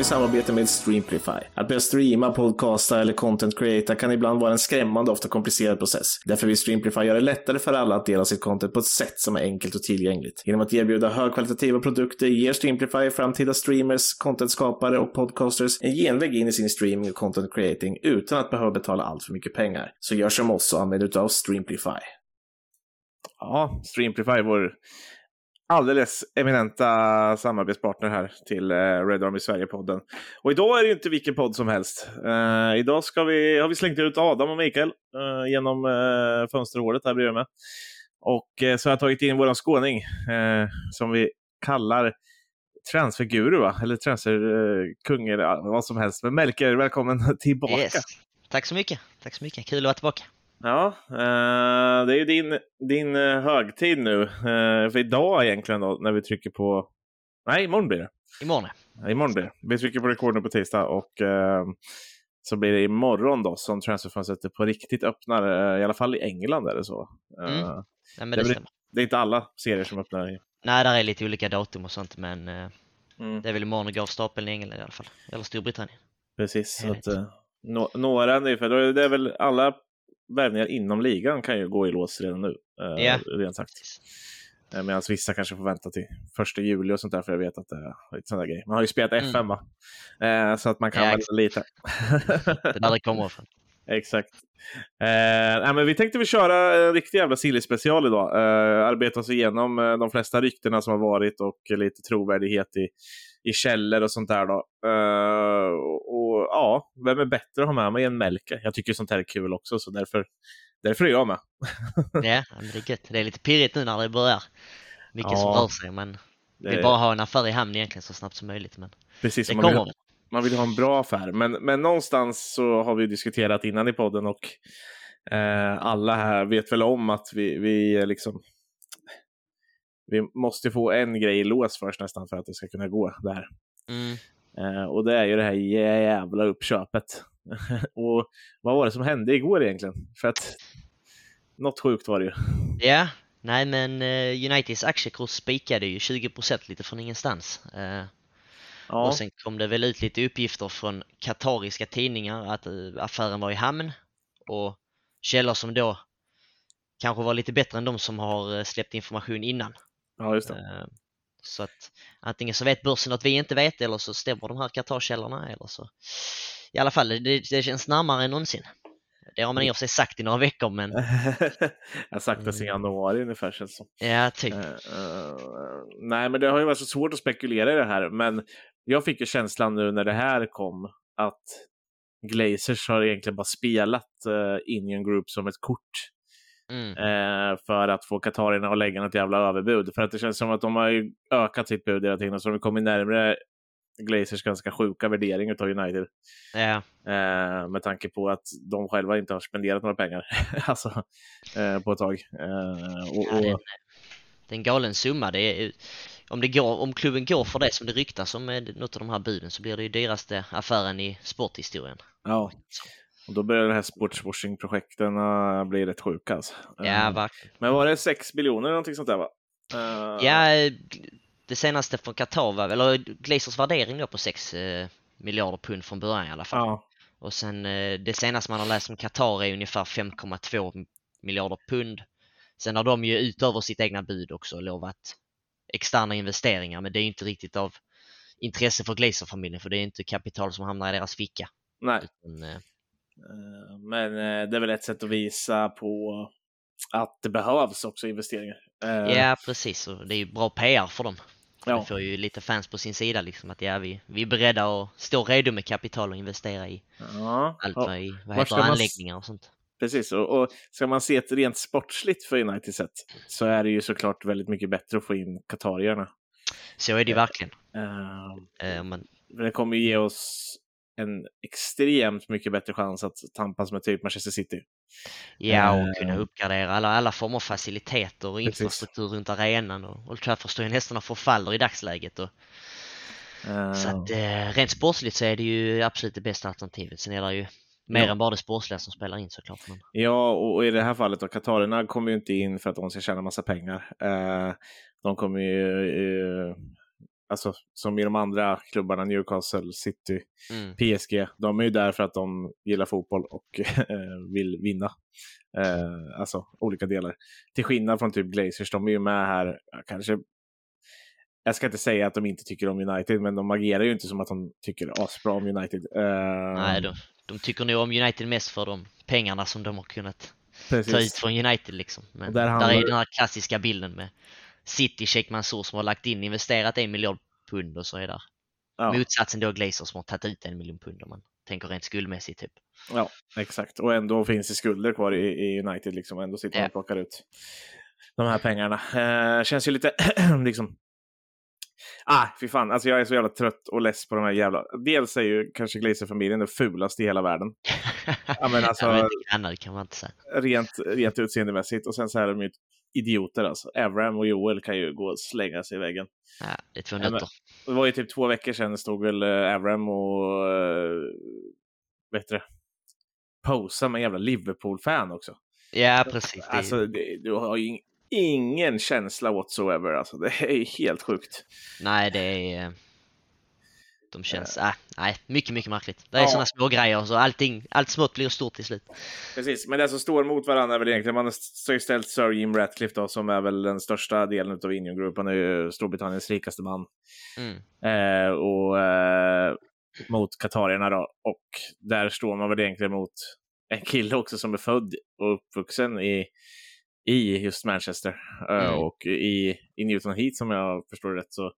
i samarbete med Streamplify. Att börja streama, podcasta eller content creata kan ibland vara en skrämmande och ofta komplicerad process. Därför vill Streamplify göra det lättare för alla att dela sitt content på ett sätt som är enkelt och tillgängligt. Genom att erbjuda högkvalitativa produkter ger Streamplify framtida streamers, contentskapare och podcasters en genväg in i sin streaming och content creating utan att behöva betala allt för mycket pengar. Så gör som oss och använd utav Streamplify. Ja, Streamplify, vår alldeles eminenta samarbetspartner här till eh, Red Army Sverige-podden. Och idag är det ju inte vilken podd som helst. Uh, idag ska vi, har vi slängt ut Adam och Mikael uh, genom uh, fönsterhålet här bredvid mig. Och så har jag tagit in våran skåning som vi kallar transferguru, va? eller transferkung eller vad som helst. Men Melker, välkommen tillbaka. Yes. Tack så mycket. Tack så mycket. Kul att vara tillbaka. Ja, eh, det är ju din, din eh, högtid nu. Eh, för idag egentligen då, när vi trycker på... Nej, imorgon blir det. Imorgon. Ja, imorgon blir det. Vi trycker på rekord nu på tisdag och så blir det imorgon då som transferfönstret på riktigt öppnar. I alla fall i England är det så. Mm. Nej, det, det, blir, det, är inte alla serier som öppnar. Nej, där är lite olika datum och sånt, men mm. det är väl imorgon och går av stapeln i England i alla fall. Eller Storbritannien. Precis. Så att, no några, för det är väl alla värvningar inom ligan kan ju gå i lås redan nu. Eh, yeah. Rent sagt. Eh, Medan vissa kanske får vänta till första juli och sånt där, för jag vet att det är lite sådana grejer. Man har ju spelat FM mm. va? Eh, så att man kan ja, vänta lite. det är där det kommer ifrån. Exakt. Eh, men vi tänkte vi köra en riktig jävla silly-special idag. Eh, arbeta oss igenom eh, de flesta ryktena som har varit och lite trovärdighet i, i källor och sånt där. Då. Uh, och ja, vem är bättre att ha med mig än Melke? Jag tycker sånt här är kul också, så därför, därför är jag med. ja, det är gött. Det är lite pirrigt nu när det börjar. Mycket ja, som rör sig, men det är bara ha en affär i hamn egentligen så snabbt som möjligt. Men Precis, det man kommer vill, man vill ha en bra affär. Men, men någonstans så har vi diskuterat innan i podden och eh, alla här vet väl om att vi, vi liksom vi måste få en grej i lås först nästan för att det ska kunna gå där. Mm. Eh, och det är ju det här jävla uppköpet. och vad var det som hände igår egentligen? För att något sjukt var det ju. Ja, nej men uh, Uniteds aktiekurs spikade ju 20% lite från ingenstans. Uh, ja. Och sen kom det väl ut lite uppgifter från katariska tidningar att uh, affären var i hamn och källor som då kanske var lite bättre än de som har släppt information innan. Ja, just det. Eh, så att antingen så vet börsen att vi inte vet eller så stämmer de här Qatar-källorna eller så. I alla fall, det, det känns närmare än någonsin. Det har man i och för sig sagt i några veckor men... jag har sagt det sedan mm. januari ungefär känns som. Ja, typ. Uh, uh, nej, men det har ju varit så svårt att spekulera i det här, men jag fick ju känslan nu när det här kom att Glazers har egentligen bara spelat uh, Indian Group som ett kort Mm. Eh, för att få katarierna att lägga något jävla överbud. För att det känns som att de har ökat sitt bud hela tiden, så de kommer närmare Glazers ganska sjuka värdering av United. Ja. Eh, med tanke på att de själva inte har spenderat några pengar alltså, eh, på ett tag. Eh, och, ja, det, är en, det är en galen summa. Det är, om, det går, om klubben går för det som det ryktas om med något av de här buden så blir det ju dyraste affären i sporthistorien. Ja. Och då börjar de här sportswashing-projekten bli rätt sjuka. Alltså. Ja, verkligen. Men var det 6 biljoner eller någonting sånt där va? Uh... Ja, det senaste från Qatar var, eller Glazers värdering då på 6 uh, miljarder pund från början i alla fall. Ja. Och sen det senaste man har läst om Qatar är ungefär 5,2 miljarder pund. Sen har de ju utöver sitt egna bud också lovat externa investeringar, men det är inte riktigt av intresse för Glazer-familjen, för det är inte kapital som hamnar i deras ficka. Nej. Utan, Eh, men eh, det är väl ett sätt att visa på att det behövs också investeringar. Eh, ja, precis. Och det är ju bra PR för dem. Ja. De får ju lite fans på sin sida, liksom att ja, vi, vi är beredda att stå redo med kapital och investera i ja. allt vad, i, vad heter anläggningar och sånt. Precis, och, och ska man se ett rent sportsligt för United sett så är det ju såklart väldigt mycket bättre att få in katarierna. Så är det ju verkligen. Uh, uh, man... Det kommer ju ge oss en extremt mycket bättre chans att tampas med typ Manchester City. Ja, och uh, kunna uppgradera alla, alla former av faciliteter och infrastruktur precis. runt arenan. Och Old Trafford står ju nästan och förfaller i dagsläget. Och, uh, så att uh, rent sportsligt så är det ju absolut det bästa alternativet. Sen är det ju mer ja. än bara det sportsliga som spelar in såklart. Men... Ja, och i det här fallet då, Katarerna kommer ju inte in för att de ska tjäna massa pengar. de kommer ju alltså som i de andra klubbarna, Newcastle, City, mm. PSG, de är ju där för att de gillar fotboll och vill vinna. Eh, alltså olika delar. Till skillnad från typ Glazers, de är ju med här, kanske jag ska inte säga att de inte tycker om United, men de agerar ju inte som att de tycker asbra om United. Uh... Nej, de, de tycker nog om United mest för de pengarna som de har kunnat Precis. ta ut från United liksom. Men där, handlar... där är den här klassiska bilden med City, Sheikh Mansour som har lagt in, investerat en miljard pund och så där. Ja. Motsatsen då Glazers som har tagit ut en miljon pund om man tänker rent skuldmässigt typ. Ja, exakt. Och ändå finns det skulder kvar i, i United liksom. Ändå sitter man och plockar ut de här pengarna. Eh, känns ju lite liksom Ah, fy fan. Alltså jag är så jävla trött och less på de här jävla... Dels är ju kanske Glazer-familjen den fulaste i hela världen. ja, men alltså, ja, men det kan man inte säga. Rent, rent utseendemässigt. Och sen så är de ju idioter alltså. Avram och Joel kan ju gå och slänga sig i väggen. Ja, det är två nötter. Det var ju typ två veckor sedan stod väl uh, Avram och... Uh, vet du Posa med en jävla Liverpool-fan också. Ja, precis. Alltså, det, du har ju ingen känsla whatsoever. Alltså, det är helt sjukt. Nej, det är... De känns... Äh, nej, mycket, mycket märkligt. Det är ja. sådana små grejer så allting, allt smått blir stort till slut. Precis, men det som står mot varandra är väl egentligen, man har ställt Sir Jim Ratcliffe då, som är väl den största delen av Indian Group. Han är ju Storbritanniens rikaste man. Mm. Eh, och eh, mot katarierna då. Och där står man väl egentligen mot en kille också som är född och uppvuxen i i just Manchester eh, mm. och i, i Newton Heat som jag förstår rätt. Så,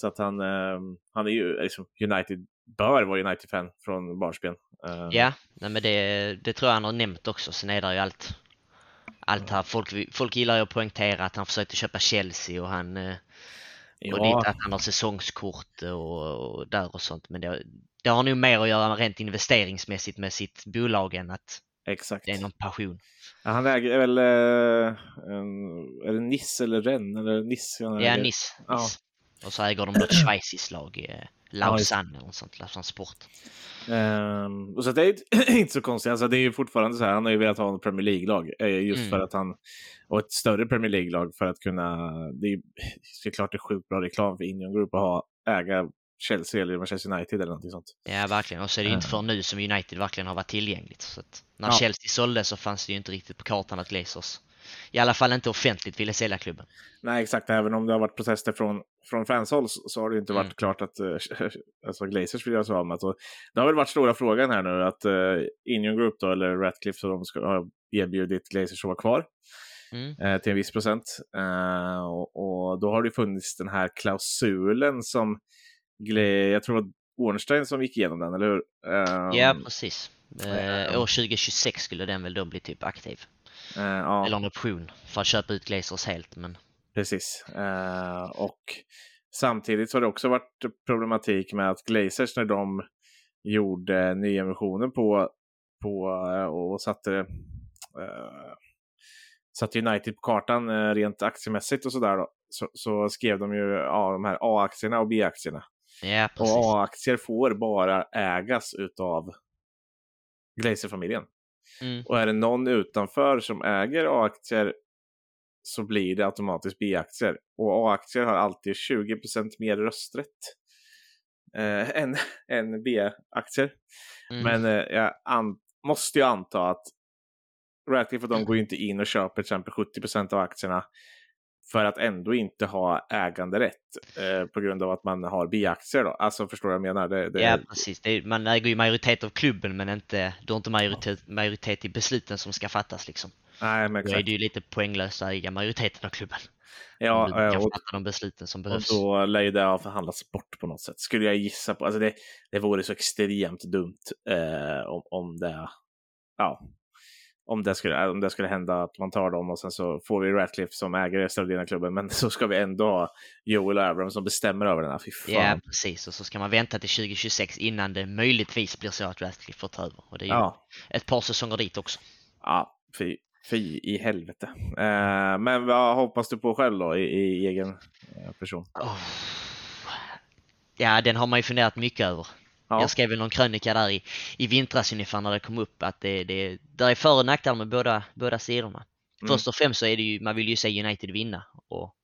så att han, um, han är ju liksom United, bör vara United-fan från barnsben. Uh, ja, nej, men det, det tror jag han har nämnt också. Sen är det ju allt, allt här. Folk, folk gillar ju att poängtera att han försökte köpa Chelsea och han ja. och dit att han har säsongskort och, och där och sånt. Men det, det har nog mer att göra rent investeringsmässigt med sitt bolag än att Exakt. det är någon passion. Ja, han äger väl, eh, en, är det Niss eller Rennes? Eller Niss, ja, Niss. Ja. Och så äger de ett schweiziskt lag, eh, Lausanne eller något sånt, Lausanne Sport. Um, och så det är inte så konstigt, alltså det är ju fortfarande så här, han har ju velat ha en Premier League-lag eh, just mm. för att han, och ett större Premier League-lag för att kunna, det är, det är klart det är sjukt bra reklam för Indian Group att ha, äga Chelsea eller Manchester United eller någonting sånt. Ja, verkligen. Och så är det ju inte för nu som United verkligen har varit tillgängligt. Så när ja. Chelsea sålde så fanns det ju inte riktigt på kartan att Glazers i alla fall inte offentligt ville sälja klubben. Nej, exakt. Även om det har varit protester från, från fanshåll så har det inte varit mm. klart att uh, alltså Glazers vill göra sig av med. Så det har väl varit stora frågan här nu att uh, Union Group då, eller Ratcliffe, så de ska ha erbjudit Glazers att vara kvar. Mm. Uh, till en viss procent. Uh, och, och, då har det funnits den här klausulen som jag tror var Ornstein som gick igenom den, eller hur? Um, ja, precis. Uh, år 2026 skulle den väl då bli typ aktiv. Uh, ja. Eller en option för att köpa ut Glazers helt. Men... Precis. Uh, och samtidigt har det också varit problematik med att Glazers när de gjorde nyemissioner på, på och satte, uh, satte United på kartan rent aktiemässigt och sådär så, så skrev de ju ja, de här A-aktierna och B-aktierna. Ja, precis. Och A-aktier får bara ägas utav Glazer-familjen. Mm. Och är det någon utanför som äger A-aktier så blir det automatiskt B-aktier. Och A-aktier har alltid 20% mer rösträtt eh, än, än B-aktier. Mm. Men eh, jag måste ju anta att Ratcliffe och de går ju inte in och köper till exempel 70% av aktierna för att ändå inte ha äganderätt eh, på grund av att man har biaktier. Då. Alltså förstår du vad jag menar? Det, det... Ja, precis. Är, man äger ju majoritet av klubben men inte, du har inte majoritet, majoritet i besluten som ska fattas. Liksom. Nej, men exakt. Då är det ju lite poänglöst att äga majoriteten av klubben. Ja, du kan och, fatta de besluten som behövs. Och då lär ju det ha förhandlats bort på något sätt. Skulle jag gissa på. Alltså det, det vore så extremt dumt eh, om, om det ja, om det, skulle, om det skulle hända att man tar dem och sen så får vi Ratcliffe som ägare av klubben. Men så ska vi ändå ha Joel och Abrams som bestämmer över den här. Fy fan. Ja, precis. Och så ska man vänta till 2026 innan det möjligtvis blir så att Ratcliffe får ta över. Och det är ju ja. ett par säsonger dit också. Ja, fy, fy i helvete. Eh, men vad hoppas du på själv då i, i egen eh, person? Oh. Ja, den har man ju funderat mycket över. Ja. Jag skrev väl någon krönika där i, i vintras ungefär när det kom upp att det, det, det är för och nackdelar med båda, båda sidorna. Mm. Först och främst så är det ju, man vill ju se United vinna och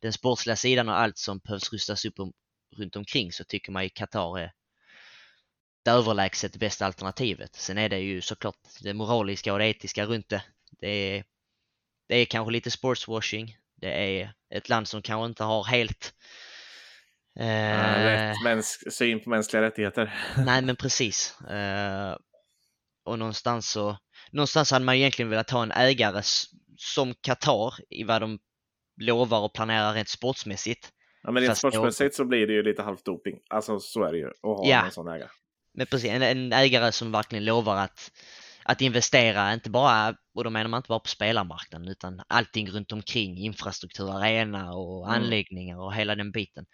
den sportsliga sidan och allt som behövs rustas upp runt omkring så tycker man ju Qatar är det överlägset bästa alternativet. Sen är det ju såklart det moraliska och det etiska runt det. Det är, det är kanske lite sportswashing. Det är ett land som kanske inte har helt eh, rätt mäns- syn på mänskliga rättigheter. Nej men precis. Eh, och någonstans så någonstans hade man egentligen velat ha en ägare som Qatar i vad de lovar och planerar rent sportsmässigt. Ja, men rent sportsmässigt så blir det ju lite halvt doping. Alltså så är det ju att ha ja. en sån ägare. Men precis, en, en, ägare som verkligen lovar att, att investera, inte bara, och då menar man inte bara på spelarmarknaden, utan allting runt omkring, infrastruktur, arena och mm. anläggningar och hela den biten.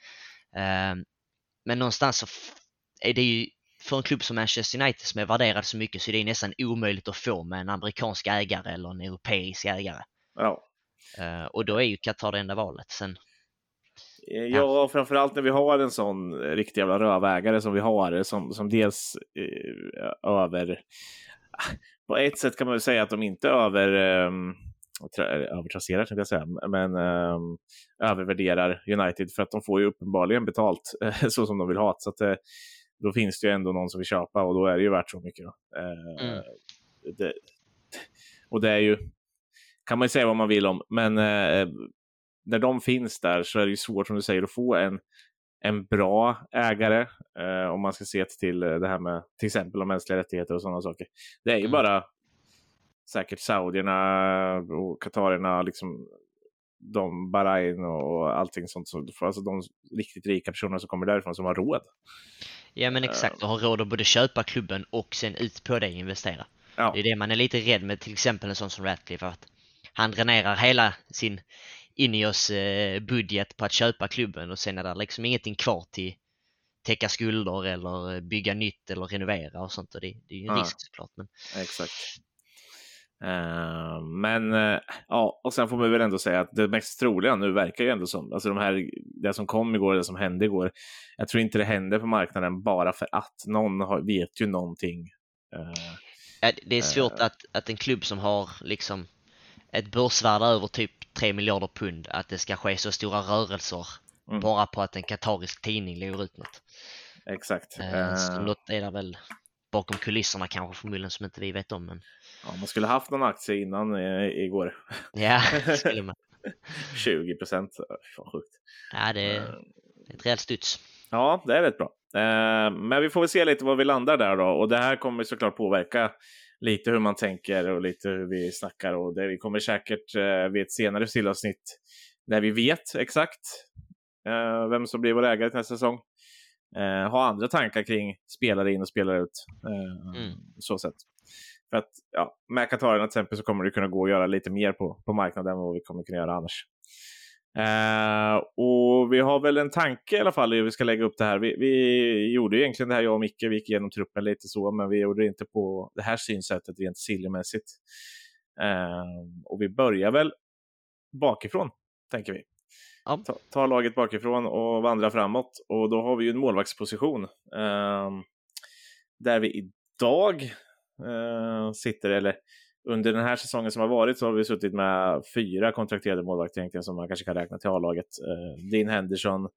Uh, men någonstans så är det ju för en klubb som Manchester United som är värderad så mycket så är det nästan omöjligt att få med en amerikansk ägare eller en europeisk ägare. Ja. Uh, och då är ju Qatar det enda valet. Sen, eh, Ja, ja framförallt när vi har en sån riktig jävla rövägare som vi har, som, som dels eh, över... På ett sätt kan man väl säga att de inte över... Eh, övertrasserar, tänkte jag säga, men eh, övervärderar United för att de får ju uppenbarligen betalt så som de vill ha. Så att, eh, då finns det ju ändå någon som vill köpa och då är det ju värt så mycket. Eh, mm. det, och det är ju, kan man ju säga vad man vill om, men eh, när de finns där så är det ju svårt som du säger att få en, en bra ägare eh, om man ska se till det här med till exempel de mänskliga rättigheter och sådana saker. Det är ju mm. bara säkert saudierna och katarerna, liksom de Bahrain och allting sånt. Alltså de riktigt rika personerna som kommer därifrån som har råd. Ja men exakt, och har råd att både köpa klubben och sen ut på det investera. Ja. Det är det man är lite rädd med till exempel en sån som Ratcliffe att han dränerar hela sin Ineos eh, budget på att köpa klubben och sen är det liksom ingenting kvar till täcka skulder eller bygga nytt eller renovera och sånt och det, det är ju en ja. risk såklart. Men... Exakt. Uh, men uh, ja, och sen får man väl ändå säga att det mest troliga nu verkar ju ändå som, alltså de här, det som kom igår, det som hände igår, jag tror inte det hände på marknaden bara för att någon har, vet ju någonting. Uh, ja, det är svårt att, att en klubb som har liksom ett börsvärde över typ 3 miljarder pund, att det ska ske så stora rörelser mm. bara på att en katarisk tidning lägger ut något. Exakt. Så något är det väl bakom kulisserna kanske förmodligen som inte vi vet om. Men... Ja, man skulle haft någon aktie innan eh, igår. Ja, skulle man. 20 procent, fan sjukt. Ja, det är ett rejält studs. Ja, det är rätt bra. Eh, men vi får väl se lite var vi landar där då. Och det här kommer såklart påverka lite hur man tänker och lite hur vi snackar. Och det vi kommer säkert eh, vid ett senare sillavsnitt när vi vet exakt vem som blir vår ägare till nästa säsong. Ha andra tankar kring spelare in och spelare ut. Mm. Så sätt. För att ja, med Katarerna till exempel så kommer det kunna gå att göra lite mer på, på marknaden än vad vi kommer kunna göra annars. Uh, och vi har väl en tanke i alla fall hur vi ska lägga upp det här. Vi, vi gjorde egentligen det här, jag och Micke, vi gick igenom truppen lite så, men vi gjorde det inte på det här synsättet rent siljemässigt. Uh, och vi börjar väl bakifrån, tänker vi. Ja. Ta, ta, laget bakifrån och vandra framåt. Och då har vi ju en målvaktsposition. Uh, där vi idag eh, sitter, eller under den här säsongen som har varit så har vi suttit med fyra kontrakterade målvakter egentligen som man kanske kan räkna till A-laget. Eh, Dean Henderson,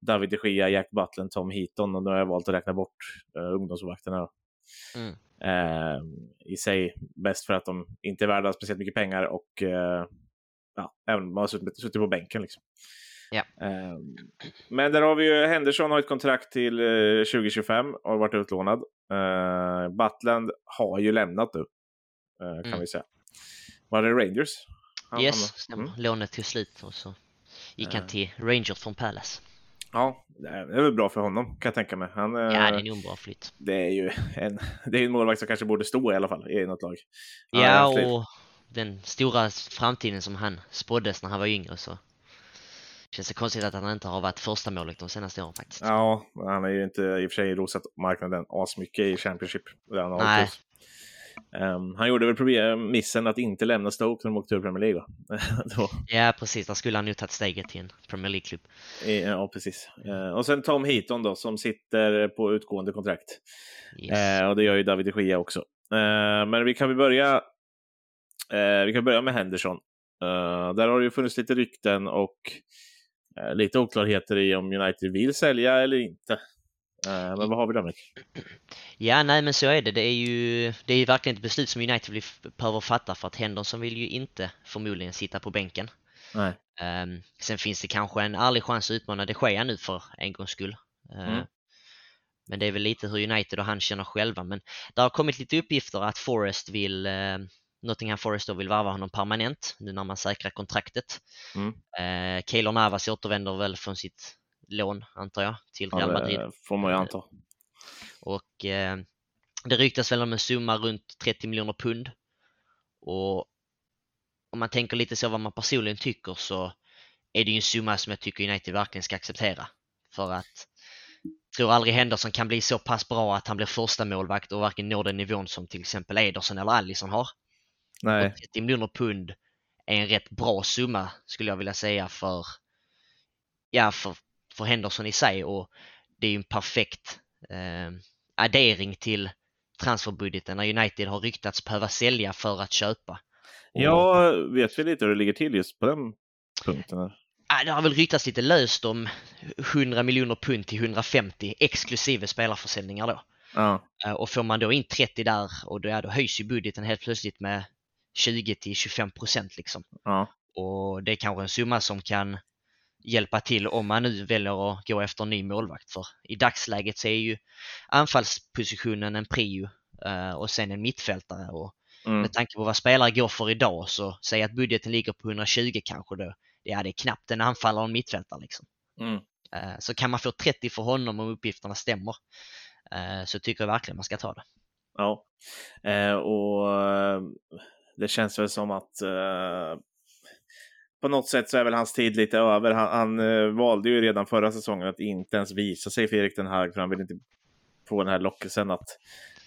David de Gia, Jack Butlen, Tom Heaton och nu har jag valt att räkna bort eh, ungdomsmålvakterna. Mm. Eh, I sig bäst för att de inte är värda speciellt mycket pengar och eh, ja, även man har suttit, suttit på bänken. Liksom. Ja. Ehm, men där har vi ju Henderson har ett kontrakt till 2025 och har varit utlånad. Uh, Butland har ju lämnat nu, uh, kan mm. vi säga. Var det Rangers? Han, yes, stämmer. Mm. Lånet till slut och så gick han till Rangers från Palace. Ja, det är väl bra för honom kan jag tänka mig. Han, ja, det är nog en bra flytt. Det är ju en, det är en målvakt som kanske borde stå i alla fall i något lag. Ja, och den stora framtiden som han spåddes när han var yngre så Känns det konstigt att han inte har varit första målet de senaste åren faktiskt. Ja, han har ju inte i och för sig rosat marknaden asmycket i Championship. Han, Nej. Um, han gjorde väl missen att inte lämna Stoke när de åkte ur Premier League ja, precis. Där skulle han ju tagit steget till en Premier League-klubb. Ja, precis. Uh, och sen Tom Heaton då, som sitter på utgående kontrakt. Yes. Uh, och det gör ju David de Gia också. Uh, men vi kan väl börja, vi kan börja med Henderson. där har det ju funnits lite rykten och Eh, lite oklarheter i om United vill sälja eller inte. Eh, men vad har vi där Micke? Ja, nej men så är det. Det är ju det är verkligen ett beslut som United behöver fatta för att Henderson vill ju inte förmodligen sitta på bänken. Nej. Um, sen finns det kanske en ärlig chans att utmana de Gea nu för en gångs skull. Uh, mm. Men det är väl lite hur United och han känner själva. Men det har kommit lite uppgifter att Forest vill uh, Nottingham Forest då vill varva honom permanent nu när man säkrar kontraktet. Mm. Uh, Keylor Navas återvänder väl från sitt lån antar jag till Real Madrid. Ja, får man ju anta. Och eh, det ryktas väl om en summa runt 30 miljoner pund. Och om man tänker lite så vad man personligen tycker så är det ju en summa som jag tycker United verkligen ska acceptera. För att jag tror aldrig Henderson kan bli så pass bra att han blir första målvakt och varken når den nivån som till exempel Ederson eller Allison har. Nej. Och 30 miljoner pund är en rätt bra summa skulle jag vilja säga för, ja, för, för Henderson i sig och det är ju en perfekt eh, addering till transferbudgeten när United har ryktats behöva sälja för att köpa. Ja, vet vi lite hur det ligger till just på den punkten? Det har väl ryktats lite löst om 100 miljoner pund till 150 exklusive spelarförsäljningar då. Ja. Eh, och får man då in 30 där och då, ja, då höjs ju budgeten helt plötsligt med 20 till 25 procent liksom. Ja. Och det är kanske en summa som kan hjälpa till om man nu väljer att gå efter en ny målvakt. För i dagsläget så är ju anfallspositionen en prio eh, och sen en mittfältare. Och mm. Med tanke på vad spelare går för idag så säg att budgeten ligger på 120 kanske då. Ja, det är knappt en anfallare och en mittfältare liksom. Mm. Eh, så kan man få 30 för honom om uppgifterna stämmer eh, så tycker jag verkligen man ska ta det. Ja, och det känns väl som att på något sätt så är väl hans tid lite över. Han, han uh, valde ju redan förra säsongen att inte ens visa sig för Erik den Hag för han vill inte få den här lockelsen att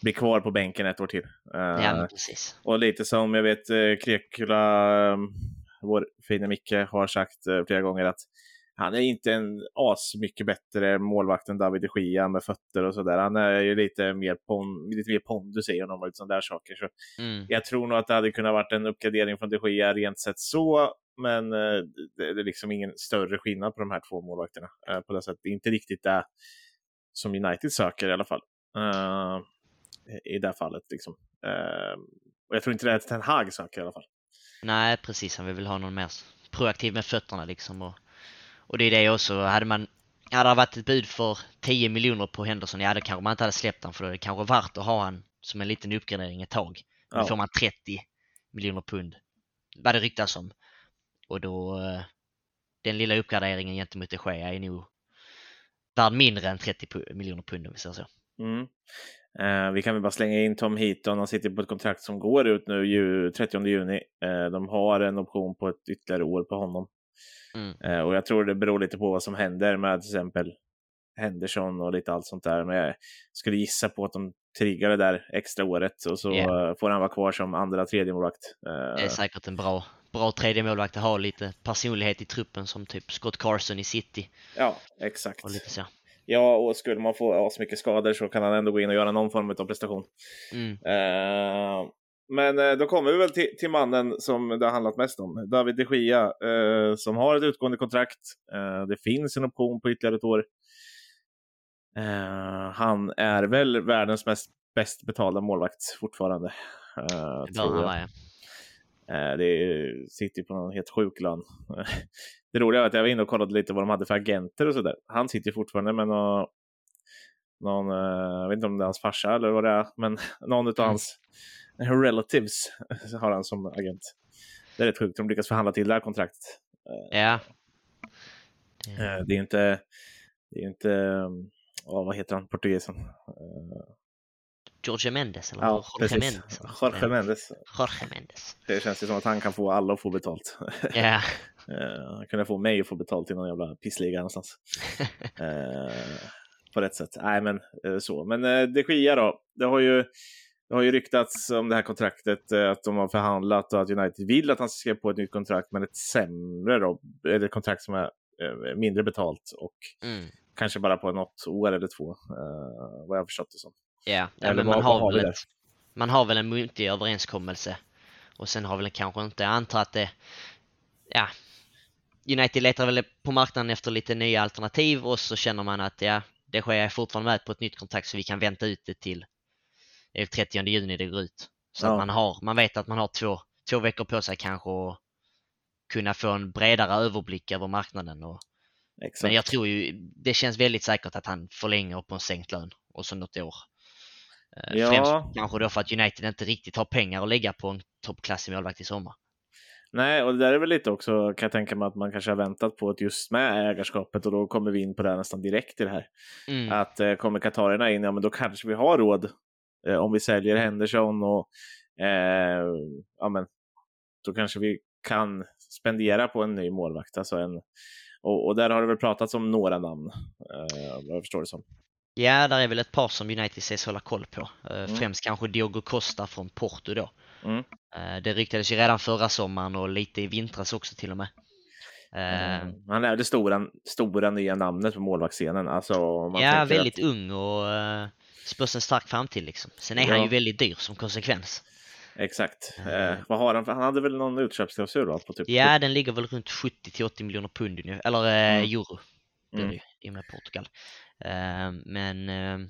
bli kvar på bänken ett år till. Uh, ja, precis. Och lite som jag vet uh, Krekula, um, vår fina Micke, har sagt flera gånger att han är inte en as mycket bättre målvakt än David de Gia med fötter och sådär. Han är ju lite mer, pon, lite mer pondus i honom och lite sådana där saker. Så mm. Jag tror nog att det hade kunnat varit en uppgradering från de Gia rent sett så. Men eh, det är liksom ingen större skillnad på de här två målvakterna. Eh, på det sättet. Det är inte riktigt det som United söker i alla fall. Uh, I det fallet liksom. Uh, och jag tror inte det är Ten Hag söker i alla fall. Nej, precis. Han vill ha någon mer proaktiv med fötterna liksom. Och, och det är det också. Hade man hade det varit ett bud för 10 miljoner på Henderson, ja då kanske man inte hade släppt honom för då är det kanske värt att ha han som en liten uppgradering ett tag. Nu ja. får man 30 miljoner pund. Vad det ryktas om. Och då, eh, den lilla uppgraderingen gentemot de Gea är nog värd mindre än 30 miljoner pund om vi säger så. Mm. Eh, vi kan väl bara slänga in Tom Heaton, han sitter på ett kontrakt som går ut nu ju, 30 juni. Eh, de har en option på ett ytterligare år på honom. Mm. Eh, och jag tror det beror lite på vad som händer med till exempel Henderson och lite allt sånt där. Men jag skulle gissa på att de triggar det där extra året och så yeah. får han vara kvar som andra tredje målvakt. Eh, det är säkert en bra, bra tredje målvakt att ha lite personlighet i truppen som typ Scott Carson i City. Ja, exakt. Och lite så. Ja, och skulle man få så mycket skador så kan han ändå gå in och göra någon form av prestation. Mm. Uh, men uh, då kommer vi väl till, till, mannen som det har handlat mest om, David de Gia, uh, som har ett utgående kontrakt. det finns en option på ytterligare ett år. han är väl världens mest bäst betalda målvakt fortfarande. Uh, det bör han vara, ja. Eh, det sitter på någon helt sjuk lön. Det roliga är att jag var inne och kollade lite vad de hade för agenter och sådär. Han sitter fortfarande med någon, någon, eh, jag vet inte om det är hans farsa eller vad det är, men någon av mm. Relatives har han som agent. Det är rätt sjukt, de lyckas förhandla till det här kontraktet. Eh, ja. Det är inte, det är inte, oh, vad heter han, portugisen? Jorge Mendes eller ja, Jorge precis. Mendes. Jorge Mendes. Jorge Mendes. Det känns ju som att han kan få alla att få betalt. Ja. Eh, han kunde få mig att få betalt i någon jävla pissliga någonstans. på rätt sätt. Nej, men så. Men de Gia då. Det har ju det har ju ryktats om det här kontraktet, att de har förhandlat och att United vill att han ska skriva på ett nytt kontrakt, men ett sämre då, eller kontrakt som är mindre betalt och mm. kanske bara på något år eller två, vad jag förstått det som. Ja, ja men man har, har väl ett, man har väl en muntlig överenskommelse och sen har väl kanske inte, jag antar att det, ja, United letar väl på marknaden efter lite nya alternativ och så känner man att ja, det sker fortfarande med på ett nytt kontrakt så vi kan vänta ut det till det är 30 juni det går ut. Så ja. att man, har, man vet att man har två, två veckor på sig kanske att kunna få en bredare överblick över marknaden. Och, men jag tror ju, det känns väldigt säkert att han förlänger på en sänkt lön och så något år. Eh, ja. Främst kanske då för att United inte riktigt har pengar att lägga på en toppklassig målvakt i sommar. Nej, och det där är väl lite också, kan jag tänka mig, att man kanske har väntat på att just med ägarskapet och då kommer vi in på det nästan direkt i det här. Mm. Att eh, kommer Katarerna in, ja men då kanske vi har råd eh, om vi säljer Henderson och eh, ja men då kanske vi kan spendera på en ny målvakt. Alltså en, och, och där har det väl pratats om några namn, eh, vad jag förstår det som. Ja, där är väl ett par som United ses hålla koll på. Eh, mm. Främst kanske Diogo Costa från Porto då. Mm. Eh, det ryktades ju redan förra sommaren och lite i vintras också till och med. Mm. Han är det stora, stora nya namnet på målvaktsscenen. Alltså, ja, väldigt att... ung och spörs en stark framtid liksom. Sen är ja. han ju väldigt dyr som konsekvens. Exakt. Eh, vad har han? Han hade väl någon utköpsklausul på typ? Ja, den ligger väl runt 70 till 80 miljoner pund eller eh, mm. euro. Det är mm. det i och med Portugal. Eh, men eh,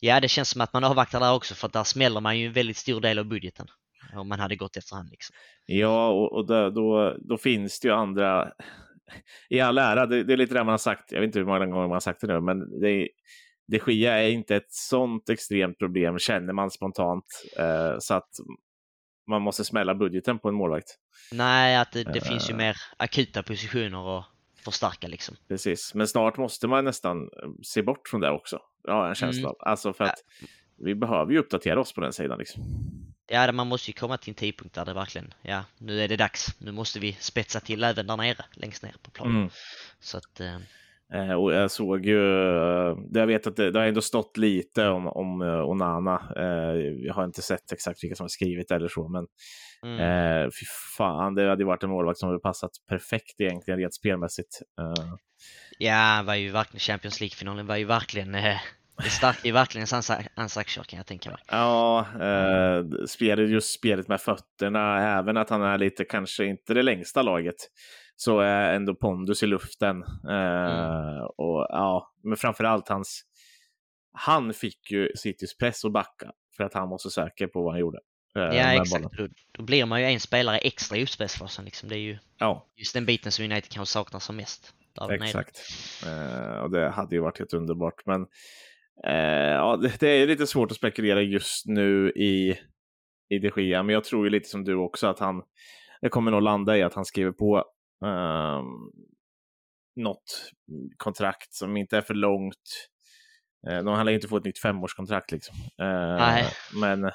ja, det känns som att man avvaktar där också för att där smäller man ju en väldigt stor del av budgeten. Om man hade gått efter hand liksom. Ja, och, och då, då, då, finns det ju andra i all ära, det, det, är lite det man har sagt, jag vet inte hur många gånger man har sagt det nu, men det är, de Gia är inte ett sånt extremt problem, känner man spontant, eh, så att man måste smälla budgeten på en målvakt. Nej, att det, det uh, finns ju mer akuta positioner att förstärka liksom. Precis, men snart måste man nästan eh, se bort från det också. Ja, en känsla mm. av. Alltså för att ja. vi behöver ju uppdatera oss på den sidan liksom. Ja, man måste ju komma till en tidpunkt där det verkligen, ja, nu är det dags. Nu måste vi spetsa till även där nere, längst ner på planen. Mm. Så att, eh, Eh, och jag såg ju, eh, jag vet att det, det har ändå stått lite om, om uh, Onana. jag har inte sett exakt vilka som har skrivit eller så, men mm. eh, fy fan, det hade varit en målvakt som hade passat perfekt egentligen rent spelmässigt. Ja, var ju verkligen Champions League-finalen var ju verkligen det stärkte ju verkligen hans aktier kan jag tänka mig. Ja, eh, spelet, just spelet med fötterna, även att han är lite, kanske inte det längsta laget så är ändå pondus i luften. Eh, mm. och, ja, men framför allt hans... Han fick ju Citys press att backa för att han var så säker på vad han gjorde. Eh, ja, exakt. Då, då, blir man ju en spelare extra i uppspelsfasen. Liksom. Det är ju ja. just den biten som United kanske saknar som mest. Exakt. Eh, och det hade ju varit helt underbart. Men eh, ja, det, det, är lite svårt att spekulera just nu i, i de Gia, men jag tror ju lite som du också att han det kommer nog landa i att han skriver på um, något kontrakt som inte är för långt. Uh, de lär inte få ett nytt femårskontrakt liksom. Uh, men,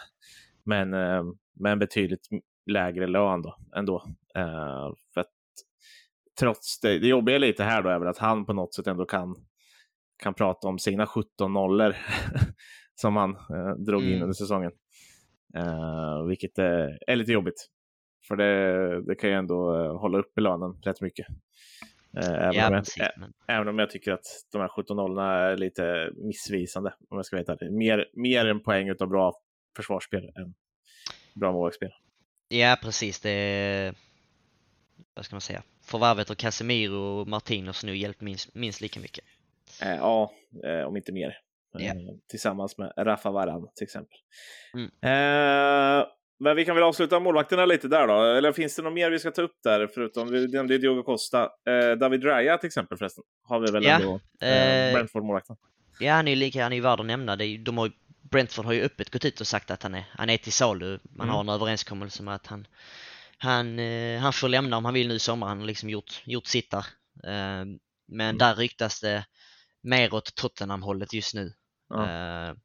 men med en betydligt lägre lön då, ändå. För att, trots det, det jobbiga lite här då är väl att han på något sätt ändå kan, kan prata om sina 17 nollor som han drog in mm. under säsongen. vilket är lite jobbigt. För det, det kan ju ändå eh, hålla upp i lönen rätt mycket. Eh, även, ja, om jag, precis, men... även om jag tycker att de här 17 nollorna är lite missvisande. Om jag ska veta det. Mer, mer en poäng av bra försvarsspel än bra målvaktsspel. Ja, precis. Det är, vad ska man säga, förvärvet av Casemiro och Martinez nu hjälpt minst, minst lika mycket. Eh, ja, eh, om inte mer. Yeah. Tillsammans med Rafa Varan till exempel. Mm. Eh, men vi kan väl avsluta målvakterna lite där då. Eller finns det något mer vi ska ta upp där? Förutom vi nämnde Diogo Costa. Eh, David Raya till exempel förresten. Har vi väl ja, ändå. Eh, Brentford-målvakten. Ja, han är ju lika, han är ju värd att nämna. De har, Brentford har ju öppet gått ut och sagt att han är, han är till salu. Man mm. har en överenskommelse med att han, han, eh, han får lämna om han vill nu i sommar. Han har liksom gjort, gjort sitt där. Eh, men mm. där ryktas det mer åt Tottenham-hållet just nu. Ja.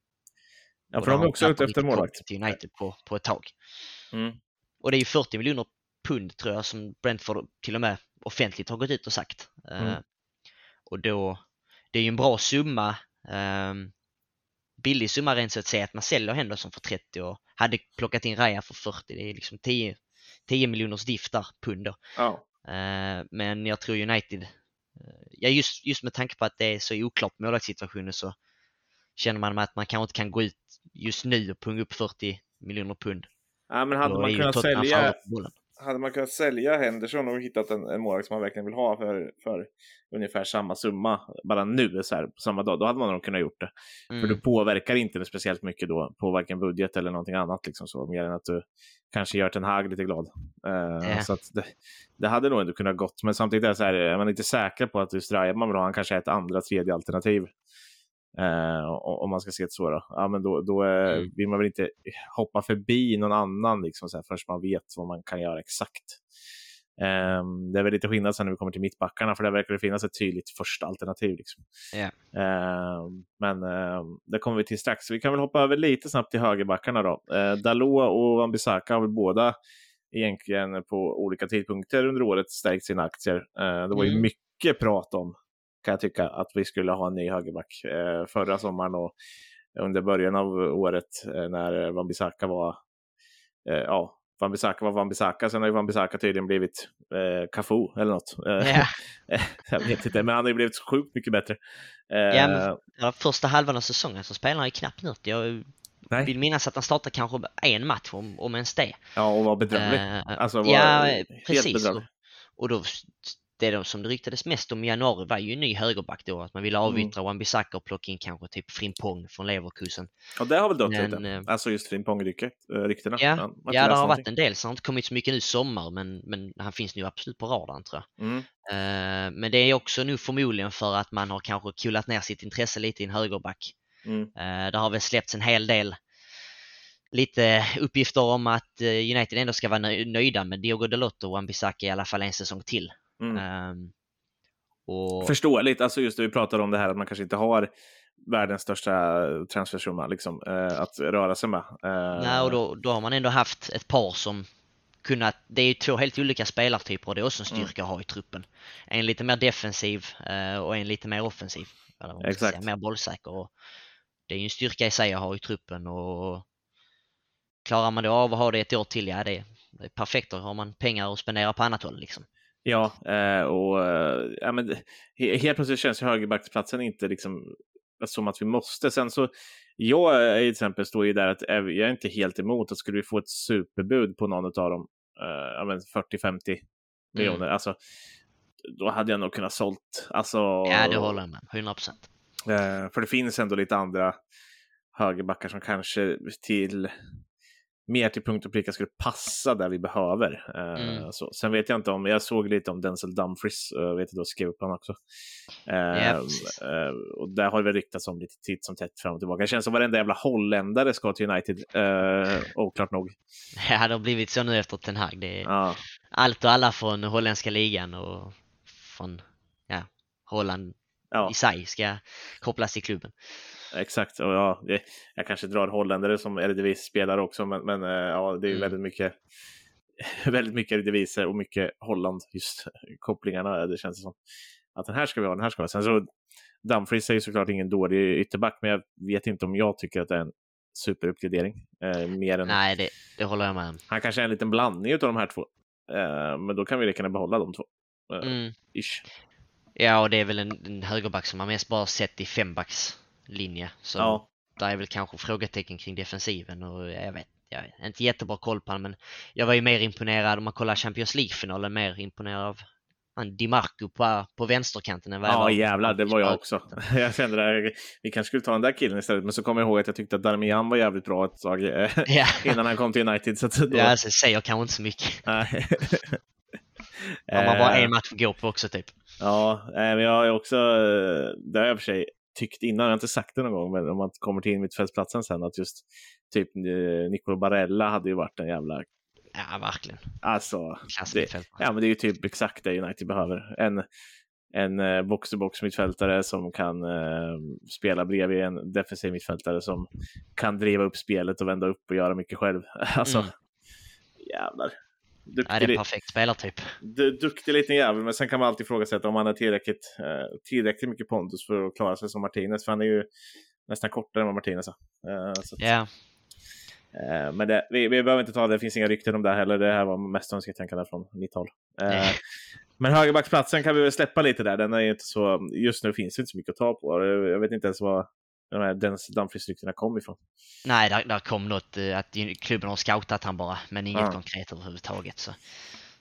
Eh, Ja, för de har också ute efter målvakt. till United på, på ett tag. Mm. Och det är ju 40 miljoner pund tror jag som Brentford till och med offentligt har gått ut och sagt. Mm. Uh, och då, det är ju en bra summa. Um, billig summa rent så att säga att man säljer Henderson för 30 och hade plockat in Raja för 40. Det är liksom 10, 10 miljoners diff där, pund då. Oh. Uh, men jag tror United, uh, ja just, just med tanke på att det är så oklart målvaktssituationen så känner man att man kanske inte kan gå ut just nu och punga upp 40 miljoner pund. Ja, men hade man kunnat sälja... hade man kunnat sälja Henderson och hittat en, en målvakt som man verkligen vill ha för, för ungefär samma summa, bara nu så här, på samma dag, då hade man nog kunnat gjort det. Mm. För du påverkar inte det speciellt mycket då på varken budget eller någonting annat, liksom så, mer än att du kanske gör Ten Hag lite glad. Uh, yeah. Så det, det, hade nog ändå kunnat gått, men samtidigt är, så här, är man inte säker på att du man vill ha, han kanske är ett andra, tredje alternativ. Uh, om man ska se det så, då, ja, men då, då är, mm. vill man väl inte hoppa förbi någon annan liksom, så här, förrän man vet vad man kan göra exakt. Um, det är väl lite skillnad sen när vi kommer till mittbackarna, för där verkar det finnas ett tydligt första alternativ. Liksom. Yeah. Um, men um, det kommer vi till strax. Vi kan väl hoppa över lite snabbt till högerbackarna då. Uh, Dalot och Wan-Bissaka har väl båda egentligen på olika tidpunkter under året stärkt sina aktier. Uh, det var ju mm. mycket prat om kan jag tycka, att vi skulle ha en ny högerback eh, förra sommaren och under början av året eh, när Wan-Bissaka var, eh, ja, Wan-Bissaka var Wan-Bissaka, sen har ju Wan-Bissaka tydligen blivit eh, Cafu eller något. Yeah. jag vet inte, men han har ju blivit sjukt mycket bättre. ja, men, ja, första halvan av säsongen så spelar han ju knappt något. Jag Nej. vill minnas att han startade kanske en match, om, om ens det. Ja, och var bedrövlig. Uh, alltså, var ja, precis. Och, och då det de som det ryktades mest om i januari var ju en ny högerback då, att man ville mm. avyttra mm. Wan-Bissaka och plocka in kanske typ Frimpong från Leverkusen. Ja, det har väl dött lite. Äh, alltså just Frimpong-ryktena. Ja, ja det har varit en del, så han har inte kommit så mycket nu sommar, men, men han finns nu absolut på radarn tror jag. Mm. Uh, men det är också nu förmodligen för att man har kanske kulat ner sitt intresse lite i en högerback. Mm. Uh, det har väl släppts en hel del lite uppgifter om att United ändå ska vara nöjda med Diogo Dalot och Wan-Bissaka i alla fall en säsong till. Mm. Um, och... Förståeligt, alltså just det vi pratade om det här att man kanske inte har världens största transfersumma liksom, uh, att röra sig med. Uh... Nej, och då, då har man ändå haft ett par som kunnat, det är ju två helt olika spelartyper och det är också en mm. styrka mm. att ha i truppen. En lite mer defensiv uh, och en lite mer offensiv. Eller Exakt. Säga, mer bollsäker. Och det är ju en styrka i sig att ha i truppen och klarar man då av att ha det ett år till, ja det är, det är perfekt. Då har man pengar att spendera på annat håll liksom. Ja, eh, och eh, ja, men, helt plötsligt känns högerbacksplatsen inte liksom som att vi måste. Sen så, jag till exempel står ju där att jag är inte helt emot att skulle vi få ett superbud på någon av dem, eh, 40-50 miljoner, mm. alltså då hade jag nog kunnat sålt. Alltså, ja, det håller jag med 100 procent. Eh, för det finns ändå lite andra högerbackar som kanske till mer till punkt och pricka skulle passa där vi behöver. Eh, mm. så. Sen vet jag inte om, jag såg lite om Denzel Dumfries, jag vet inte, skrev upp honom också. Yep. Uh, och där har det väl ryktats om lite titt som tätt fram och tillbaka. Det känns som varenda jävla holländare ska till United, uh, oklart nog. Ja, det har blivit så nu efter Ten Hag. Det är allt och alla från holländska ligan och från ja, Holland ja. i sig ska kopplas till klubben. Exakt, och ja, det, jag kanske drar holländare som Eredivisie-spelare också, men, men eh, ja, det är mm. väldigt mycket väldigt mycket Eredivisie och mycket Holland, just kopplingarna, det känns som att den här ska vi ha, den här ska vi ha. Sen så, Dumfries är ju såklart ingen dålig ytterback, men jag vet inte om jag tycker att det är en superuppgradering. Eh, mer än... Nej, det, det håller jag med om. Han kanske är en liten blandning av de här två, eh, men då kan vi lika behålla de två. Eh, mm. Ish. Ja, och det är väl en, en högerback som man mest bara sett i fembacks linje. Så ja. där är väl kanske frågetecken kring defensiven och jag vet, jag har inte jättebra koll på honom men jag var ju mer imponerad om man kollar Champions League-finalen, mer imponerad av Di Marco på, på vänsterkanten än vad Ja jävlar, det var jag också. jag kände det, vi kanske skulle ta den där killen istället, men så kom jag ihåg att jag tyckte att Darmian var jävligt bra ett tag eh, ja. innan han kom till United. Så då... Ja, alltså, säger kanske inte så mycket. Har man bara en match att gå på också typ. Ja, men jag har också, eh, det har jag för sig tyckt innan, jag har inte sagt det någon gång, men om man kommer till mittfältsplatsen sen, att just typ eh, Nicolo Barella hade ju varit en jävla... Ja, verkligen. Alltså, det, ja, men det är ju typ exakt det United behöver. En, en eh, box-to-box mittfältare som kan eh, spela bredvid en defensiv mittfältare som kan driva upp spelet och vända upp och göra mycket själv. alltså, mm. jävlar. Duktig, det är en perfekt spelartyp. Duktig liten jävel, men sen kan man alltid ifrågasätta om han har tillräckligt, eh, tillräckligt mycket pondus för att klara sig som Martinez, för han är ju nästan kortare än vad Martinez är. Ja. Yeah. Eh, men det, vi, vi behöver inte ta det, det finns inga rykten om det heller. Det här var mest önsketänkande från mitt håll. Eh, men högerbacksplatsen kan vi väl släppa lite där. Den är inte så, just nu finns det inte så mycket att ta på. Jag vet inte ens vad de här Dumfries-ryktena kom ifrån. Nej, där, där kom något att klubben har scoutat han bara, men inget ja. konkret överhuvudtaget. Så.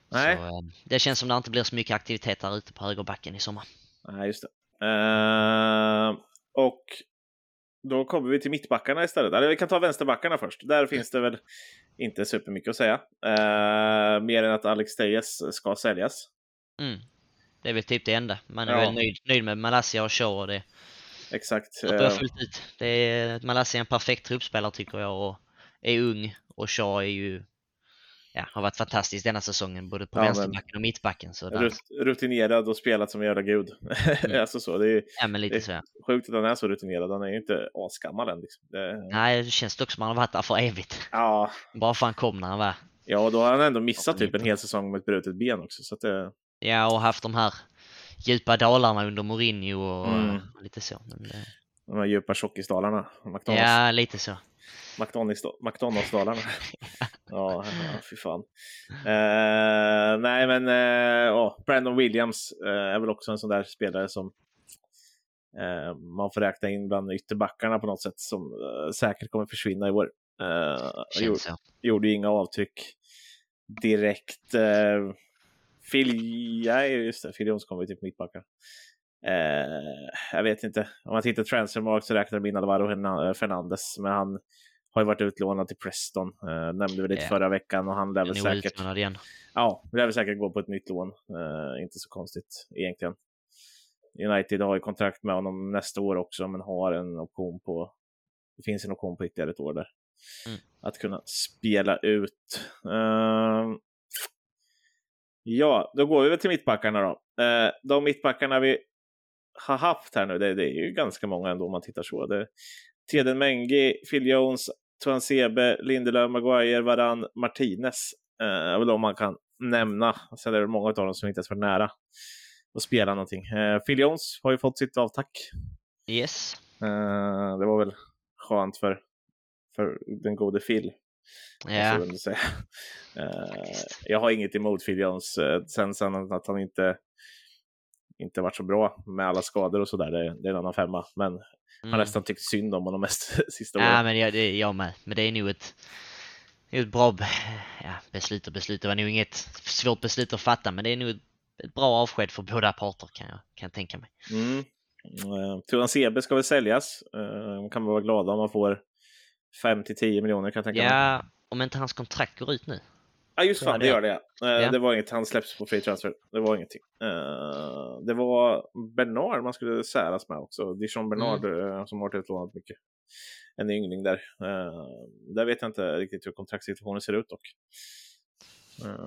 Nej. Så, det känns som det inte blir så mycket aktivitet där ute på högerbacken i sommar. Nej, just det. Uh, och då kommer vi till mittbackarna istället. Eller vi kan ta vänsterbackarna först. Där finns det väl inte supermycket att säga. Uh, mer än att Alex Tejes ska säljas. Mm. Det är väl typ det enda. Man är ja. väl nöjd, nöjd med Malaysia och Shaw och det. Exakt. Uh, fullt ut. Det är, Malaysia är en perfekt truppspelare tycker jag och är ung och Shaw är ju ja, har varit fantastisk denna säsongen, både på ja, vänsterbacken och mittbacken. Så där... Rutinerad och spelat som en jävla gud. Mm. alltså så, det är, ja, lite så, ja. sjukt att han är så rutinerad, han är ju inte asgammal än. Liksom. Det... Nej, det känns dock som att han har varit där för evigt. Ja. Bara för han kom när han var. Ja, då har han ändå missat typ en hel säsong med ett brutet ben också. Så att det... Ja, och haft de här djupa dalarna under Mourinho och, mm. och lite så. Men det... De här djupa tjockisdalarna. Ja, lite så. McDonalds-dalarna. ja, fy fan. Uh, nej, men uh, oh, Brandon Williams uh, är väl också en sån där spelare som man får räkna in bland ytterbackarna på något sätt som säkert kommer försvinna i år. Gjorde, gjorde ju inga avtryck direkt. Phil, ja, just det, Phil kommer ju till mittbackar. Uh, jag vet inte, om man tittar transfermark så räknar de in Alvaro Fernandes, men han har ju varit utlånad till Preston, uh, nämnde vi lite yeah. förra veckan och han lär väl säkert... Igen. Ja, lär väl säkert gå på ett nytt lån. Uh, inte så konstigt egentligen. United har ju kontrakt med honom nästa år också, men har en option på... Det finns en option på ytterligare ett år där. Mm. Att kunna spela ut. Uh, ja, då går vi väl till mittbackarna då. Uh, de mittbackarna vi har haft här nu, det, det, är ju ganska många ändå om man tittar så. Det, Teden Mengi, Phil Jones, Tuansebe, Lindelöf, Maguire, Varan, Martinez. Eh, väl om man kan nämna. Sen är det många av dem som inte ens varit nära att spela någonting. Eh, Phil Jones har ju fått sitt avtack. Yes. Eh, det var väl skönt för, för den gode Phil. Ja. Eh, jag har inget emot Phil Jones. Eh, sen, sen att han inte inte varit så bra med alla skador och sådär. Det, det är en annan femma. Men Mm. Har nästan tyckt synd om honom mest sista året. Ja, men jag, det, jag med. Men det är nog ett, ett bra ja, beslut och beslut. Det var nog inget svårt beslut att fatta, men det är nog ett, ett bra avsked för båda parter kan jag, kan jag tänka mig. Mm. Uh, Turan CB ska väl säljas. Uh, kan man vara glada om man får 5 till 10 miljoner kan jag tänka mig. Ja, om inte hans kontrakt går ut nu. Ja, just fan, det gör det. Uh, ja. Det var inget, han släpps på free transfer. Det var ingenting. Uh, det var Bernard man skulle säras med också. Dijon Bernard mm. uh, som har utlånat mycket. En yngling där. där vet jag inte riktigt hur kontraktssituationen ser ut dock.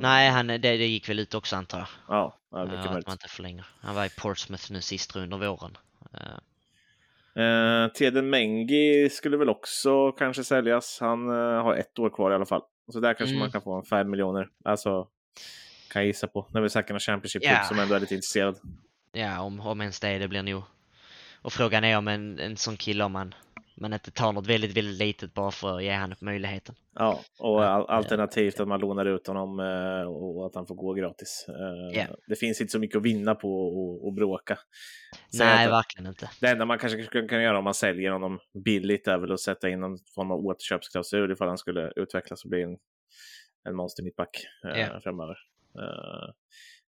Nej, han, det, det gick väl ut också antar jag. Ja, ja mycket möjligt. Att man inte förlänger. Han var i Portsmouth nu sist under våren. Uh, Teden Mengi skulle väl också kanske säljas. Han uh, har ett år kvar i alla fall. Så där kanske mm. man kan få en 5 miljoner. Alltså, kan jag gissa på. När vi snackar någon Championship yeah. som ändå är lite intresserad. Ja, om, om ens det, det blir nog. Och frågan är om en, en sån kille om man, man inte tar något väldigt, väldigt litet bara för att ge honom möjligheten. Ja, och alternativt att man lånar ut honom eh, och att han får gå gratis. Yeah. Det finns inte så mycket att vinna på att bråka. Så Nej, verkligen inte. Det enda man kanske kan, göra om man säljer honom billigt är väl att sätta in någon form av återköpsklausul ifall han skulle utvecklas och bli en, en monster mittback yeah. framöver. Uh,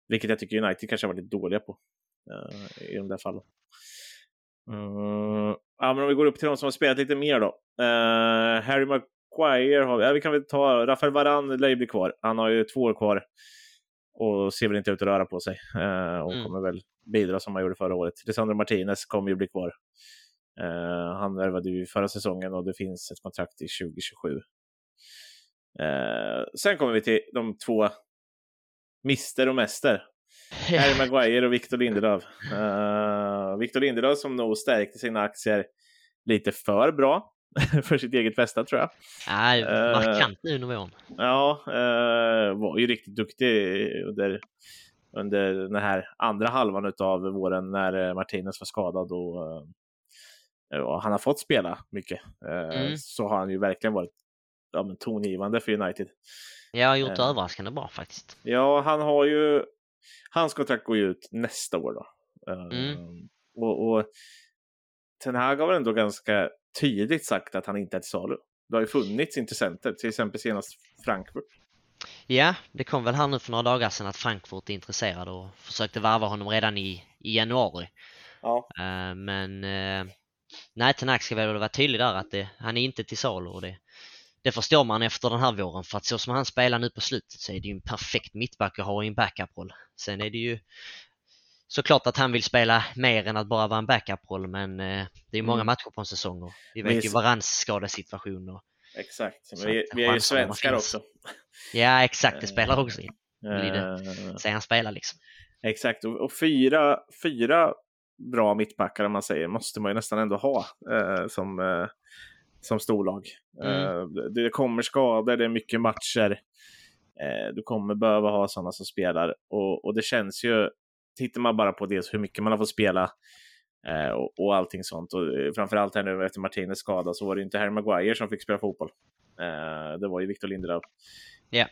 vilket jag tycker United kanske har varit lite dåliga på uh, i de där fallen. Uh, ja, men om vi går upp till de som har spelat lite mer då. Uh, Harry Maguire har vi. Ja, vi kan väl ta Rafael Varan lär ju bli kvar. Han har ju två år kvar och ser väl inte ut att röra på sig. Uh, och mm. kommer väl bidra som han gjorde förra året. Lisandro Martinez kommer ju bli kvar. Uh, han värvade ju förra säsongen och det finns ett kontrakt i 2027. Uh, sen kommer vi till de två Mister och Mäster. Harry Maguire och Victor Lindelöf. Uh, Victor Lindelöf som nog stärkte sina aktier lite för bra för sitt eget bästa tror jag. Nej, markant nu under våren. Ja, uh, var ju riktigt duktig under, under den här andra halvan av våren när Martinez var skadad och uh, han har fått spela mycket. Mm. Så har han ju verkligen varit ja, men tongivande för United. Ja, gjort det överraskande bra faktiskt. Ja, han har ju Hans kontrakt går ju ut nästa år då. Mm. Uh, och, och, Ten Hag har väl ändå ganska tydligt sagt att han inte är till salu. Det har ju funnits intressenter, till exempel senast Frankfurt. Ja, det kom väl här nu för några dagar sedan att Frankfurt är intresserade och försökte varva honom redan i, i januari. Ja. Uh, men uh, nej, Ten Hag ska väl vara tydlig där att det, han är inte till salu och det, det förstår man efter den här våren för att så som han spelar nu på slutet så är det ju en perfekt mittback att ha i en backup-roll. Sen är det ju såklart att han vill spela mer än att bara vara en backup-roll men eh, det är många mm. matcher på en säsong och vi vet ju Varans skadesituation. Och, exakt, men vi, vi är ju svenskar också. Ja exakt, det spelar också in. Uh, säger han spelar liksom. Exakt, och, och, fyra, fyra bra mittbackar om man säger måste man ju nästan ändå ha eh, som, eh, som storlag. Mm. Eh, det kommer skador, det är mycket matcher. Eh, du kommer behöva ha sådana som spelar och, och det känns ju tittar man bara på dels hur mycket man har fått spela eh, och, och allting sånt. Och framförallt här nu efter Martinez skada så var det inte Harry Maguire som fick spela fotboll. Det var ju Victor Lindelöf. Yeah.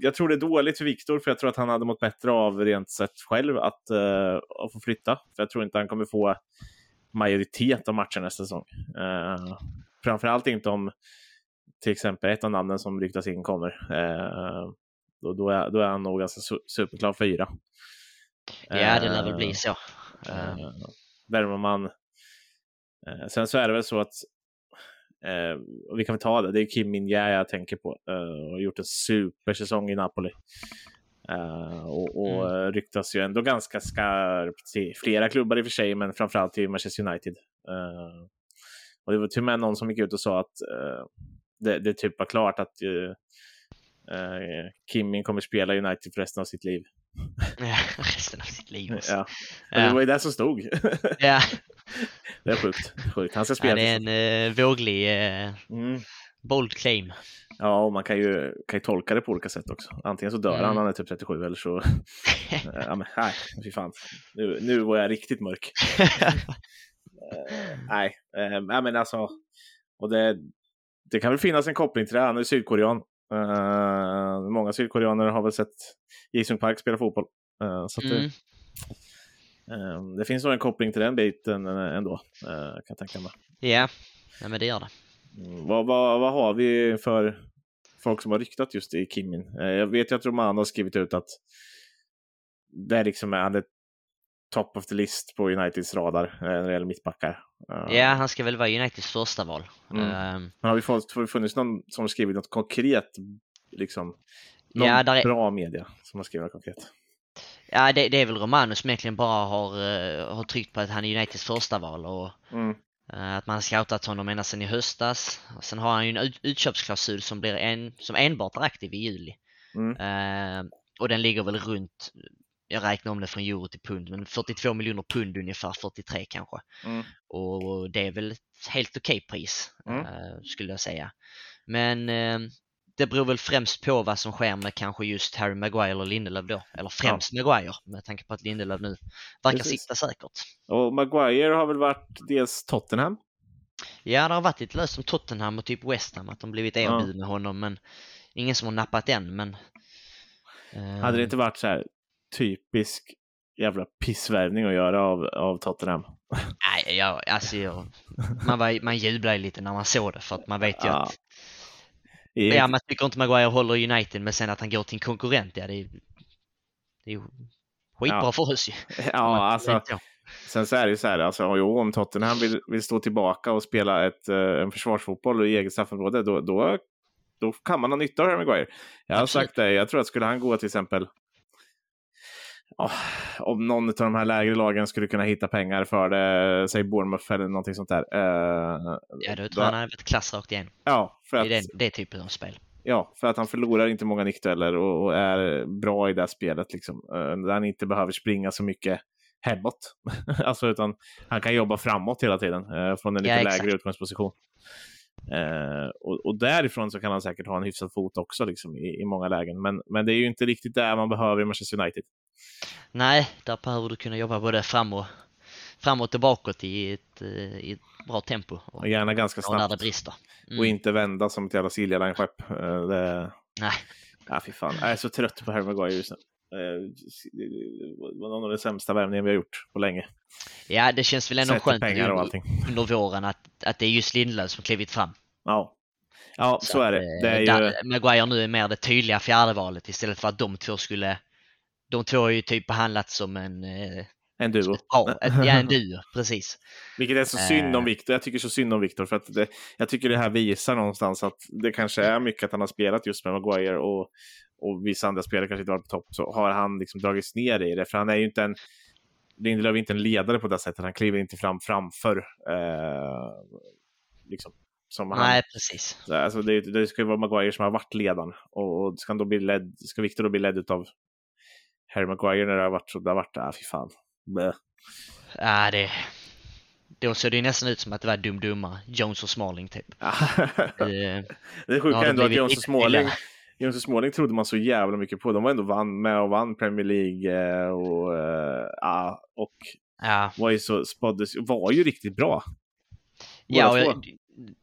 Jag tror det är dåligt för Victor, för jag tror att han hade mått bättre av rent sett själv att, uh, att få flytta. För jag tror inte han kommer få majoritet av matcher nästa säsong. Uh, framförallt inte om till exempel ett av namnen som ryktas in kommer. Uh, då, då, är, då är han nog ganska su superklar fyra. Ja, det lär väl bli så. Uh, värmer man... Uh, sen så är det väl så att Uh, vi kan väl ta det, det är Kim Min jag tänker på. Uh, har gjort en supersäsong i Napoli. Uh, och, och mm. ryktas ju ändå ganska skarpt till flera klubbar i och för sig, men framförallt till Manchester United. Uh, och det var till och med någon som gick ut och sa att det, det typ var klart att Kim Min kommer spela United för resten av sitt liv. Resten av sitt liv också. Ja. Men det var ju det som stod. ja. Det är sjukt. sjukt. Han ska spela. Ja, det är en uh, våglig, uh, mm. bold claim. Ja, och man kan ju, kan ju tolka det på olika sätt också. Antingen så dör mm. han när han är typ 37 eller så... ja, men nej, fy fan. Nu, nu var jag riktigt mörk. Uh, nej, uh, men alltså. Och det, det kan väl finnas en koppling till det. Han är sydkorean. Uh, många sydkoreaner har väl sett Jisung Park spela fotboll. Uh, så mm. det, uh, det finns nog en koppling till den biten ändå, kan jag tänka mig. Ja, ja men det gör det. Mm, vad, vad, vad har vi för folk som har ryktat just i Kimin? jag vet ju att Romano har skrivit ut att det liksom är han top of the list på Uniteds radar när det gäller mittbackar. Ja, han ska väl vara Uniteds första val. Mm. Um, Men har vi fått, har det funnits någon som har skrivit något konkret, liksom, någon ja, är... bra media som har skrivit något konkret? Ja, det, det, är väl Romano som egentligen bara har, uh, har tryckt på att han är Uniteds första val och mm. att man har scoutat honom ända sedan i höstas. Sen har han ju en ut, utköpsklausul som, blir en, som enbart är aktiv i juli. Mm. Uh, och den ligger väl runt jag räknar om det från euro till pund, men 42 miljoner pund ungefär, 43 kanske. Mm. Och det är väl ett helt okej pris, mm. uh, skulle jag säga. Men uh, det beror väl främst på vad som sker med kanske just Harry Maguire eller Lindelöf då. Eller främst ja. Maguire med tanke på att Lindelöf nu verkar Precis. sitta säkert. Och Maguire har väl varit dels Tottenham? Ja, det har varit lite löst om Tottenham och typ West Ham, att de blivit erbjudna ja. honom, men ingen som har nappat än. Men, uh... Hade det inte varit så här typisk jävla pissvärvning att göra av, av Tottenham. Nej, jag, alltså jag, man, var, man jublade lite när man såg det för att man vet ju ja. att Ja, man tycker inte Maguire håller United men sen att han går till en konkurrent, ja det är, det är skitbra ja. för oss ju. Ja, alltså. Sen så är det ju så här, alltså, jo, om Tottenham vill, vill stå tillbaka och spela ett, uh, en försvarsfotboll i eget straffområde, då, då, då kan man ha nytta av Harry Maguire. Jag har Absolut. sagt det, jag tror att skulle han gå till exempel oh, om någon av de här lägre lagen skulle kunna hitta pengar för det, säg Bournemouth eller någonting sånt där. Uh, ja, då tror jag han hade varit klass rakt igen. Ja, för att, I den, det typen av spel. Ja, för att han förlorar inte många nickdueller och, och, är bra i det spelet. Liksom. Uh, där han inte behöver springa så mycket hemåt. alltså, utan han kan jobba framåt hela tiden uh, från en lite ja, lägre utgångsposition. Uh, och, och, därifrån så kan han säkert ha en hyfsad fot också liksom, i, i många lägen. Men, men det är ju inte riktigt där man behöver i Manchester United. Nej, där behöver du kunna jobba både fram och, framåt och bakåt i ett, eh, i ett bra tempo. Och, och gärna ganska snabbt. när det brister. Mm. Och inte vända som ett jävla Silja Line-skepp. Eh, det... Nej. Ja, fy fan. Jag är så trött på Harry Maguire just nu. var någon av de sämsta värvningarna vi har gjort på länge. Ja, det känns väl ändå skönt under våren att, att det är just Lindlöf som klivit fram. Ja, ja så, så är det. det är ju... Maguire nu är mer det tydliga fjärdevalet istället för att de två skulle... De två har ju typ behandlats som en... En duo. Ja, ja, en duo, precis. Vilket är så synd om Viktor. Jag tycker så synd om Viktor för att det, jag tycker det här visar någonstans att det kanske är mycket att han har spelat just med Maguire och, och vissa andra spelare kanske inte varit på topp, så har han liksom dragits ner i det. För han är ju inte en, Lindelöf är inte en ledare på det sättet. Han kliver inte fram framför. Eh, liksom, som Nej, han, precis. Alltså det, det ska ju vara Maguire som har varit ledaren. Och, och ska, då bli ledd, ska Victor då bli ledd av Harry Maguire när det har varit så det har varit, ah, fy fan. Blä. Ja, det... Då såg det nästan ut som att det var dum-dumma Jones och Smalling typ. det, det är sjukt ändå att Jones och Smalling Jones och Småling trodde man så jävla mycket på. De var ändå vann, med och vann Premier League eh, och, ja, och ja. var ju så spåddes, var ju riktigt bra. Ja, och jag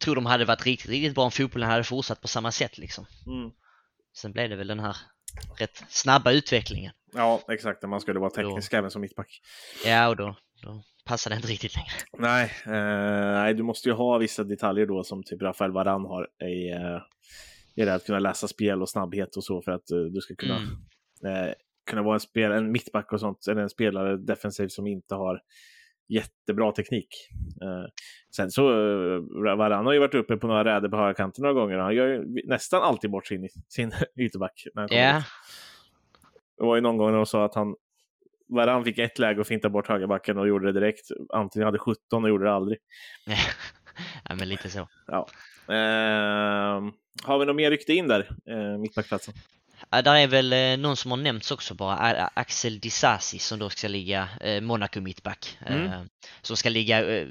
tror de hade varit riktigt, riktigt bra om fotbollen hade fortsatt på samma sätt liksom. Mm. Sen blev det väl den här rätt snabba utvecklingen. Ja, exakt. Man skulle vara teknisk då, även som mittback. Ja, och då, då passar det inte riktigt längre. Nej, eh, nej, du måste ju ha vissa detaljer då som typ Rafael Varan har i, eh, i det att kunna läsa spel och snabbhet och så för att uh, du ska kunna, mm. eh, kunna vara en, spel, en mittback och sånt, eller en spelare defensivt som inte har jättebra teknik. Eh, sen så, uh, Varan har ju varit uppe på några räder på högerkanten några gånger. Han gör ju nästan alltid bort sin, sin ytterback. Han yeah. Det var ju någon gång när de sa att han Varann fick ett läge att finta bort högerbacken och gjorde det direkt. Antingen hade 17 och gjorde det aldrig. ja, men lite så. Ja. Eh, har vi något mer rykte in där, eh, mittbackplatsen? Ja, där är väl eh, någon som har nämnts också bara, Axel Disasi som då ska ligga eh, Monaco mittback. Mm. Eh, som ska ligga, eh,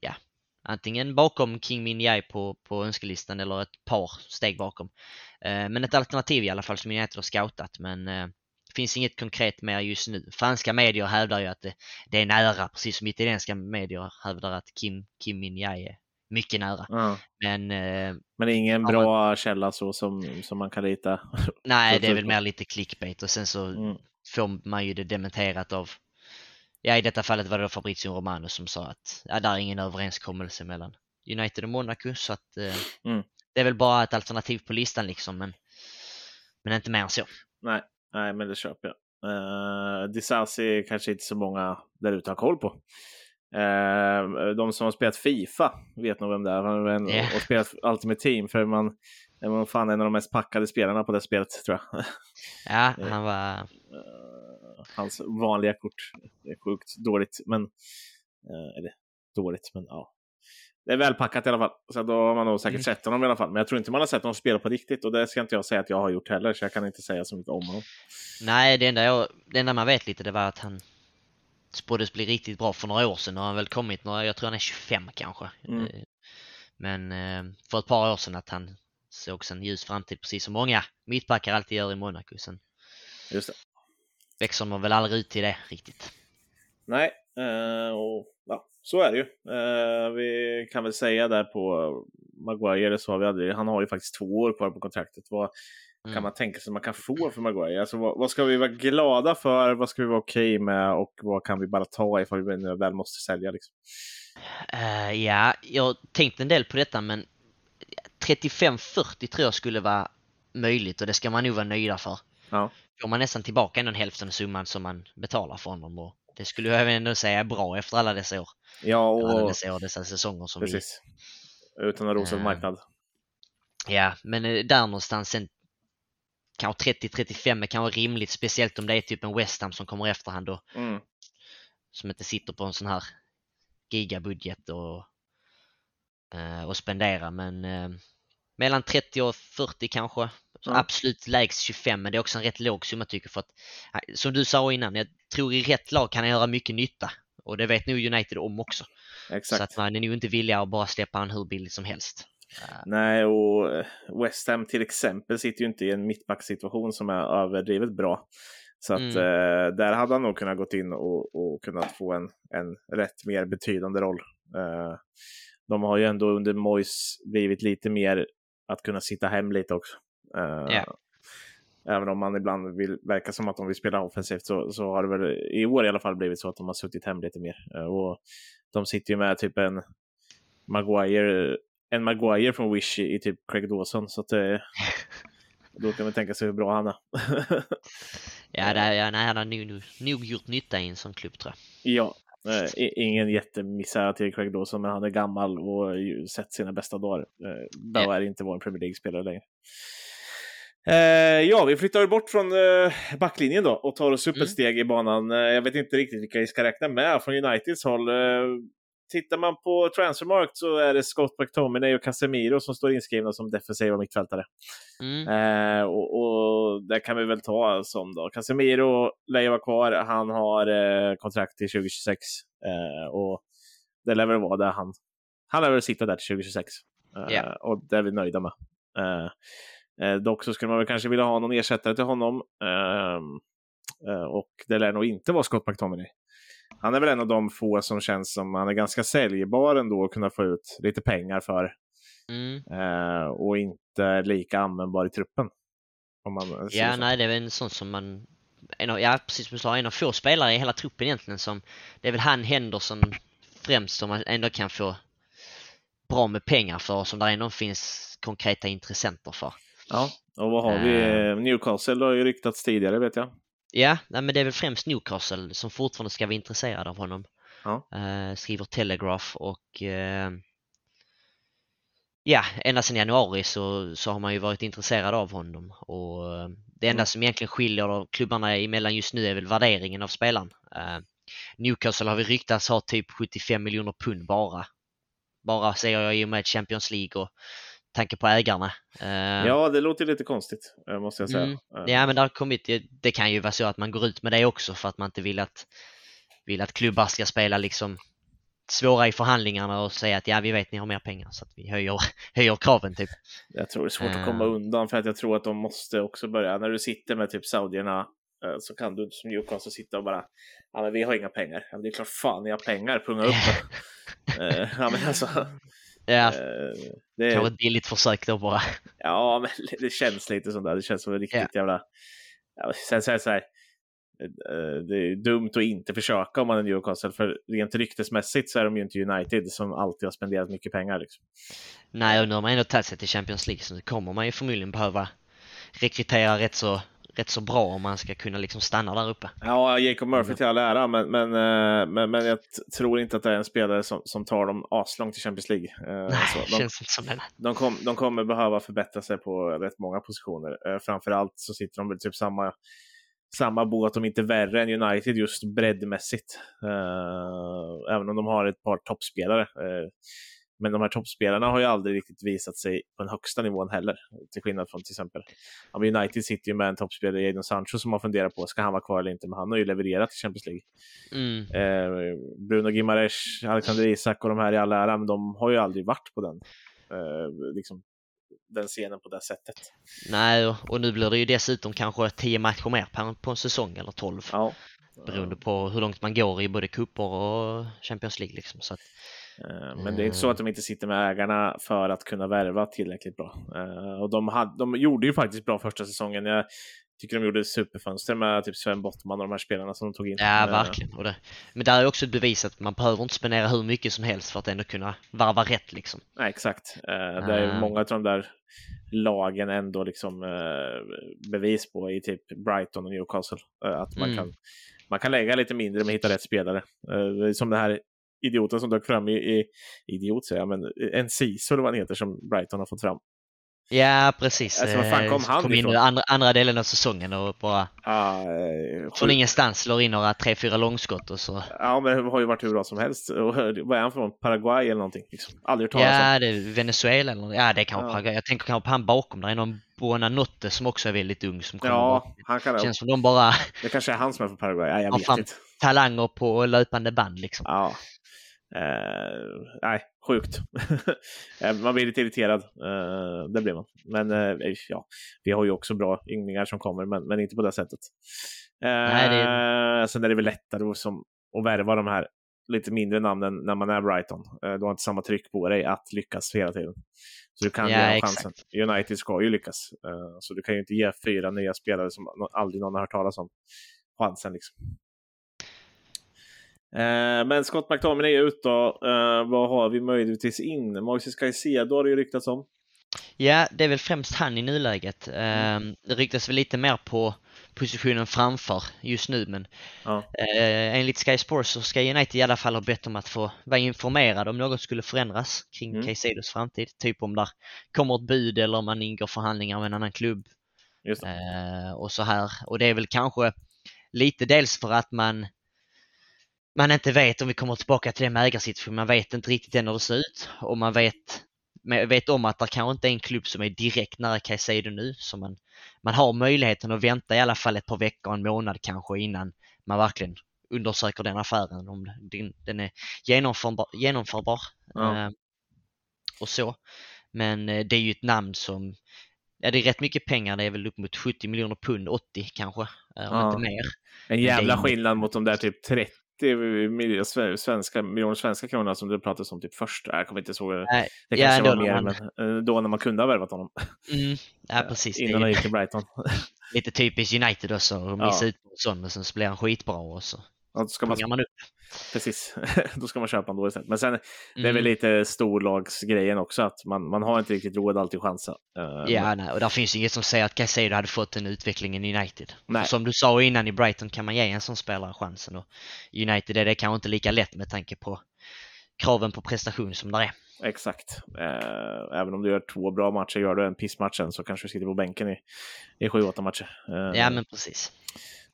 ja, antingen bakom King Min Jae på, på önskelistan eller ett par steg bakom. Eh, men ett alternativ i alla fall som United har scoutat men eh, finns inget konkret mer just nu. Franska medier hävdar ju att det, det är nära, precis som italienska medier hävdar att Kim, Kim Min Jae mycket nära. Ja. Men, eh, men ingen bra man... källa så som, som man kan lita? Nej, det är väl mer lite clickbait och sen så mm. får man ju det dementerat av Ja, i detta fallet var det Fabrizio Romano som sa att ja, där är ingen överenskommelse mellan United och Monaco så att eh, mm. det är väl bara ett alternativ på listan liksom men, men inte mer än så. Nej, nej men det köper jag. Uh, Disasi kanske inte så många där ute har koll på. Eh, de som har spelat Fifa vet nog vem det är. Han yeah. och spelat Ultimate Team för man är man fan en av de mest packade spelarna på det spelet tror jag. Ja, eh, han var... Eh, hans vanliga kort är sjukt dåligt, men eller dåligt, men ja. Det är välpackat i alla fall, så då har man nog säkert mm. sett honom i alla fall. Men jag tror inte man har sett honom spela på riktigt och det ska inte jag säga att jag har gjort heller, så jag kan inte säga så mycket om honom. Nej, det enda, jag, det enda man vet lite det var att han spåddes bli riktigt bra för några år sedan. Nu har han väl kommit några, jag tror han är 25 kanske. Mm. Eh, men eh, för ett par år sedan att han såg en ljus framtid precis som många mittbackar alltid gör i Monaco. Sen Just det. växer man väl aldrig ut till det riktigt. Nej, eh, och så är det ju. vi kan väl säga där på Maguire så har vi aldrig, han har ju faktiskt två år kvar på kontraktet. Vad, mm. kan man tänka sig man kan få för Maguire? Alltså, vad, vad, ska vi vara glada för? Vad ska vi vara okej okay med? Och vad kan vi bara ta ifall vi väl måste sälja? Liksom? Uh, ja, jag har tänkt en del på detta, men 35-40 tror jag skulle vara möjligt och det ska man nog vara nöjda för. Ja. Får man nästan tillbaka en hälften av summan som man betalar för honom och det skulle jag ändå säga är bra efter alla dessa år. Ja, och... Alla dessa år, dessa säsonger som Precis. Vi... Utan att rosa uh, marknad. Ja, men där någonstans sen kanske 30-35 är kanske rimligt, speciellt om det är typ en West Ham som kommer efterhand då. Mm. Som inte sitter på en sån här gigabudget och, eh, och spendera men eh, mellan 30 och 40 kanske. Mm. Absolut lägst 25 men det är också en rätt låg summa tycker för att som du sa innan, jag tror i rätt lag kan han göra mycket nytta och det vet nog United om också. Exakt. Så att man är nog inte villiga att bara släppa han hur billigt som helst. Nej, och eh, West Ham till exempel sitter ju inte i en mittbacksituation som är överdrivet bra. Så att mm. eh, där hade han nog kunnat gått in och, och kunnat få en, en rätt mer betydande roll. Eh, de har ju ändå under Mois blivit lite mer att kunna sitta hem lite också. Eh, yeah. Även om man ibland vill verka som att de vill spela offensivt så, så har det väl i år i alla fall blivit så att de har suttit hem lite mer. Eh, och de sitter ju med typ en Maguire, en Maguire från Wish i, typ Craig Dawson. Så att det, då kan man tänka sig hur bra han är. ja, det, ja nej, han har nog, nog gjort nytta i en sån klubb tror jag. Ja, Eh, ingen jättemisär till Craig Dawson, men han är gammal och sett sina bästa dagar. Eh, Bell är inte vår Premier League-spelare längre. Eh, ja, vi flyttar bort från eh, backlinjen då och tar oss upp mm. ett steg i banan. Eh, jag vet inte riktigt vilka vi ska räkna med från Uniteds håll. Tittar man på Transfermarkt så är det Scott McTominay och Casemiro som står inskrivna som defensiva mittfältare. Mm. Eh, och, och det kan vi väl ta som då. Casemiro lär ju vara kvar. Han har eh, kontrakt till 2026 eh, och det lär väl vara där han. Han lär väl sitta där till 2026 yeah. och det är vi nöjda med. Eh, eh, dock så skulle man väl kanske vilja ha någon ersättare till honom. Ehm, eh, och det lär nog inte vara Scott McTominay han är väl en av de få som känns som han är ganska säljbar ändå att kunna få ut lite pengar för. Mm. Eh, och inte lika användbar i truppen. ja, nej, det är väl en sån som man en av, ja, precis som du sa, en av få spelare i hela truppen egentligen som det är väl han Henderson främst som man ändå kan få bra med pengar för som där ändå finns konkreta intressenter för. Ja, och vad har vi? Uh, Newcastle har ju ryktats tidigare vet jag. Ja, nej, men det är väl främst Newcastle som fortfarande ska vara intresserade av honom. Ja. Uh, skriver Telegraph och uh, ja, ända sedan januari så, så har man ju varit intresserad av honom och uh, det enda mm. som egentligen skiljer klubbarna emellan just nu är väl värderingen av spelaren. Newcastle har vi ryktats ha typ 75 miljoner pund bara. Bara säger jag i och med Champions League och tanke på ägarna. Eh, ja, det låter lite konstigt, eh, måste jag säga. Mm. Eh. Ja, men det har kommit, det kan ju vara så att man går ut med det också för att man inte vill att, vill att klubbar ska spela liksom svåra i förhandlingarna och säga att ja, vi vet ni har mer pengar så att vi höjer, höjer kraven typ. Jag tror det är svårt att komma undan för att jag tror att de måste också börja, när du sitter med typ saudierna så kan du som Newcastle sitta och bara, ja men vi har inga pengar. Ja, men det är klart fan ni har pengar, punga upp ja men alltså, Ja, eh, det kanske ett billigt försök då bara. Ja, men det känns lite som det. Det känns som en riktigt ja. jävla... Ja, sen så det så här, eh, det är dumt att inte försöka om man är Newcastle, för rent ryktesmässigt så är de ju inte United som alltid har spenderat mycket pengar. Liksom. Nej, och nu har man ändå tagit sig till Champions League, så nu kommer man ju förmodligen behöva rekrytera rätt så rätt så bra om man ska kunna liksom stanna där uppe. Ja, Jacob Murphy till all ära, men, men, eh, men, men jag tror inte att det är en spelare som, som tar dem aslångt till Champions League. Eh, Nej, så de, känns inte som det. De, kom, de kommer behöva förbättra sig på rätt många positioner. Eh, framförallt så sitter de väl typ samma samma båt, om inte värre än United just breddmässigt. Uh, även om de har ett par toppspelare. Uh, men de här toppspelarna har ju aldrig riktigt visat sig på den högsta nivån heller. Till skillnad från till exempel ja, United sitter ju med en toppspelare, Jadon Sancho, som man funderar på, ska han vara kvar eller inte? Men han har ju levererat i Champions League. Mm. Eh, Bruno Gimares, Alexander Isak och de här i all ära, men de har ju aldrig varit på den, eh, liksom, den scenen på det sättet. Nej, och nu blir det ju dessutom kanske 10 matcher mer på, på en säsong, eller 12. Ja. Beroende på hur långt man går i både kupper och Champions League. Liksom. Så att, Eh, men det är inte så att de inte sitter med ägarna för att kunna värva tillräckligt bra. Eh, och de, hade, de gjorde ju faktiskt bra första säsongen. Jag tycker de gjorde superfönster med typ Sven Bottman och de här spelarna som de tog in. Ja, eh, verkligen. Och det, men där är också ett bevis att man behöver inte spendera hur mycket som helst för att ändå kunna varva rätt liksom. Nej, exakt. Det är många av de där lagen ändå liksom bevis på i typ Brighton och Newcastle. Att man, mm. kan, man kan lägga lite mindre men hitta rätt spelare. Som det här idioten som dök fram i, i idiot säger jag, men en CISO eller vad han heter som Brighton har fått fram. Ja, precis. Alltså, vad fan kom eh, han kom in andra, andra delen av säsongen och bara ah, från ingenstans slår in några tre, fyra långskott och så. Ja, men det har ju varit hur bra som helst. Vad är han från? Paraguay eller någonting? Liksom. Aldrig hört talas om. Ja, det är Venezuela eller Ja, det är kanske ja. Paraguay. Jag tänker kanske på han bakom. Det är någon Buonanotte som också är väldigt ung som kommer Ja, han kan det. Känns som de bara... Det kanske är han som är från Paraguay. Ja, jag vet inte. talanger på löpande band liksom. Ja, Eh, nej, sjukt. Eh, man blir lite irriterad. Eh, det blir man. Men eh, ja, vi har ju också bra ynglingar som kommer, men, men inte på det sättet. Nej, det är... Eh, sen är det väl lättare som, att värva de här lite mindre namn än när man är Brighton. Eh, du har inte samma tryck på dig att lyckas hela tiden. Så du kan ja, ge chansen. United ska ju lyckas. Eh, så du kan ju inte ge fyra nya spelare som aldrig någon har hört talas om chansen. Liksom. Eh, men Scott McTominay är ute då. Vad har vi möjligtvis in? Moises Caicedo har det ju ryktats om. Ja, det är väl främst han i nuläget. Mm. Det ryktas väl lite mer på positionen framför just nu men ja. eh, enligt Sky Sports så ska United i alla fall ha bett om att få vara informerad om något skulle förändras kring mm. Caicedos framtid. Typ om där kommer ett bud eller om man ingår förhandlingar med en annan klubb. Eh, och så här. Och det är väl kanske lite dels för att man man inte vet om vi kommer tillbaka till det med ägarsituationen. Man vet inte riktigt än hur det ser ut och man vet jag vet om att det kanske inte är en klubb som är direkt nära Caicedo nu, så man, man har möjligheten att vänta i alla fall ett par veckor, en månad kanske innan man verkligen undersöker den affären, om den, den är genomförbar. genomförbar ja. eh, och så. Men eh, det är ju ett namn som, ja det är rätt mycket pengar, det är väl upp mot 70 miljoner pund, 80 kanske, eh, om ja. inte mer. En jävla skillnad mot de där typ 30 30 svenska, miljoner svenska kronor som det pratades om typ först. Jag kommer inte ihåg. Det Det kanske ja, var mer, men eh, då när man kunde ha värvat honom. Mm, ja, precis. Innan han gick till Brighton. Lite typiskt United också, att missa ja. ut på sån och sen så blir han skitbra och så ja, ska man, man upp. Precis, då ska man köpa honom då istället. Men sen, mm. det är väl mm. lite storlagsgrejen också, att man, man har inte riktigt råd alltid chansa. Uh, ja, nej, och där finns inget som säger att Caicedo hade fått den utvecklingen i United. Som du sa innan i Brighton kan man ge en sån spelare chansen och United är det kanske inte lika lätt med tanke på kraven på prestation som det är. Exakt. Eh, även om du gör två bra matcher, gör du en pissmatch så kanske du sitter på bänken i, i sju, åtta matcher. Eh, ja, men precis.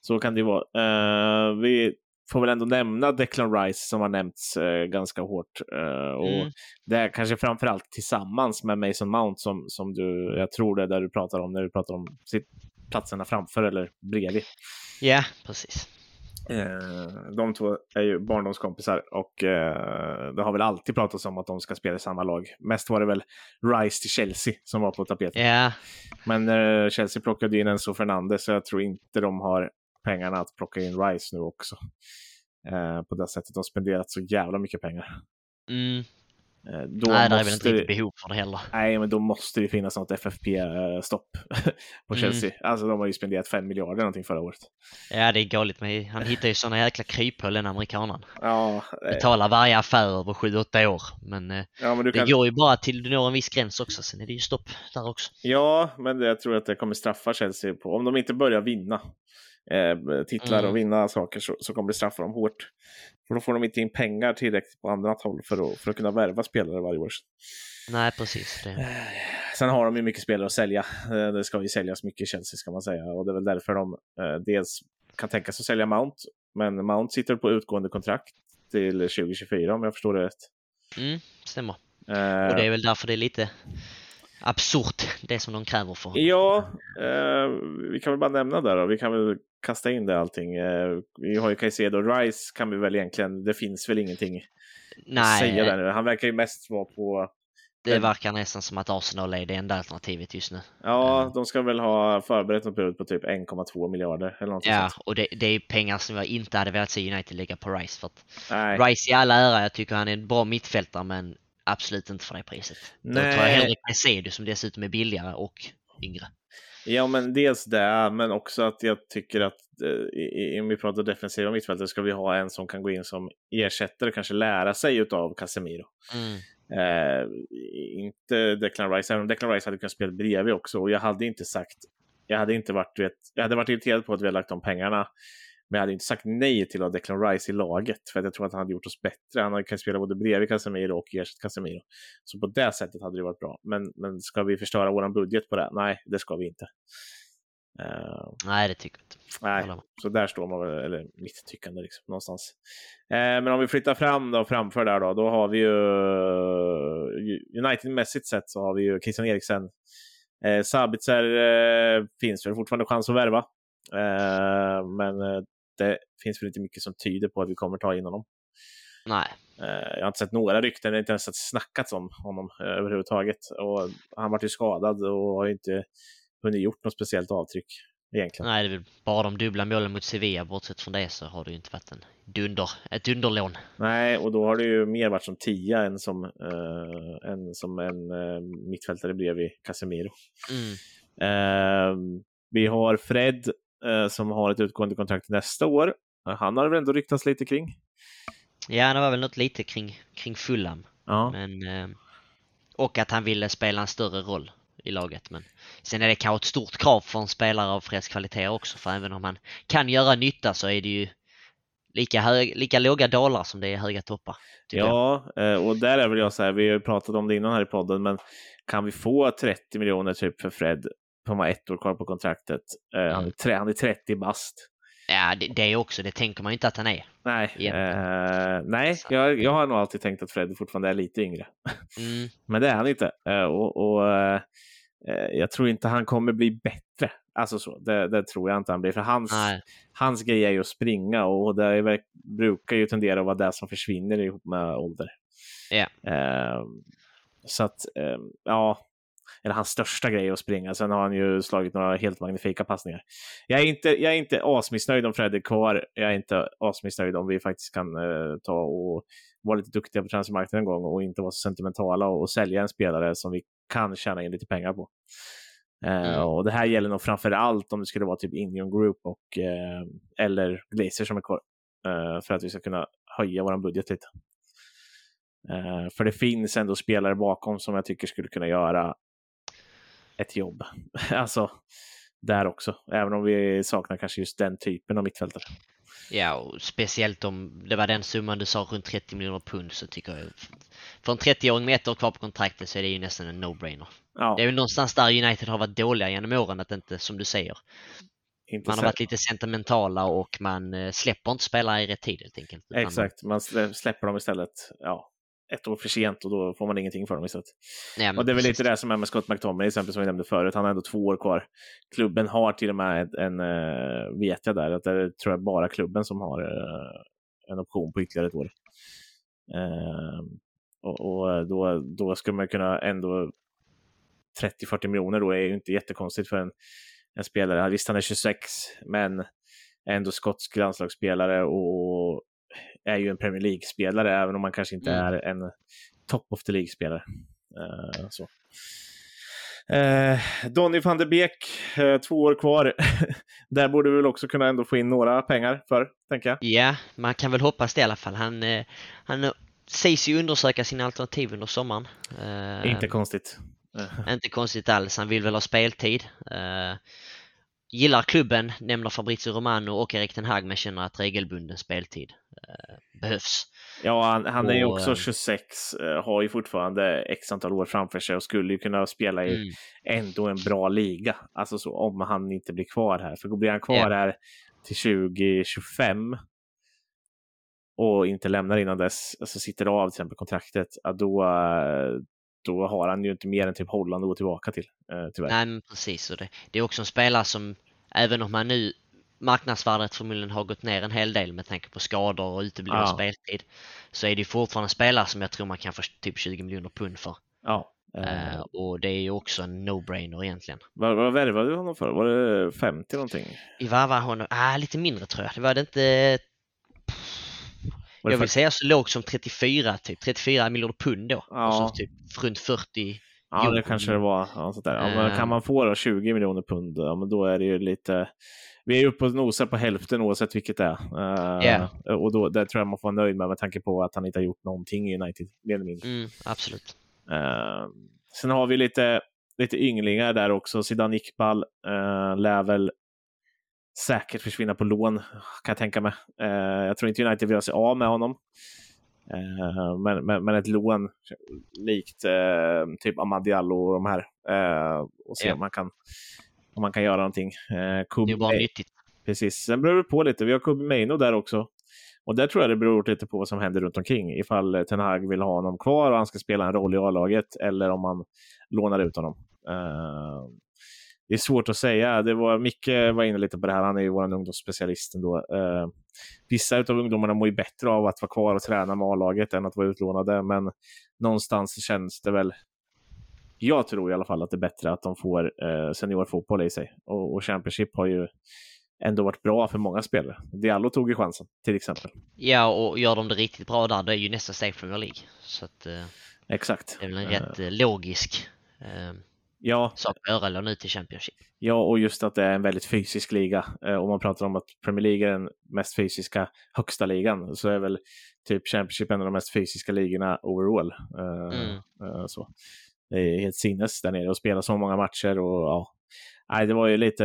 Så kan det vara. Eh, vi får väl ändå nämna Declan Rice som har nämnts eh, ganska hårt. Eh, och mm. Det är kanske framförallt tillsammans med Mason Mount som, som du, jag tror det är där du pratar om när du pratar om sitt, platserna framför eller bredvid. Ja, precis. Eh, de två är ju barndomskompisar och eh, det har väl alltid pratats om att de ska spela i samma lag. Mest var det väl Rice till Chelsea som var på tapeten. Yeah. Men eh, Chelsea plockade in Enzo Fernandes så jag tror inte de har pengarna att plocka in Rice nu också. Eh, på det sättet. De har spenderat så jävla mycket pengar. Mm. Eh, då nej, det är väl inte riktigt behov för det heller. Nej, men då måste det finnas något FFP-stopp på mm. Chelsea. Mm. Alltså de har ju spenderat 5 miljarder någonting förra året. Ja, det är galet. Men han hittar ju sådana jäkla kryphål, den amerikanen. Ja, Betalar varje affär över 7-8 år. Men, eh, ja, men det kan... går ju bara till du når en viss gräns också. Sen är det ju stopp där också. Ja, men jag tror att det kommer straffa Chelsea på, om de inte börjar vinna eh, titlar mm. och vinna saker så, så kommer det straffa dem hårt. För då får de inte in pengar tillräckligt på andra håll för att, för att kunna värva spelare varje år. Nej, precis. Det. Eh, sen har de ju mycket spelare att sälja. Eh, det ska ju säljas mycket Chelsea ska man säga. Och det är väl därför de eh, dels kan tänka sig att sälja Mount. Men Mount sitter på utgående kontrakt till 2024 om jag förstår det rätt. Mm, stämmer. Uh, och det är väl därför det är lite absurt det som de kräver för Ja, eh, vi kan väl bara nämna det då. Vi kan väl kasta in det allting. Eh, vi har ju Caicedo och Rice kan vi väl egentligen, det finns väl ingenting Nej. att säga där nu. Han verkar ju mest vara på det verkar nästan som att Arsenal är det enda alternativet just nu. Ja, de ska väl ha förberett något bud på typ 1,2 miljarder eller något Ja, sånt. och det, det, är pengar som jag inte hade velat se United lägga på Rice. För. Rice i alla ära, jag tycker han är en bra mittfältare men absolut inte för det priset. Nej. Då tar jag hellre Caicedo som dessutom är billigare och yngre. Ja, men dels det, men också att jag tycker att eh, om vi pratar defensiva mittfältare ska vi ha en som kan gå in som ersättare och kanske lära sig av Casemiro. Mm. Eh, inte Declan Rice, även om Declan Rice hade kunnat spela bredvid också och jag hade inte sagt, jag hade inte varit, vet, jag hade varit irriterad på att vi hade lagt de pengarna men jag hade inte sagt nej till att ha Declan Rice i laget, för att jag tror att han hade gjort oss bättre. Han kan spela både bredvid Casemiro och ersätta Casemiro. Så på det sättet hade det varit bra. Men, men ska vi förstöra vår budget på det? Nej, det ska vi inte. Uh, nej, det tycker jag inte. Nej, så där står man väl, eller mitt tyckande liksom, någonstans. Uh, men om vi flyttar fram då, framför där då, då har vi ju United-mässigt sett så har vi ju Christian Eriksen. Uh, Sabitzer finns väl fortfarande chans att värva. Men det finns väl inte mycket som tyder på att vi kommer ta in honom. Nej. Eh, jag har inte sett några rykten, inte ens snackats om honom eh, överhuvudtaget. Och han var ju skadad och har inte hunnit gjort något speciellt avtryck. Egentligen. Nej, det är väl bara de dubbla målen mot Sevilla. Bortsett från det så har det ju inte varit en dunder, ett dunderlån. Nej, och då har det ju mer varit som tia än som, uh, än som en uh, mittfältare bredvid Casemiro. Mm. Uh, vi har Fred som har ett utgående kontrakt nästa år. Han har väl ändå ryktats lite kring? Ja, det var väl något lite kring, kring Fulham. Ja. Men, och att han ville spela en större roll i laget. Men sen är det kanske ett stort krav för en spelare av Freds kvalitet också. För även om han kan göra nytta så är det ju lika, hög, lika låga dalar som det är höga toppar. Ja, jag. Eh, och där är väl jag så här, vi har pratat om det innan här i podden, men kan vi få 30 miljoner typ för Fred, som har ett år kvar på kontraktet, mm. han, är, han är 30 bast. Ja, det, det också, det tänker man ju inte att han är. Nej, eh, nej jag, jag har nog alltid tänkt att Fred fortfarande är lite yngre. Mm. Men det är han inte. Eh, och, och eh, jag tror inte han kommer bli bättre. Alltså så, det, det tror jag inte han blir. För hans, hans grej är ju att springa och det är, brukar ju tendera att vara det som försvinner ihop med ålder. Yeah. så att, ja, eller hans största grej att springa. Sen har han ju slagit några helt magnifika passningar. Jag är inte, jag är inte asmissnöjd om Fred är kvar. Jag är inte asmissnöjd om vi faktiskt kan uh, ta och vara lite duktiga på transfermarknaden en gång och inte vara så sentimentala och, och sälja en spelare som vi kan tjäna in lite pengar på. Uh, mm. Och Det här gäller nog framför allt om det skulle vara typ Indian Group och, uh, eller Glazer som är kvar. för att vi ska kunna höja vår budget lite. för det finns ändå spelare bakom som jag tycker skulle kunna göra ett jobb. alltså, där också. Även om vi saknar kanske just den typen av mittfältare. Ja, och speciellt om det var den summan du sa, runt 30 miljoner pund, så tycker jag för en 30-åring med ett år kvar på kontraktet så är det ju nästan en no-brainer. Ja. Det är väl någonstans där United har varit dåliga genom åren, att inte, som du säger, inte man har varit lite sentimentala och man eh, släpper inte spelare i rätt tid helt enkelt. Exakt, man släpper dem istället. Ja, ett år för sent och då får man ingenting för dem istället. Ja, och det är väl lite det som är med Scott McTominay exempel som vi nämnde förut. Han har ändå två år kvar. Klubben har till och med en, uh, vet jag där, att det är, tror jag bara klubben som har uh, en option på ytterligare ett år. Uh, och, och då, då skulle man kunna ändå 30-40 miljoner då är ju inte jättekonstigt för en, en spelare. Visst, han är 26, men ändå skotsk landslagsspelare och är ju en Premier League-spelare, även om man kanske inte mm. är en top of the League-spelare. Uh, så. Uh, Donny van de Beek, uh, två år kvar. Där borde vi väl också kunna ändå få in några pengar för, tänker jag. Ja, man kan väl hoppas det i alla fall. Han, uh, han sägs ju undersöka sina alternativ under sommaren. Inte konstigt. Inte konstigt alls. Han vill väl ha speltid gillar klubben, nämner Fabrizio Romano och Erik Ten Hag, men känner att regelbunden speltid eh, behövs. Ja, han, han är ju också 26, eh, har ju fortfarande x antal år framför sig och skulle ju kunna spela i mm. ändå en bra liga. Alltså så, om han inte blir kvar här. För blir han kvar yeah. här till 2025 och inte lämnar innan dess, alltså sitter av till exempel kontraktet, då, då har han ju inte mer än typ Holland att gå tillbaka till. Eh, tyvärr. Nej, men precis. Och det, det är också en spelare som, även om han nu marknadsvärdet förmodligen har gått ner en hel del med tanke på skador och utebliven ja. speltid, så är det fortfarande spelare som jag tror man kan få typ 20 miljoner pund för. Ja. Uh, och det är ju också en no-brainer egentligen. Vad, vad värvade du honom för? Var det 50 någonting? Vi varvade honom, ah, lite mindre tror jag. Det var det inte jag vill säga så lågt som 34, typ 34 miljoner pund då. Ja. Och så typ runt 40 Ja, det kanske det var. Ja, sånt där. Ja, men kan man få då 20 miljoner pund, ja, men då är det ju lite... Vi är uppe och nosar på hälften oavsett vilket det är. Uh, yeah. Och då, det tror jag man får vara nöjd med med tanke på att han inte har gjort någonting i United, mer eller mindre. Mm, absolut. Uh, sen har vi lite, lite ynglingar där också. Zidane Iqbal uh, lär väl säkert försvinna på lån, kan jag tänka mig. Uh, jag tror inte United vill ha sig av med honom. Uh, men, men, men, ett lån likt uh, typ Amad Diallo och de här. och se yeah. om, man kan, om man kan göra någonting. Uh, det bara nyttigt. Precis, sen beror det på lite. Vi har Kubi Meino där också. Och där tror jag det beror lite på vad som händer runt omkring. Ifall Ten Hag vill ha honom kvar och han ska spela en roll i A-laget eller om man lånar ut honom. Uh, det är svårt att säga. Det var, Micke var inne lite på det här, han är ju vår ungdomsspecialist ändå. Eh, vissa av ungdomarna mår ju bättre av att vara kvar och träna med A-laget än att vara utlånade, men någonstans känns det väl jag tror i alla fall att det är bättre att de får eh, seniorfotboll i sig. Och, och Championship har ju ändå varit bra för många spelare. Diallo tog ju chansen, till exempel. Ja, och gör de det riktigt bra där, det är ju nästa steg Premier League. Så att, eh, Exakt. Det är väl en rätt eh, logisk eh, ja. göra eller nu till Championship. Ja, och just att det är en väldigt fysisk liga. Eh, om man pratar om att Premier League är den mest fysiska högsta ligan så är väl typ Championship en av de mest fysiska ligorna overall. Eh, mm. Eh, så. Det är helt sinnes där nere att spela så många matcher och ja, Nej, det var ju lite,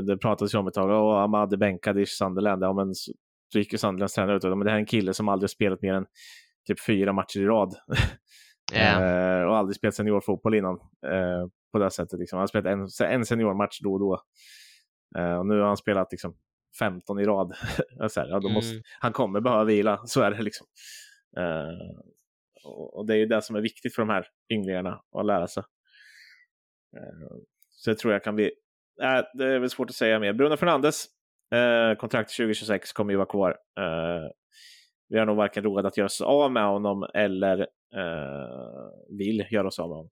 det pratades ju om ett tag, och Ahmad bänkad i Sunderland. Ja, men så gick ju Sunderlands tränare ut och men det här är en kille som aldrig spelat mer än typ fyra matcher i rad. Yeah. och aldrig spelat seniorfotboll innan på det sättet. Liksom. Han har spelat en, en seniormatch då och då. Eh, och nu har han spelat liksom 15 i rad. så här, ja, då måste, mm. Han kommer behöva vila, så är det liksom. Eh, och, och, det är ju det som är viktigt för de här ynglingarna att lära sig. Eh, så det tror jag kan bli... Äh, det är väl svårt att säga mer. Bruno Fernandes, kontrakt 2026 kommer ju vara kvar. Vi har nog varken råd att göra oss av med honom eller vill göra oss av med honom.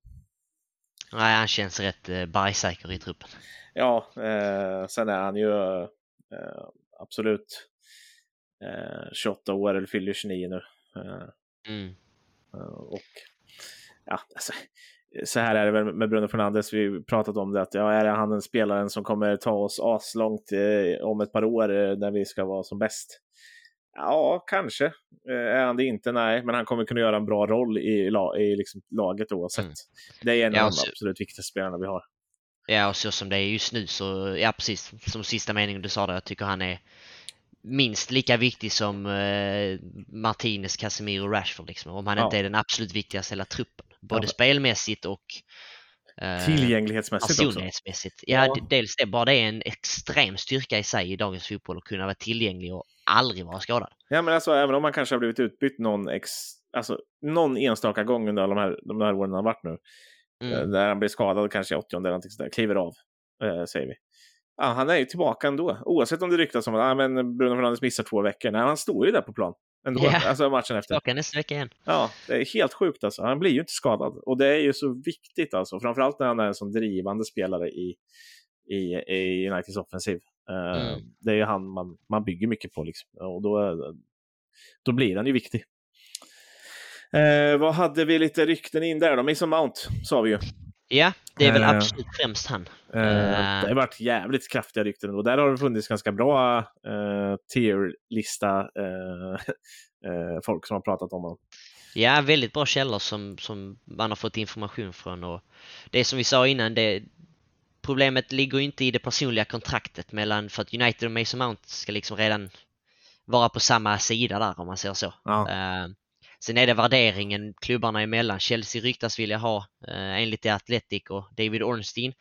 Nej, han känns rätt eh, bergsäker i truppen. Ja, eh, sen är han ju eh, absolut eh, 28 år eller fyller 29 nu. Eh, mm. Eh, och ja, alltså, så här är det väl med Bruno Fernandes, vi pratat om det, att ja, är han den spelaren som kommer ta oss aslångt eh, om ett par år eh, när vi ska vara som bäst? Ja, kanske. Eh, är han det inte? Nej, men han kommer kunna göra en bra roll i, i liksom laget oavsett. Mm. Det är en ja, av de absolut viktigaste spelarna vi har. Ja, och så som det är just nu så, ja precis, som sista meningen du sa där, jag tycker han är minst lika viktig som eh, Martinez, Casemiro Rashford liksom. Om han ja. inte är den absolut viktigaste i hela truppen. Både ja. spelmässigt och eh, Tillgänglighetsmässigt personlighetsmässigt. Också. Ja, ja, dels det. Bara det är en extrem styrka i sig i dagens fotboll att kunna vara tillgänglig och aldrig vara skadad. Ja, men alltså även om man kanske har blivit utbytt någon, ex, alltså, någon enstaka gång under alla de här, de här åren han varit nu. Mm. Eh, där han blir skadad kanske i 80 eller någonting sådär, kliver av, eh, säger vi. Ja, han är ju tillbaka ändå, oavsett om det ryktas om att ah, men Bruno Fernandes missar två veckor. Nej, han står ju där på plan. Ändå, yeah. alltså matchen efter. Tillbaka nästa vecka igen. Ja, det är helt sjukt alltså. Han blir ju inte skadad. Och det är ju så viktigt alltså, framförallt när han är en sån drivande spelare i, i, i Uniteds offensiv. Uh, mm. Det är ju han man, man bygger mycket på liksom. Och då, då blir han ju viktig. Uh, vad hade vi lite rykten in där då? Mason Mount sa vi ju. Ja, det är väl uh, absolut främst han. Uh, det har varit jävligt kraftiga rykten och där har det funnits ganska bra uh, tier-lista folk som har pratat om honom. Ja, väldigt bra källor som, som man har fått information från och det som vi sa innan, det, problemet ligger inte i det personliga kontraktet mellan, för att United och Mason Mount ska liksom redan vara på samma sida där om man säger så. Ja. Sen är det värderingen klubbarna emellan. Chelsea ryktas vilja ha, eh, enligt The Athletic och David Ornstein,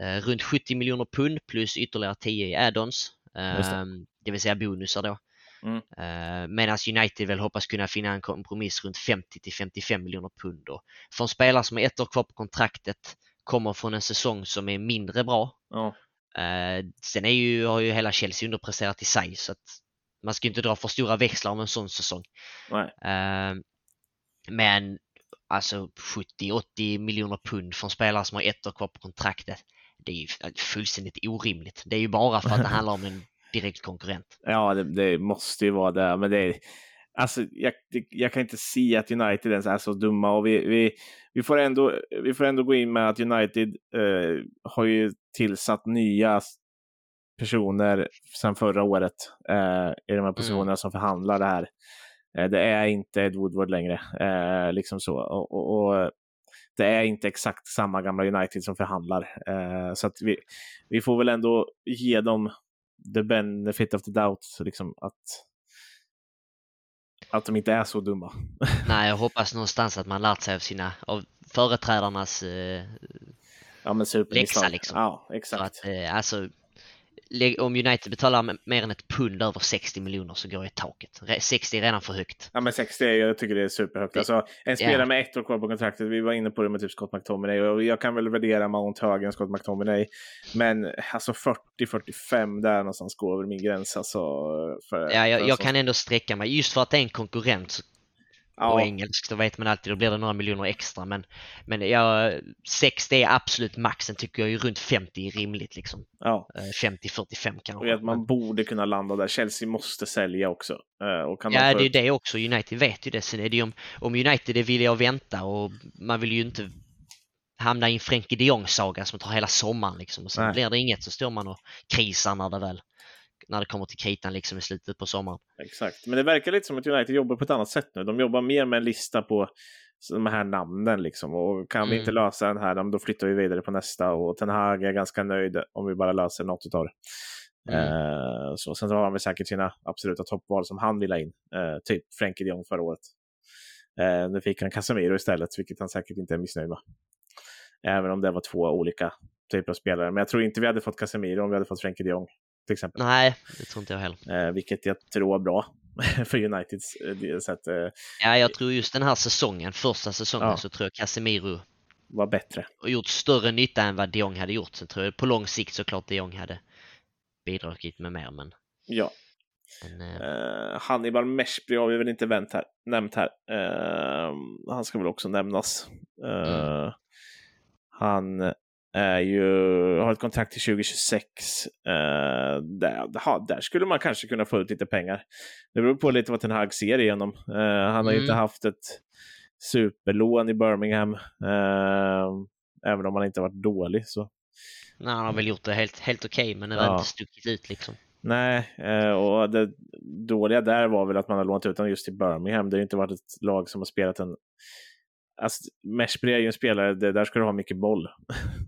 eh, runt 70 miljoner pund plus ytterligare 10 i add-ons. Eh, det vill säga bonusar då. Mm. Eh, Medan United väl hoppas kunna finna en kompromiss runt 50 till 55 miljoner pund. Och för en spelare som har ett år kvar på kontraktet, kommer från en säsong som är mindre bra. Oh. Eh, sen är ju, har ju hela Chelsea underpresterat i sig så att man ska inte dra för stora växlar om en sån säsong. Uh, men alltså 70-80 miljoner pund från spelare som har ett år kvar på kontraktet. Det är ju fullständigt orimligt. Det är ju bara för att det handlar om en direkt konkurrent. Ja, det, det måste ju vara det. Men det är, alltså, jag, jag, kan inte se att United ens är så dumma och vi, vi, vi, får, ändå, vi får ändå gå in med att United eh, har ju tillsatt nya personer sedan förra året eh, i de här mm. positionerna mm. som förhandlar det här. Eh, det är inte Ed Woodward längre. Eh, liksom så. Och, och, och, det är inte exakt samma gamla United som förhandlar. Eh, så att vi, vi får väl ändå ge dem the benefit of the doubt, liksom att att de inte är så dumma. Nej, jag hoppas någonstans att man lärt sig av sina, av företrädarnas eh, ja, men läxa liksom. Ja, exakt. att, eh, alltså, om United betalar mer än ett pund över 60 miljoner så går ju taket. 60 är redan för högt. Ja men 60 är, jag tycker det är superhögt. Alltså, en spelare yeah. med ett år kvar på kontraktet, vi var inne på det med typ Scott McTominay och jag kan väl värdera Mount högre än Scott McTominay. Men alltså 40-45 där någonstans går väl min gräns alltså. För, ja, jag, jag kan ändå sträcka mig. Just för att det är en konkurrent så ja. och engelsk, då vet man alltid, då blir det några miljoner extra. Men, men ja, 60 är absolut maxen tycker jag ju runt 50 är rimligt liksom. Ja. 50-45 kanske. Och att man borde kunna landa där. Chelsea måste sälja också. Och kan ja, det är det också. United vet ju det. Sen är det ju om, om United är villiga att vänta och man vill ju inte hamna i en Frenkie de Jong-saga som tar hela sommaren liksom. Och sen Nej. blir det inget så står man och krisar när det väl när det kommer till kritan liksom i slutet på sommaren. Exakt, men det verkar lite som att United jobbar på ett annat sätt nu. De jobbar mer med en lista på de här namnen liksom. Och kan mm. vi inte mm. lösa den här, då flyttar vi vidare på nästa. Och Ten Hag är ganska nöjd om vi bara löser något av det. Mm. Uh, så, sen har han väl säkert sina absoluta toppval som han vill ha in. Uh, typ Frenkie de Jong förra året. Uh, nu fick han Casemiro istället, vilket han säkert inte är missnöjd med. Även om det var två olika typer av spelare. Men jag tror inte vi hade fått Casemiro om vi hade fått Frenkie de Jong. Till exempel. Nej, det tror inte jag heller. Eh, vilket jag tror är bra för Uniteds eh, sätt. Eh, ja, jag tror just den här säsongen, första säsongen, ja. så tror jag Casemiro var bättre. Och gjort större nytta än vad de Jong hade gjort. Sen tror jag på lång sikt såklart de Jong hade bidragit med mer. Men... Ja. Men, eh... uh, Hannibal Meshby har vi väl inte vänt här, nämnt här. Uh, han ska väl också nämnas. Uh, mm. Han är ju, har ett kontrakt till 2026. Uh, där, där skulle man kanske kunna få ut lite pengar. Det beror på lite vad Ten Hag ser igenom. Uh, han har mm. inte haft ett superlån i Birmingham. Uh, även om han inte varit dålig. Så. Nej, han har väl gjort det helt, helt okej, okay, men det har ja. inte stuckit ut liksom. Nej, och det dåliga där var väl att man har lånat ut honom just till Birmingham. Det har inte varit ett lag som har spelat en Alltså, Meshbri är ju en spelare, det, där ska du ha mycket boll.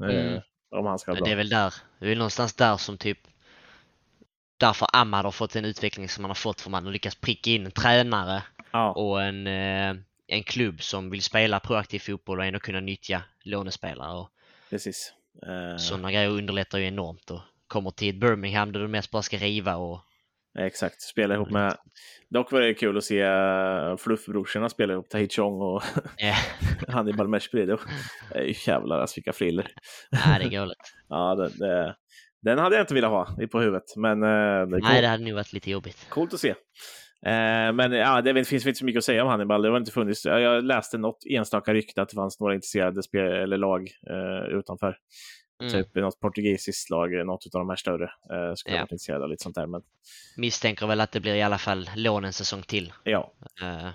Mm. om han ska bra. Det är väl där, det är väl någonstans där som typ därför Ahmad har fått den utveckling som han har fått för man har lyckats pricka in en tränare ja. och en, eh, en klubb som vill spela proaktiv fotboll och ändå kunna nyttja lånespelare. Och Precis. Uh... Sådana grejer underlättar ju enormt och kommer till Birmingham där du mest bara ska riva och Exakt, spela ihop med... Dock var det kul att se uh, Fluffbrorsorna spela ihop, Tahi Chong och. Det är jävlar alltså vilka friller. Nej, det är galet. ja, det, det, den hade jag inte velat ha på huvudet. Men, uh, det Nej, det hade nog varit lite jobbigt. Coolt att se. Uh, men ja, det finns inte så mycket att säga om Hannibal. Det har inte funnits. Jag läste något enstaka rykte att det fanns några intresserade spel eller lag utanför. Mm. Typ något portugisiskt lag, något av de här större. Eh, skulle ja. vara intresserad av lite sånt där. Men... Misstänker väl att det blir i alla fall lån en säsong till. Ja. Eh,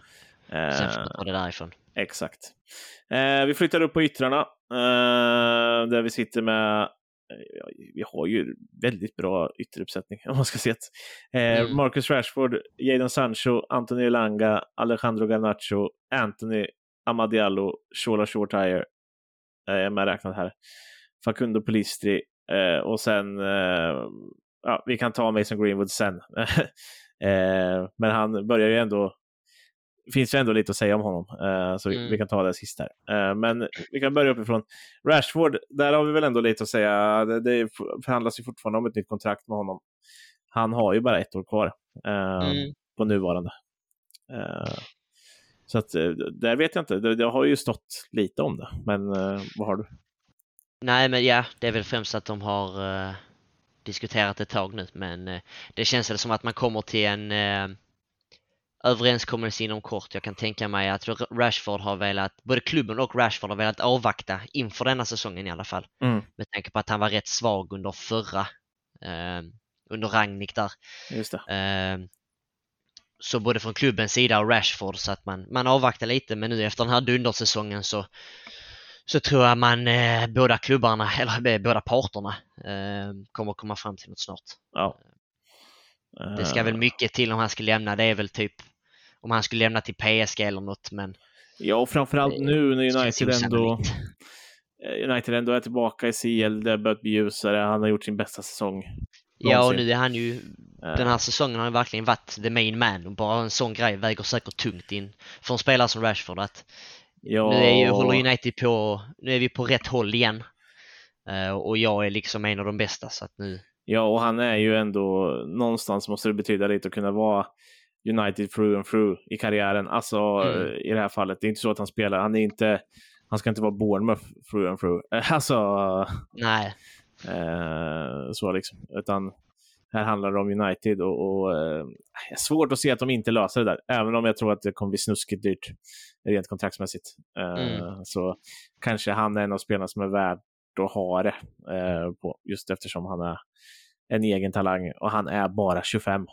sen får man det därifrån. Exakt. Eh, vi flyttar upp på yttrarna. Eh, där vi sitter med eh, vi har ju väldigt bra ytteruppsättning om man ska se det. Eh, mm. Marcus Rashford, Jadon Sancho, Antonio Langa, Alejandro Garnacho, Anthony Amadiallo, Shola Shortire. Eh, är med räknat här. Facundo Pelistri eh, och sen, eh, ja, vi kan ta Mason Greenwood sen. eh, men han börjar ju ändå, finns ju ändå lite att säga om honom, eh, så vi, mm. vi, kan ta det sist här. Eh, men vi kan börja uppifrån. Rashford, där har vi väl ändå lite att säga. Det, det förhandlas ju fortfarande om ett nytt kontrakt med honom. Han har ju bara ett år kvar eh, mm. på nuvarande. Så att där vet jag inte. Det, det, har ju stått lite om det. Men vad har du? Nej, men ja, det är väl främst att de har uh, diskuterat ett tag nu, men uh, det känns väl som att man kommer till en uh, överenskommelse inom kort. Jag kan tänka mig att Rashford har velat, både klubben och Rashford har velat avvakta inför denna säsongen i alla fall. Mm. Med tanke på att han var rätt svag under förra, under Ragnik där. Just det. så både från klubbens sida och Rashford så att man, man avvaktar lite men nu efter den här dundersäsongen så så tror jag man eh, båda klubbarna, eller eh, båda parterna, eh, kommer komma fram till något snart. Ja. Det ska väl eh. mycket till om han skulle lämna. Det är väl typ om han skulle lämna till PSG eller något, men... Ja, och framförallt nu när United ändå... Eh, United ändå är tillbaka i CL, det har börjat bli ljusare, han har gjort sin bästa säsong. Ja, och nu är han ju... Den här säsongen har ju verkligen varit the main man och bara en sån grej väger säkert tungt in för en spelare som Rashford att Ja. Nu är ju, håller United på, nu är vi på rätt håll igen. Uh, och jag är liksom en av de bästa så att nu... Ja, och han är ju ändå, någonstans måste det betyda lite att kunna vara United through and through i karriären. Alltså mm. i det här fallet, det är inte så att han spelar, han är inte, han ska inte vara Bournemouth through and through. Alltså... Nej. Uh, så liksom, utan här handlar det om United och, och är svårt att se att de inte löser det där, även om jag tror att det kommer bli snuskigt dyrt rent kontraktsmässigt. Eh, mm. Så kanske han är en av spelarna som är värd att ha det eh, på, just eftersom han är en egen talang och han är bara 25.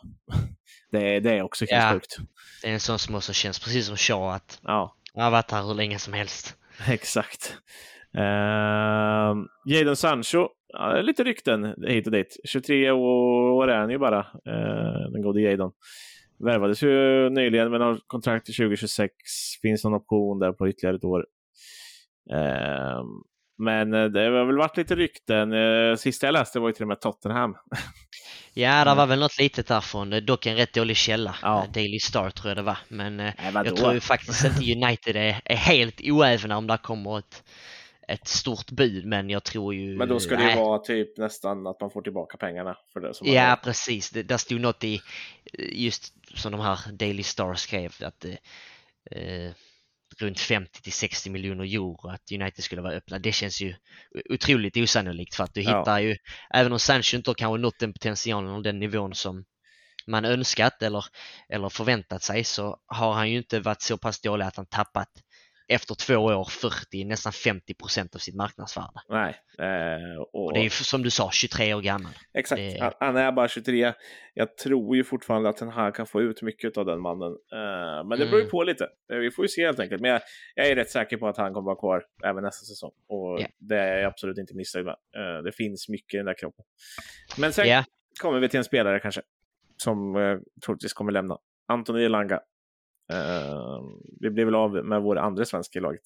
det, det är också helt ja, sjukt. Det är en sån som också känns precis som Shaw att ja. han har varit här hur länge som helst. Exakt. Uh, Jadon Sancho, ja, lite rykten hit och dit. 23 år är han ju bara, uh, den gode Jadon. Värvades ju nyligen med något kontrakt till 2026. Finns någon option där på ytterligare ett år. Men eh, det har väl varit lite rykten. Eh, sista jag läste var ju till och med Tottenham. Ja, det var väl något litet därifrån. Dock en rätt dålig källa. Ja. Daily Star tror jag det var. Men Nej, jag tror ju faktiskt inte United är, är helt oävna om det kommer ett ett stort bud, men jag tror ju... Men då ska det ju vara typ nästan att man får tillbaka pengarna för det. Som ja, precis. Det, där stod något i, just som de här Daily Star skrev, att eh, runt 50 till 60 miljoner euro att United skulle vara öppna. Det känns ju otroligt osannolikt för att du ja. hittar ju, även om Sancho inte har kanske nått den potentialen och den nivån som man önskat eller, eller förväntat sig så har han ju inte varit så pass dålig att han tappat efter två år 40, nästan 50 procent av sitt marknadsvärde. Nej. Eh, och... och... det är som du sa, 23 år gammal. Exakt, det... han är bara 23. Jag tror ju fortfarande att den här kan få ut mycket av den mannen. Eh, men det beror ju mm. på lite. Eh, vi får ju se helt enkelt. Men jag, jag, är rätt säker på att han kommer vara kvar även nästa säsong. Och yeah. det är jag absolut inte missnöjd med. Eh, det finns mycket i den där kroppen. Men sen yeah. kommer vi till en spelare kanske som eh, troligtvis kommer lämna. Antoni Elanga vi blev väl av med vår andra svenska i laget.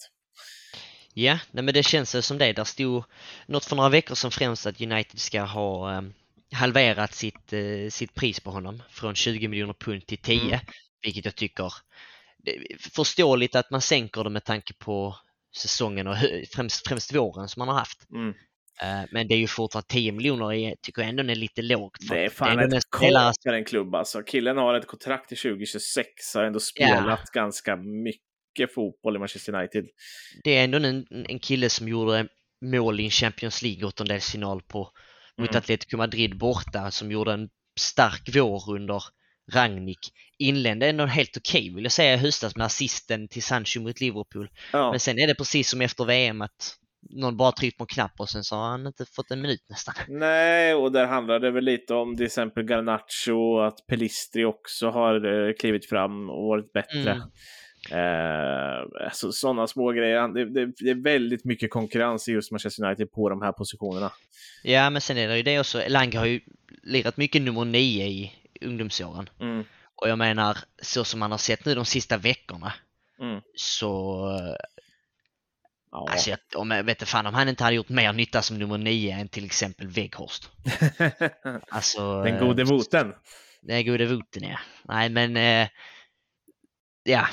Ja, nej men det känns som det. Där stod något för några veckor sedan främst att United ska ha um, halverat sitt, uh, sitt pris på honom från 20 miljoner pund till 10, mm. vilket jag tycker förståeligt att man sänker det med tanke på säsongen och främst, främst våren som man har haft. Mm. Eh, men det är ju fortfarande 10 miljoner, tycker jag ändå är lite lågt. det är fan det är ett spelare... för en klubb alltså. Killen har ett kontrakt till 2026, har ändå spelat ja. ganska mycket fotboll i Manchester United. Det är ändå en, en kille som gjorde mål i en Champions League-åttondelsfinal på mot mm. Atletico Madrid borta, som gjorde en stark vår under Rangnick. Inledde ändå helt okej okay, vill jag säga i höstas med assisten till Sancho mot Liverpool. Ja. Men sen är det precis som efter VM att någon bara tryckt på en knapp och sen så har han inte fått en minut nästan. Nej, och där handlar det väl lite om till exempel Garnacho, att Pelistri också har eh, klivit fram och varit bättre. Mm. Eh, alltså, sådana små grejer. Det, det, det, är väldigt mycket konkurrens i just Manchester United på de här positionerna. Ja, men sen är det ju det också. Elanga har ju lirat mycket nummer nio i ungdomsåren. Mm. Och jag menar, så som man har sett nu de sista veckorna mm. så Ja. Alltså jag, om jag vet fan om han inte hade gjort mer nytta som nummer nio än till exempel Weghorst. alltså, den gode voten. Den gode voten ja. Nej men eh, ja,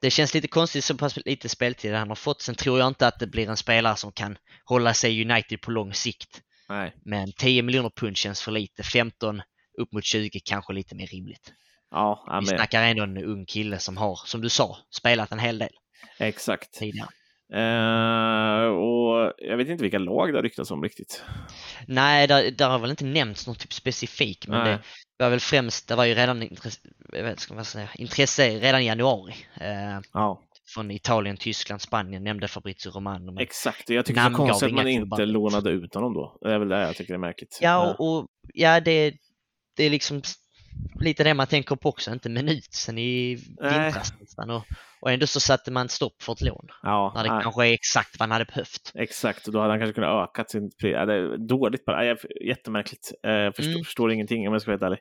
det känns lite konstigt så pass lite speltid han har fått. Sen tror jag inte att det blir en spelare som kan hålla sig United på lång sikt. Nej. Men 10 miljoner pund känns för lite. 15 upp mot 20 kanske lite mer rimligt. Ja, Vi snackar ändå en ung kille som har, som du sa, spelat en hel del. Exakt. Tidigare. Uh, och jag vet inte vilka lag det har ryktats om riktigt. Nej, där, där har väl inte nämnts något typ specifik, men Nej. det var väl främst, det var ju redan intresse, man säga, intresse redan i januari. Uh, ja. Från Italien, Tyskland, Spanien nämnde Fabrizio Romano. Exakt, jag tycker det är konstigt att man inte lånade ut honom då. Det är väl det jag tycker är märkligt. Ja, och, och ja, det, det är liksom lite det man tänker på också, inte minut sen i vintras nästan. Och, och ändå så satte man stopp för ett lån. Ja, när det nej. kanske är exakt vad han hade behövt. Exakt, och då hade han kanske kunnat öka sin pris. Ja, det är dåligt bara. Jättemärkligt. Jag förstår, mm. förstår ingenting om jag ska vara helt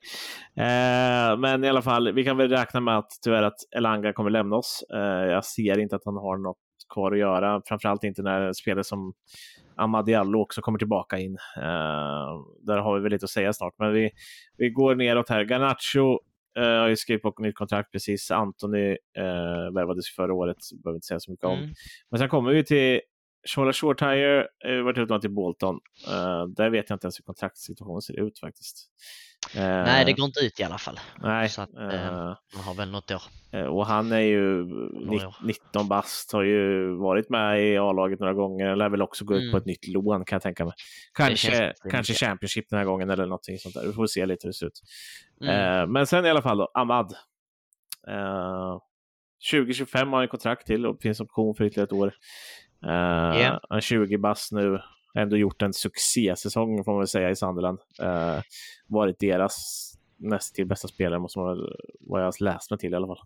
ärlig. Eh, men i alla fall, vi kan väl räkna med att tyvärr att Elanga kommer lämna oss. Eh, jag ser inte att han har något kvar att göra, framförallt inte när spelare som Amad Diallo också kommer tillbaka in. Uh, där har vi väl lite att säga snart, men vi, vi går neråt här. Garnacho uh, har ju skrivit på nytt kontrakt precis. Antoni uh, värvades förra året, behöver inte säga så mycket om. Mm. Men sen kommer vi till Shola Shortire har varit utlånad till Bolton. Uh, där vet jag inte ens hur kontraktssituationen ser ut faktiskt. Uh, nej, det går inte ut i alla fall. Nej. Så att, uh, man har väl något år. och han är ju 19 bast, har ju varit med i A-laget några gånger. Lär väl också gå ut mm. på ett nytt lån kan jag tänka mig. Kanske, kanske Championship den här gången eller någonting sånt där. Vi får se lite hur det ser ut. Mm. men sen i alla fall då, Ahmad. 2025 har han kontrakt till och finns option för ytterligare ett år. Uh, yeah. Han är 20 bass nu. Ändå gjort en succésäsong får man väl säga i Sunderland. Uh, varit deras näst till bästa spelare, måste man väl, vad jag har läst mig till i alla fall.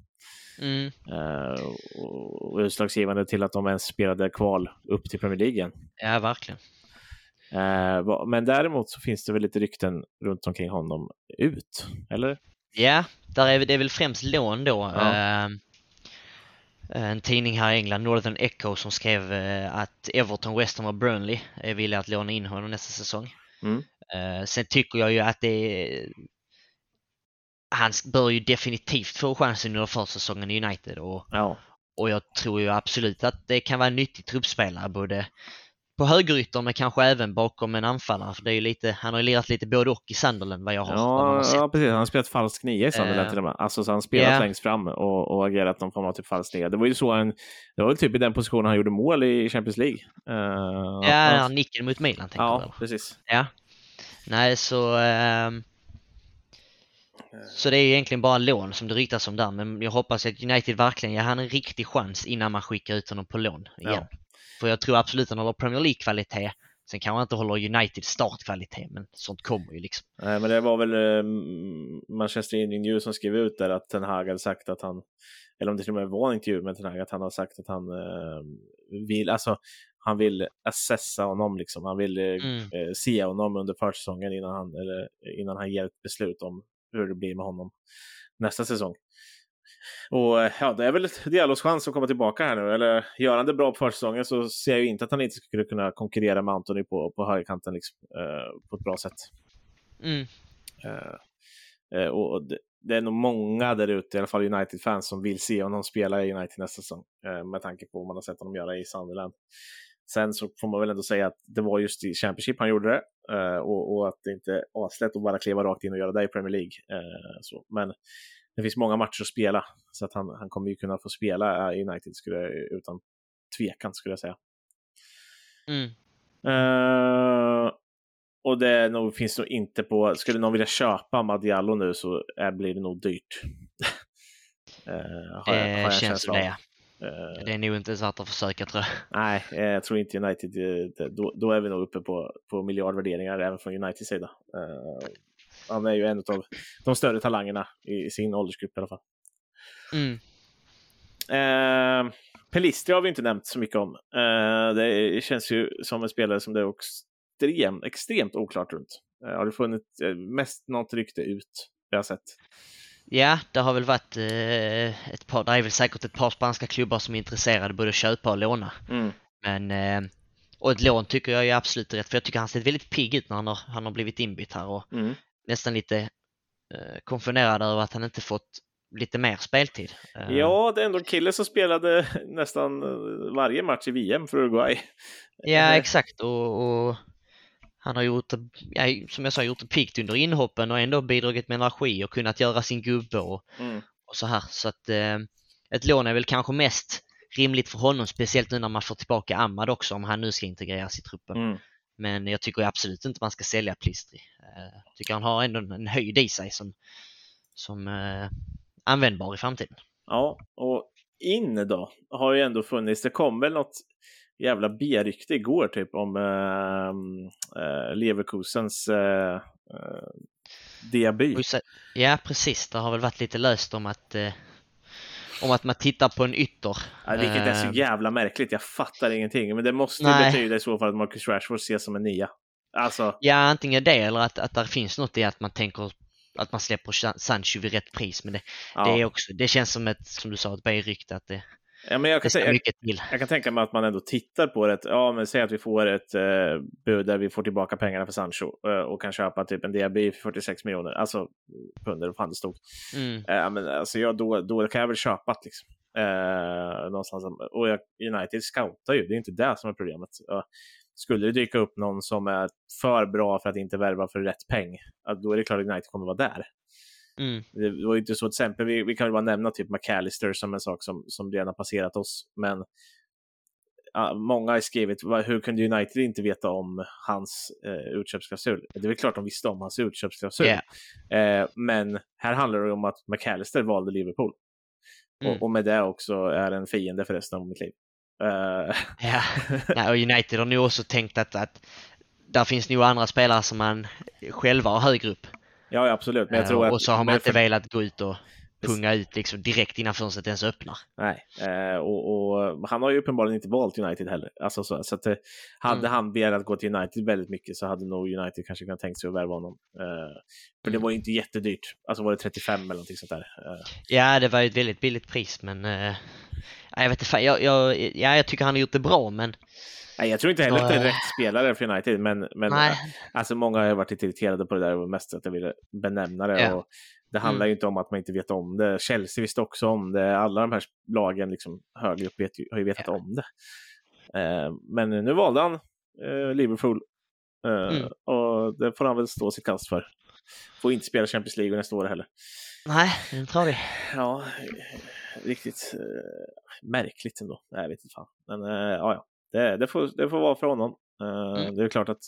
Mm. Uh, och utslagsgivande till att de ens spelade kval upp till Premier League igen. Ja, verkligen. Uh, men däremot så finns det väl lite rykten runt omkring honom ut, eller? Ja, där är det är väl främst lån då. Ja. Uh, Eh, en tidning här i England, Northern Echo, som skrev eh, att Everton, West Ham och Burnley är villiga att låna in honom nästa säsong. Mm. Eh, sen tycker jag ju att det är... Han bör ju definitivt få chansen under försäsongen i United och, ja. och jag tror ju absolut att det kan vara en nyttig truppspelare både på högerytter men kanske även bakom en anfallare. För det är lite, han har ju lirat lite både och i Sunderland vad jag har, ja, vad har sett. Ja, precis. Han har spelat falsk nia i Sunderland uh, till och med. Alltså, så han spelat yeah. längst fram och, och agerat någon form av typ falsk nia. Det var ju så han, det var väl typ i den positionen han gjorde mål i Champions League. Uh, ja, han nicken mot Milan tänker Ja, precis. Ja. Nej, så... Uh, så det är egentligen bara lån som det ryktas om där, men jag hoppas att United verkligen ger han en riktig chans innan man skickar ut honom på lån igen. Ja. För jag tror absolut att han håller Premier League-kvalitet. Sen kanske han inte håller United startkvalitet, men sånt kommer ju liksom. Nej, men det var väl eh, Manchester Evening News som skrev ut där att Ten Hag hade sagt att han, eller om det till och med var en intervju med Ten Hag, att han har sagt att han eh, vill, alltså han vill assessa honom liksom. Han vill eh, mm. eh, se honom under försäsongen innan han, eller, innan han ger ett beslut om hur det blir med honom nästa säsong. Och eh, ja, det är väl Diallos chans att komma tillbaka här nu. Eller gör han det bra på försäsongen så ser jag ju inte att han inte skulle kunna konkurrera med Anthony på, på högerkanten liksom, eh, på ett bra sätt. Mm. Eh, eh och det, det, är nog många där ute, i alla fall United-fans, som vill se honom spela i United nästa säsong. Eh, med tanke på vad man har sett honom göra i Sunderland. Sen så får man väl ändå säga att det var just i Championship han gjorde det. Eh, och, och, att det inte är aslätt att bara kliva rakt in och göra det i Premier League. så. Men det finns många matcher att spela. Så att han, han kommer ju kunna få spela i United skulle, utan tvekan skulle jag säga. Mm. Uh, och det nog, finns nog inte på, skulle någon vilja köpa Madiallo nu så är, blir det nog dyrt. uh, har jag, har känns som det. Uh, det är nog inte värt att försöka tror jag. Nej, jag tror inte United, då, då är vi nog uppe på, på miljardvärderingar även från Uniteds sida. Uh, han är ju en av de större talangerna i sin åldersgrupp i alla fall. Mm. Eh, Pelistri har vi inte nämnt så mycket om. Eh, det känns ju som en spelare som det är extremt, extremt oklart runt. Eh, har det funnits eh, mest något rykte ut jag har sett? Ja, det har väl varit eh, ett par, det är väl säkert ett par spanska klubbar som är intresserade både att köpa och låna. Mm. Men, eh, och ett lån tycker jag är absolut rätt, för jag tycker han sett väldigt pigg ut när han har, han har blivit inbytt här och mm nästan lite eh, konfunderad över att han inte fått lite mer speltid. Eh, ja, det är ändå en kille som spelade nästan eh, varje match i VM för Uruguay. Ja, exakt. Och, och han har gjort, ja, som jag sa, gjort det piggt under inhoppen och ändå bidragit med energi och kunnat göra sin gubbe och, mm. och så här. Så att eh, ett lån är väl kanske mest rimligt för honom, speciellt nu när man får tillbaka Ahmad också, om han nu ska integreras i truppen. Mm. Men jag tycker absolut inte man ska sälja Plistri. Jag eh, tycker han har ändå en höjd i sig som, som eh, användbar i framtiden. Ja, och in då har ju ändå funnits. Det kom väl något jävla B-rykte igår typ om eh, eh, Leverkusens eh, debut. Ja, precis. Det har väl varit lite löst om att om att man tittar på en ytter. Ja, vilket är så jävla märkligt. Jag fattar ingenting. Men det måste ju betyda i så fall att Marcus Rashford ses som en nia. Alltså... Ja, antingen det eller att, att det finns något i att man tänker att man släpper Sancho vid rätt pris. Men det, ja. det, är också, det känns som ett, som du sa, ett B-rykte att det, Ja, men jag, kan tänka, jag, jag, kan tänka mig att man ändå tittar på det. Ja, men säg att vi får ett eh, bud där vi får tillbaka pengarna för Sancho eh, och kan köpa typ en DB för 46 miljoner. Alltså pund eller vad fan det stod. Mm. Eh, men, alltså, ja, då, då kan jag väl köpa det. Liksom. Eh, någonstans. Och United scoutar ju, det är inte det som är problemet. Skulle det dyka upp någon som är för bra för att inte värva för rätt peng, då är det klart att United kommer vara där. Mm. Det var inte så, till exempel, vi, vi kan väl bara nämna typ McAllister som en sak som, som redan passerat oss, men ja, många har skrivit, hur kunde United inte veta om hans eh, utköpsklausul? Det är väl klart de visste om hans utköpsklausul. Yeah. Eh, men här handlar det om att McAllister valde Liverpool. Mm. Och, och, med det också är en fiende för resten av mitt liv. Uh... Ja, Nej, och United har nog också tänkt att, att där finns nog andra spelare som man själva har högre upp. Ja, absolut. Men jag tror att, och så har man inte för... velat gå ut och punga ut liksom direkt innan fönstret ens öppnar. Nej, eh, och, och, han har ju uppenbarligen inte valt United heller. Alltså, så, så att, eh, hade mm. han begärt gå till United väldigt mycket så hade nog United kanske kunnat tänkt sig att värva honom. Eh, för det mm. var ju inte jättedyrt. Alltså var det 35 eller någonting sånt där? Eh. Ja, det var ju ett väldigt billigt pris, men eh, jag vet inte, jag, jag, ja, jag tycker han har gjort det bra, men Nej, jag tror inte heller att det är rätt spelare för United, men, men alltså, många har varit lite irriterade på det där och mest att jag ville benämna det. Ja. Och det handlar mm. ju inte om att man inte vet om det. Chelsea visste också om det. Alla de här lagen liksom högre upp vet, har ju vetat ja. om det. Eh, men nu valde han eh, Liverpool eh, mm. och det får han väl stå sitt kast för. Får inte spela Champions League nästa år heller. Nej, det tror vi. Ja, riktigt eh, märkligt ändå. Nej, jag vet inte fan. Men eh, ja, ja. Det, det, får, det får vara för honom. Eh, mm. Det är klart att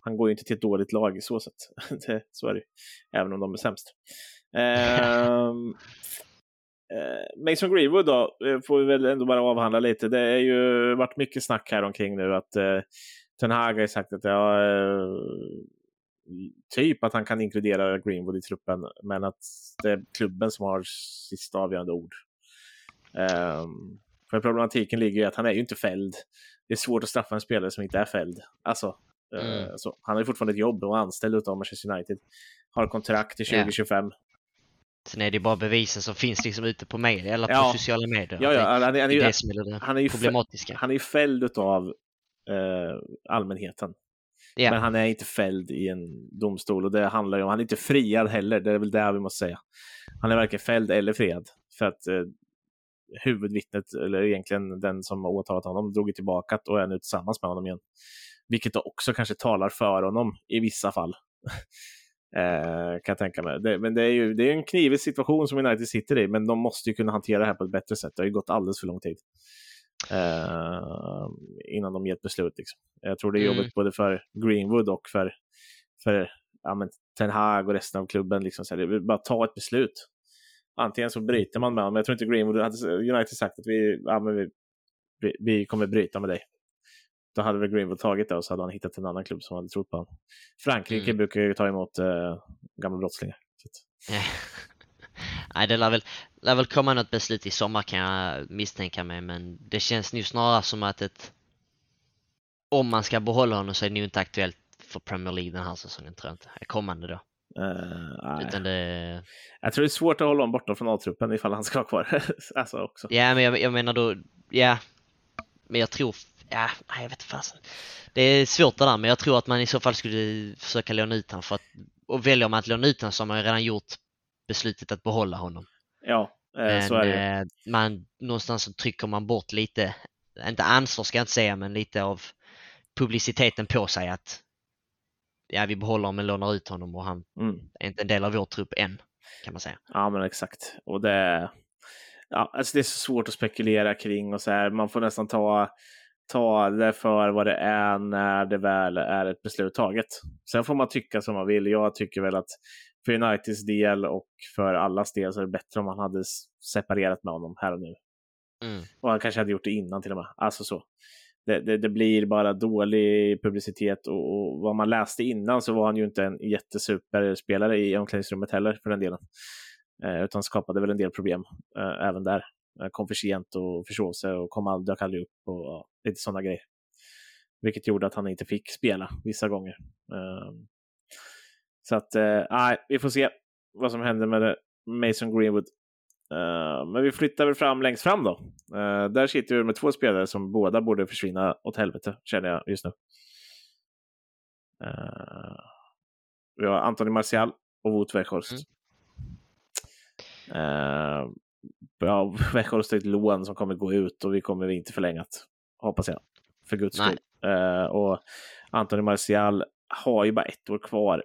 han går ju inte till ett dåligt lag i så sätt. det, så är det Även om de är sämst. Ehm, eh, Mason Greenwood då, eh, får vi väl ändå bara avhandla lite. Det har ju varit mycket snack här omkring nu att eh, Ten Hag har sagt att ja, eh, typ att han kan inkludera Greenwood i truppen, men att det är klubben som har sista avgörande ord. Um, för problematiken ligger i att han är ju inte fälld. Det är svårt att straffa en spelare som inte är fälld. Alltså, mm. uh, så, han har ju fortfarande ett jobb och är anställd av Manchester United. Har kontrakt till 2025. Yeah. Sen är det bara bevisen som finns liksom ute på media eller på ja. sociala medier. Ja, ja, han, han, är, det är det som är det han är ju problematiska. Han är ju fälld av eh, allmänheten. Yeah. Men han är inte fälld i en domstol och det handlar ju om, han är inte friad heller, det är väl det vi måste säga. Han är varken fälld eller friad. För att eh, huvudvittnet, eller egentligen den som åtalat honom, drog tillbaka och är nu tillsammans med honom igen. Vilket också kanske talar för honom i vissa fall. Eh, kan jag tänka mig. Det, men det är ju det är en knivig situation som United sitter i, men de måste ju kunna hantera det här på ett bättre sätt. Det har ju gått alldeles för lång tid eh, innan de ger ett beslut. Liksom. Jag tror det är mm. jobbigt både för Greenwood och för, för ja, men, Ten Hag och resten av klubben. Liksom, så här, bara ta ett beslut. Antingen så bryter man med honom. Jag tror inte Greenwood hade United sagt att vi, ja, men vi, vi, vi kommer bryta med dig då hade väl Greenwood tagit det och så hade han hittat en annan klubb som hade trott på honom. Frankrike mm. brukar ju ta emot äh, gamla brottslingar. Nej, det lär väl, lär väl komma något beslut i sommar kan jag misstänka mig, men det känns nu snarare som att ett om man ska behålla honom så är det nu inte aktuellt för Premier League den här säsongen tror jag inte. Kommande då. Uh, Utan det... Jag tror det är svårt att hålla honom borta från A-truppen ifall han ska vara kvar. alltså också. Ja, men jag, jag menar då, ja. Men jag tror ja, jag vet fasen. Det är svårt det där, men jag tror att man i så fall skulle försöka låna ut honom för att, och väljer man att låna ut honom så har man ju redan gjort beslutet att behålla honom. Ja, eh, men, så är det eh, man, någonstans så trycker man bort lite, inte ansvar ska jag inte säga, men lite av publiciteten på sig att ja, vi behåller men lånar ut honom och han mm. är inte en del av vår trupp än, kan man säga. Ja, men exakt. Och det, ja, alltså det är så svårt att spekulera kring och så här. Man får nästan ta ta det för vad det är när det väl är ett beslut taget. Sen får man tycka som man vill. Jag tycker väl att för Uniteds del och för allas del så är det bättre om man hade separerat med honom här och nu. Mm. Och han kanske hade gjort det innan till och med. Alltså så. Det, det, det blir bara dålig publicitet och, och, vad man läste innan så var han ju inte en jättesuperspelare i omklädningsrummet heller för den delen. Eh, utan skapade väl en del problem eh, även där. Eh, kom för sent och försov sig och kom aldrig, dök aldrig upp och ja, lite sådana grejer. Vilket gjorde att han inte fick spela vissa gånger. Eh, så att, eh, nej, vi får se vad som händer med Mason Greenwood. Uh, men vi flyttar väl fram längst fram då. Uh, där sitter vi med två spelare som båda borde försvinna åt helvete, känner jag just nu. vi har Anthony Martial och Wout Weghorst. Mm. bra villkorligt lån som kommer gå ut och vi kommer inte förlängat. Hoppas jag. För guds skull. Uh, och Antoni Martial har ju bara ett år kvar.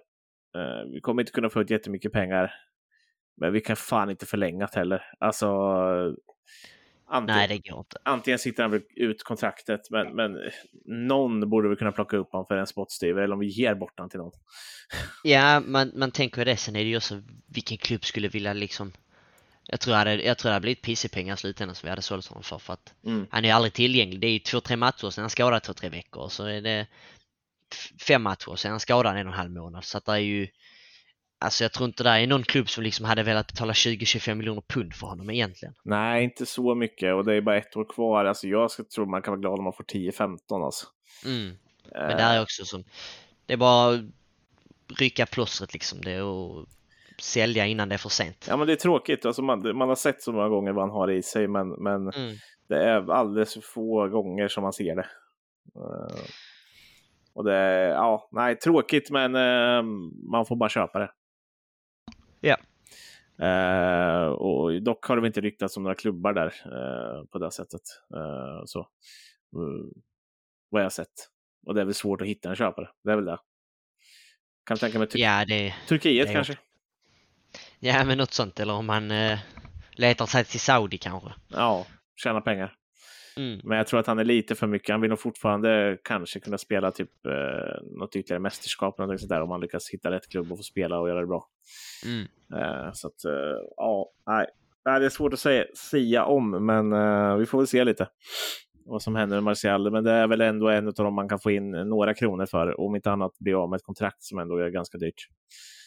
Uh, vi kommer inte kunna få ut jättemycket pengar. Men vi kan fan inte förlänga det heller. Alltså, Antingen, Nej, det går inte. Antingen sitter han ut kontraktet, men, men någon borde vi kunna plocka upp honom för en spottstyver, eller om vi ger bort honom till någon. Ja, man, man tänker det. Sen är det ju också vilken klubb skulle vilja liksom jag tror, hade, jag tror det hade blivit pissepengar i slutändan som vi hade sålt honom för. för att mm. Han är aldrig tillgänglig. Det är ju två, tre matcher, sen han skadad två, tre veckor. Så är det fem matcher, sen han skadad en och en halv månad. Så att det är ju Alltså jag tror inte det är någon klubb som liksom hade velat betala 20-25 miljoner pund för honom egentligen. Nej, inte så mycket och det är bara ett år kvar. Alltså jag ska tro man kan vara glad om man får 10-15 alltså. Mm. Men det är också som, det är bara rycka plåstret liksom. Det och sälja innan det är för sent. Ja men det är tråkigt, alltså man, man har sett så många gånger vad han har i sig men, men mm. det är alldeles för få gånger som man ser det. Uh, och det är, ja, nej tråkigt men uh, man får bara köpa det. Ja. Uh, och dock har det inte ryktats om några klubbar där uh, på det sättet. Uh, så. vad jag har sett. Och det är väl svårt att hitta en köpare. Det är väl det. Kan tänka mig Tur ja, det, Turkiet det kanske? Ja, men något sånt. Eller om han letar sig till Saudi kanske. Ja, tjäna pengar. Mm. Men jag tror att han är lite för mycket. Han vill nog fortfarande kanske kunna spela typ eh, något ytterligare mästerskap eller något sådär om han lyckas hitta rätt klubb och få spela och göra det bra. Mm. Eh, så att, eh, ja, nej. Det är svårt att säga, säga om, men eh, vi får väl se lite vad som händer med Martial. Men det är väl ändå en av dem man kan få in några kronor för, om inte annat bli av med ett kontrakt som ändå är ganska dyrt.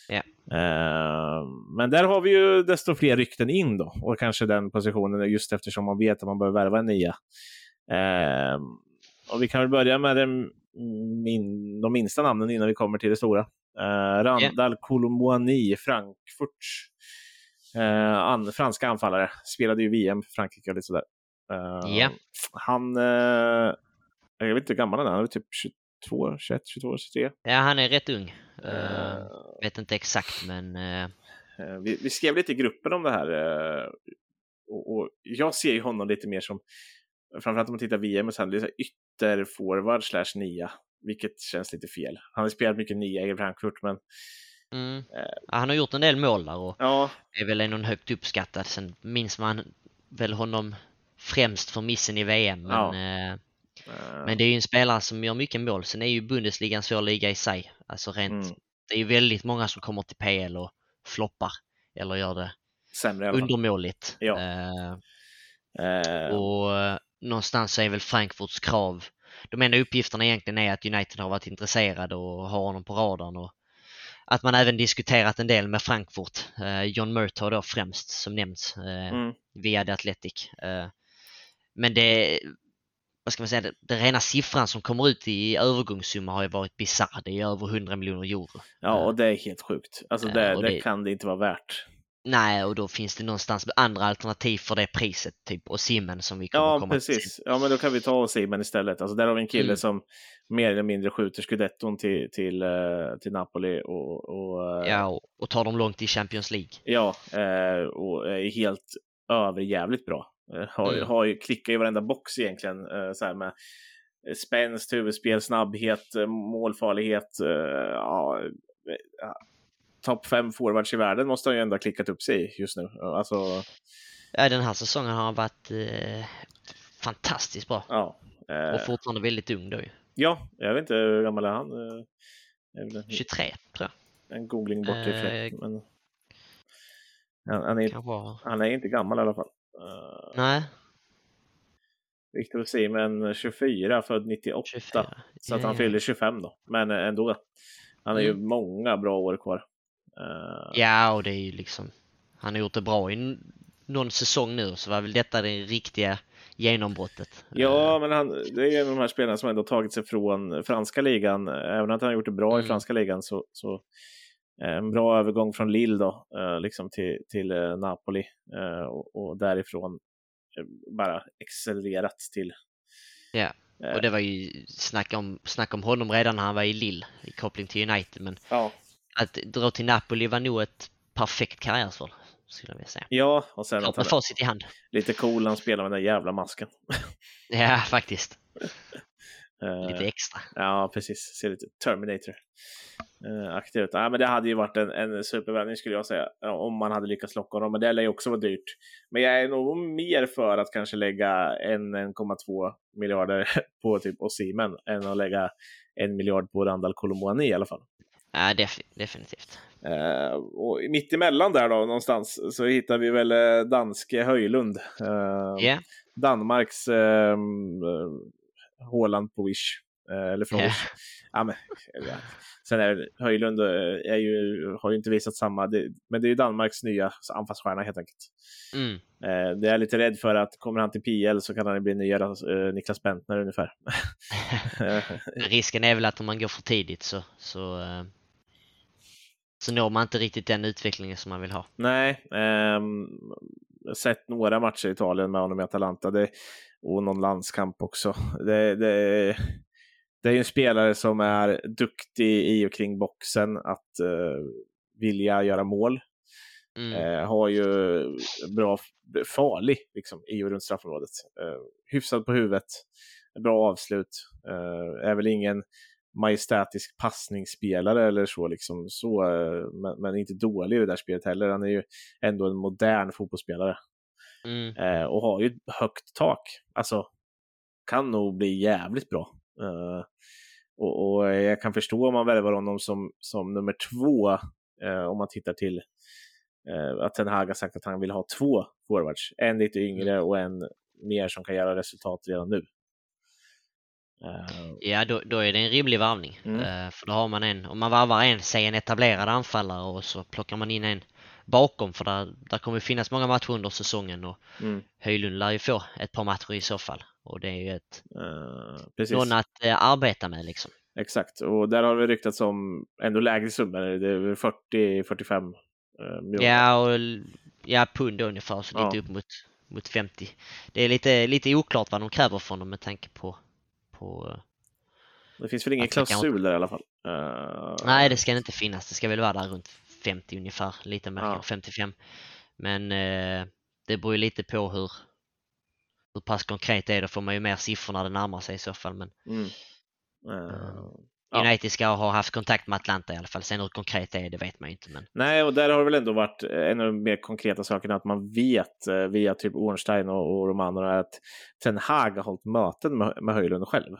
Yeah. Uh, men där har vi ju desto fler rykten in då och kanske den positionen just eftersom man vet att man behöver värva en nia. Uh, och vi kan väl börja med den, min, de minsta namnen innan vi kommer till det stora. Uh, Randall yeah. Colomboani, Frankfurt. Uh, an, franska anfallare, spelade ju VM för Frankrike och lite sådär. Uh, yeah. Han, jag vet inte hur gammal han är, han är typ 22, 21, 22, 23. Ja, han är rätt ung. Uh, vet inte exakt, men... Uh... Vi, vi, skrev lite i gruppen om det här. Och, och, jag ser ju honom lite mer som, framförallt om man tittar VM, så han är ytterforward slash nia, vilket känns lite fel. Han har spelat mycket nia i Frankfurt, men Mm. Ja, han har gjort en del mål där och ja. är väl någon högt uppskattad. Sen minns man väl honom främst för missen i VM. Men, ja. Eh. Men det är ju en spelare som gör mycket mål. Sen är ju Bundesliga en svår liga i sig. Alltså rent, mm. det är ju väldigt många som kommer till PL och floppar eller gör det Sämre, undermåligt. Ja. Uh, uh. Och uh, någonstans är väl Frankfurts krav, de enda uppgifterna egentligen är att United har varit intresserade och har honom på radarn och att man även diskuterat en del med Frankfurt. John Murtaugh då främst som nämnts mm. via The Athletic. men det vad ska man säga, den rena siffran som kommer ut i övergångssumma har ju varit bisarr. Det är över 100 miljoner euro. Ja, och det är helt sjukt. Alltså det, ja, det, det, kan det inte vara värt. Nej, och då finns det någonstans andra alternativ för det priset, typ och Simmen som vi kommer ja, komma precis. till. Ja, men då kan vi ta Simmen istället. Alltså där har vi en kille mm. som mer eller mindre skjuter scudetton till, till, uh, till Napoli och, och uh, Ja, och, och tar dem långt i Champions League. Ja, uh, och är helt överjävligt bra. Eh, har, mm. har ju klickat i varenda box egentligen. Eh, så här med spänst, huvudspel, snabbhet, eh, målfarlighet. Ja, Topp fem forwards i världen måste han ju ändå ha klickat upp sig i just nu. Alltså... Ja, den här säsongen har han varit eh, fantastiskt bra. Ja, eh... Och fortfarande väldigt ung då ju. Ja, jag vet inte hur gammal är han? Är 23 tror jag. En googling bort eh... men... Han, han, är, han är inte gammal i alla fall. Uh, Nej. Victor Simen 24, född 98. 24. Så att han fyller 25 då. Men ändå. Han har mm. ju många bra år kvar. Uh, ja, och det är ju liksom. Han har gjort det bra i någon säsong nu, så var väl detta det riktiga genombrottet. Ja, men han, det är en av de här spelarna som ändå tagit sig från franska ligan. Även om han har gjort det bra mm. i franska ligan så, så Eh, en bra övergång från Lille då, eh, liksom till, till eh, Napoli och, och därifrån bara accelererat till. Ja, och det var ju snack om, snack om honom redan när han var i Lille i koppling till United. Men ja. att dra till Napoli var nog ett perfekt karriärsval. skulle jag vilja säga. Ja, och sen att han facit i hand. lite cool när han spelar med den jävla masken. Ja, faktiskt. Eh, Lite extra. Ja, precis. Ser lite Terminator-aktig ut. Ja, men det hade ju varit en, en supervändning skulle jag säga. Om man hade lyckats locka honom. Men det lär ju också vara dyrt. Men jag är nog mer för att kanske lägga en 1,2 miljarder på typ Osimhen än att lägga en miljard på Randall Colomouani i alla fall. Ja, def definitivt. Eh, och mitt emellan där då någonstans så hittar vi väl eh, danske Höjlund. Eh, Ja, Danmarks eh, Håland på Wish. Eh, eller från Ja. Wish. Ja, men, ja. Sen är Höjlund eh, är ju, har ju inte visat samma, det, men det är ju Danmarks nya anfallsstjärna helt enkelt. mm. Eh, det är jag lite rädd för att kommer han till PL så kan han bli nya eh, Niklas Bentner ungefär. Eh, risken är väl att om man går för tidigt så, så, eh, så når man inte riktigt den utvecklingen som man vill ha. Nej, har sett några matcher i Italien med honom i Atalanta det, och någon landskamp också. Det, det, det är ju en spelare som är duktig i och kring boxen att eh, vilja göra mål. Mm. Eh, har ju bra, farlig liksom, i och runt straffområdet. Eh, hyfsad på huvudet, bra avslut. Eh, är väl ingen majestätisk passningsspelare eller så, liksom, så eh, men, men inte dålig i det där spelet heller. Han är ju ändå en modern fotbollsspelare Mm. eh, och har ju ett högt tak. Alltså, kan nog bli jävligt bra. Eh, och, och jag kan förstå om man värvar honom som, som nummer två, eh, om man tittar till eh, att Ten Hag har sagt att han vill ha två forwards. En lite yngre och en mer som kan göra resultat redan nu. Eh, Ja, då, då är det en rimlig varvning. Mm. Eh, för då har man en, om man varvar en, säg en etablerad anfallare och så plockar man in en bakom för där, där kommer finnas många matcher under säsongen och mm, Höjlund lär ju få ett par matcher i så fall. Och det är ju ett, precis. någon att eh, arbeta med liksom. Exakt, och där har vi ryktats om ändå lägre summor. Det är 40-45 eh, miljoner. Ja, och ja, pund ungefär, så lite Ja. upp mot, mot 50. Det är lite, lite oklart vad de kräver från dem med tanke på, på Det finns väl ingen klausul där i alla fall. Eh, Nej, det ska inte finnas. Det ska väl vara där runt 50 ungefär, lite mer Ja. kanske 55. Men eh, det beror ju lite på hur, hur pass konkret det är. Då får man ju mer siffror när det närmar sig i så fall. Men Mm. Ja. United ska ha haft kontakt med Atlanta i alla fall. Sen hur konkret det är, det vet man ju inte. Men Nej, och där har det väl ändå varit eh, en av de mer konkreta sakerna att man vet via typ Ornstein och, och de andra att Ten Hag har hållit möten med, med Höjlund själv.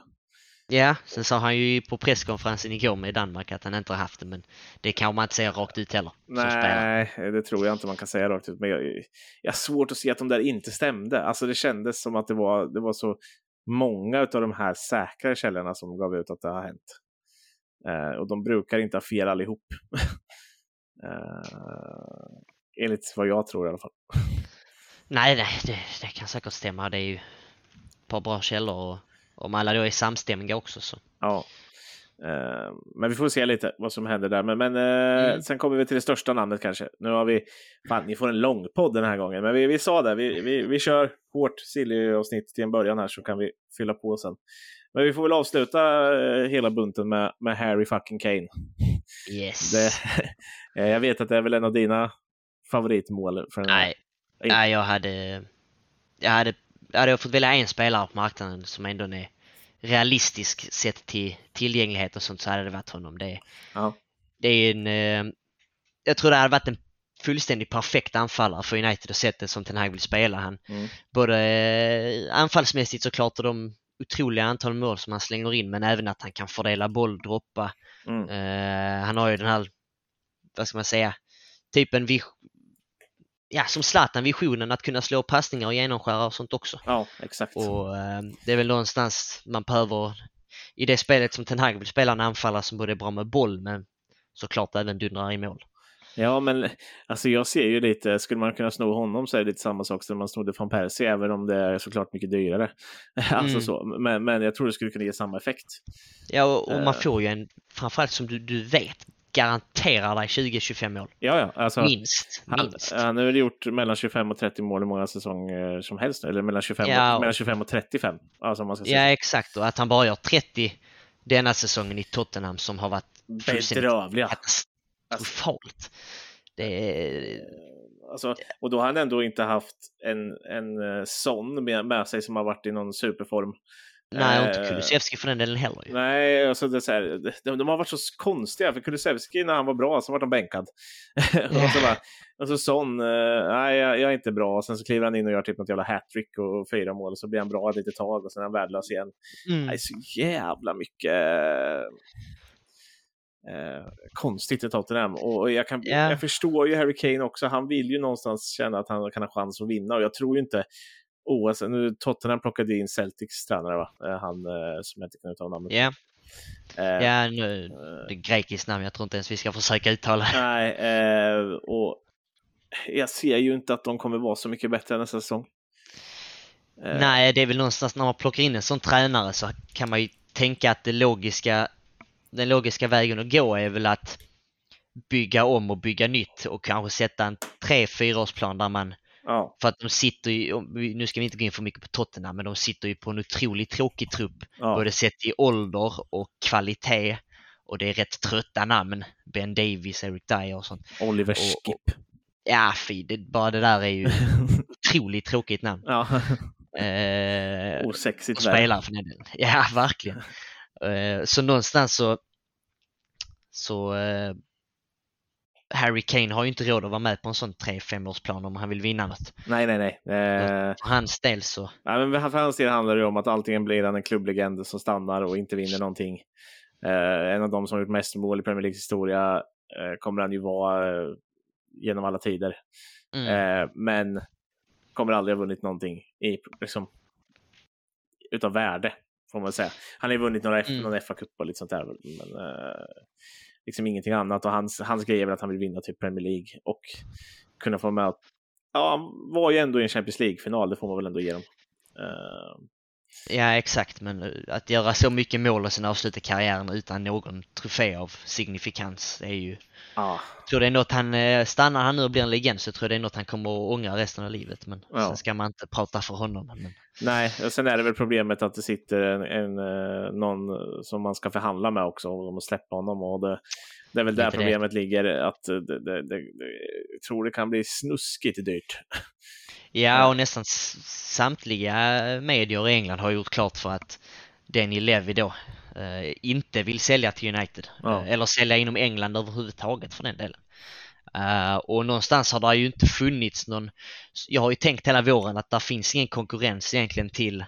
Ja, sen sa han ju på presskonferensen igår med Danmark att han inte har haft det. Men det kan man inte säga rakt ut heller. Nej, det tror jag inte man kan säga rakt ut. Men jag, jag har svårt att se att de där inte stämde. Alltså det kändes som att det var, det var så många av de här säkra källorna som gav ut att det har hänt. Eh, och de brukar inte ha fel allihop. eh, enligt vad jag tror i alla fall. Nej, nej det, det kan säkert stämma. Det är ju ett par bra källor och om alla då är samstämmiga också så. Ja. Eh, men vi får se lite vad som händer där. Men, men eh, Mm. sen kommer vi till det största namnet kanske. Nu har vi, fan ni får en lång podd den här gången. Men vi, vi sa det, vi, vi, vi kör hårt silly-avsnitt till en början här så kan vi fylla på sen. Men vi får väl avsluta eh, hela bunten med, med Harry fucking Kane. Yes. Det, jag vet att det är väl en av dina favoritmål. För den här. Nej, nej jag hade... Jag hade, hade jag fått välja en spelare på marknaden som ändå är realistisk sett till tillgänglighet och sånt så hade det varit honom. Det, Ja. det är en... eh, Jag tror det hade varit en fullständigt perfekt anfallare för United och sättet som Ten Hag vill spela. Han, Mm. både eh, anfallsmässigt såklart och de otroliga antal mål som han slänger in men även att han kan fördela boll, droppa. Mm. Eh, han har ju den här, vad ska man säga, typ en ja, som Zlatan visionen att kunna slå passningar och genomskära och sånt också. ja, exakt. Och eh, det är väl någonstans man behöver i det spelet som Ten Hag vill spela en anfallare som både är bra med boll men såklart även dundrar i mål. Ja, men alltså jag ser ju lite, skulle man kunna sno honom så är det lite samma sak som man snodde van Persie, även om det är såklart mycket dyrare. alltså Mm. så. Men, men jag tror det skulle kunna ge samma effekt. Ja, och, och man Eh. får ju en, framförallt som du, du vet, garanterar dig 20-25 mål. Ja, ja, alltså. Minst. Han, minst. han har väl gjort mellan 25 och 30 mål i många säsonger som helst nu, eller mellan 25, Ja, och, mellan 25 och 35. Alltså man ska Ja, säga. exakt. Och att han bara gör 30 denna säsongen i Tottenham som har varit Bedrövliga. katastrofalt. Det är... alltså, och då har han ändå inte haft en, en uh, sån med, med sig som har varit i någon superform. Nej, och inte eh, Kulusevski för den delen heller. Ju. Nej, alltså det är så här, de, de, har varit så konstiga. För Kulusevski när han var bra så var han bänkad. och så bara, och så sån, uh, nej jag, jag, är inte bra. Och sen så kliver han in och gör typ något jävla hattrick och fyra mål och så blir han bra ett litet tag och sen är han värdelös igen. Mm. Är så jävla mycket eh, konstigt i Tottenham. Och jag, kan, yeah. jag förstår ju Harry Kane också. Han vill ju någonstans känna att han kan ha chans att vinna och jag tror ju inte OS, nu Tottenham plockade in Celtics tränare va? Eh, han eh, som jag inte kan uttala namnet. Ja. Yeah. ja, nu, det är grekiskt namn, jag tror inte ens vi ska försöka uttala. Nej, eh, och jag ser ju inte att de kommer vara så mycket bättre nästa säsong. Eh. Nej, det är väl någonstans när man plockar in en sån tränare så kan man ju tänka att det logiska den logiska vägen att gå är väl att bygga om och bygga nytt och kanske sätta en tre fyraårsplan där man Ja. För att de sitter ju, nu ska vi inte gå in för mycket på Tottenham, men de sitter ju på en otroligt tråkig trupp. Ja. Både sett i ålder och kvalitet. Och det är rätt trötta namn. Ben Davis, Eric Dyer och sånt. Oliver Skip. ja, fy, det, bara det där är ju otroligt tråkigt namn. Ja. Eh, Osexigt spelare för den. Ja, verkligen. Eh, så någonstans så, så eh, Harry Kane har ju inte råd att vara med på en sån 3-5 årsplan om han vill vinna något. Nej, nej, nej. Eh... För hans del så. Ja, men för hans del handlar det om att antingen blir han en klubblegend som stannar och inte vinner någonting. Eh, en av de som har gjort mest mål i Premier Leagues historia eh, kommer han ju vara genom alla tider. Mm. Men kommer aldrig ha vunnit någonting i, liksom, utav värde får man säga. Han har ju vunnit några mm. någon FA-cup och lite sånt där. Men liksom ingenting annat. Och hans, hans grej är väl att han vill vinna typ Premier League och kunna få med Ja, han var ju ändå i en Champions League-final, det får man väl ändå ge dem. Uh, Ja exakt, men att göra så mycket mål och sen avsluta karriären utan någon trofé av signifikans är ju... Jag tror det är något han, eh, stannar han nu och blir en legend så tror jag det är något han kommer att ångra resten av livet. Men ja. sen ska man inte prata för honom. Men... Nej, och sen är det väl problemet att det sitter en, en, eh, någon som man ska förhandla med också om att släppa honom. Och det, det är väl där problemet det. ligger, att det, det, jag tror det kan bli snuskigt dyrt. Ja, och nästan samtliga medier i England har gjort klart för att Danny Levy då eh, inte vill sälja till United. Ja. Eh, eller sälja inom England överhuvudtaget för den delen. Uh, och någonstans har det ju inte funnits någon, jag har ju tänkt hela våren att det finns ingen konkurrens egentligen till,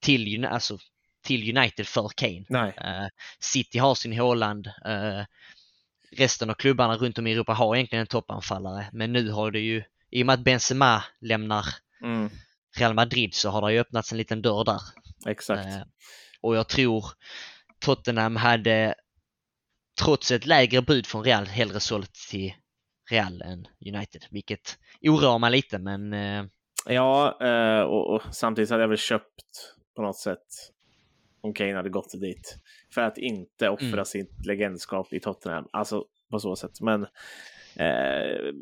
till, alltså, till United för Kane. Uh, City har sin Håland, uh, resten av klubbarna runt om i Europa har egentligen en toppanfallare men nu har det ju i och med att Benzema lämnar mm. Real Madrid så har det ju öppnats en liten dörr där. Exakt. Eh, och jag tror Tottenham hade trots ett lägre bud från Real hellre sålt till Real än United, vilket oroar mig lite men... Eh... Ja, eh, och, och, samtidigt hade jag väl köpt på något sätt om Kane hade gått dit. För att inte offra mm. sitt legendskap i Tottenham. Alltså på så sätt. Men Eh,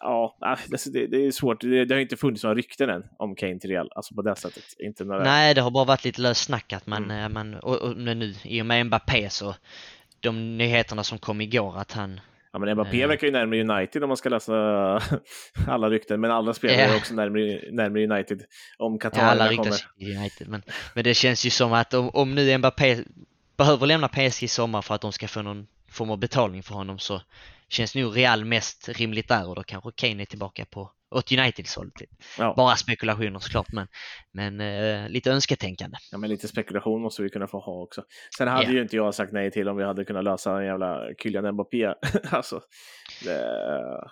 ja, alltså, det, det, är svårt. Det, det, har inte funnits några rykten än om Kane till Real, alltså på det sättet. Inte några... Nej, det har bara varit lite löst snackat. Man, mm. man, och, och nu i och med Mbappé så, de nyheterna som kom igår att han Ja, men Mbappé uh, verkar ju närmare United om man ska läsa alla rykten, men alla spelare yeah. är också närmare, närmare United om Qatar ja, alla kommer. United, men, men det känns ju som att om, om nu Mbappé behöver lämna PSG i sommar för att de ska få någon form av betalning för honom så känns nog Real mest rimligt där och då kanske Kane är tillbaka på åt Uniteds håll. Typ. Ja. Bara spekulationer såklart, men, men uh, lite önsketänkande. Ja, men lite spekulation måste vi kunna få ha också. Sen hade yeah. ju inte jag sagt nej till om vi hade kunnat lösa en jävla Kylian Mbappé. alltså, det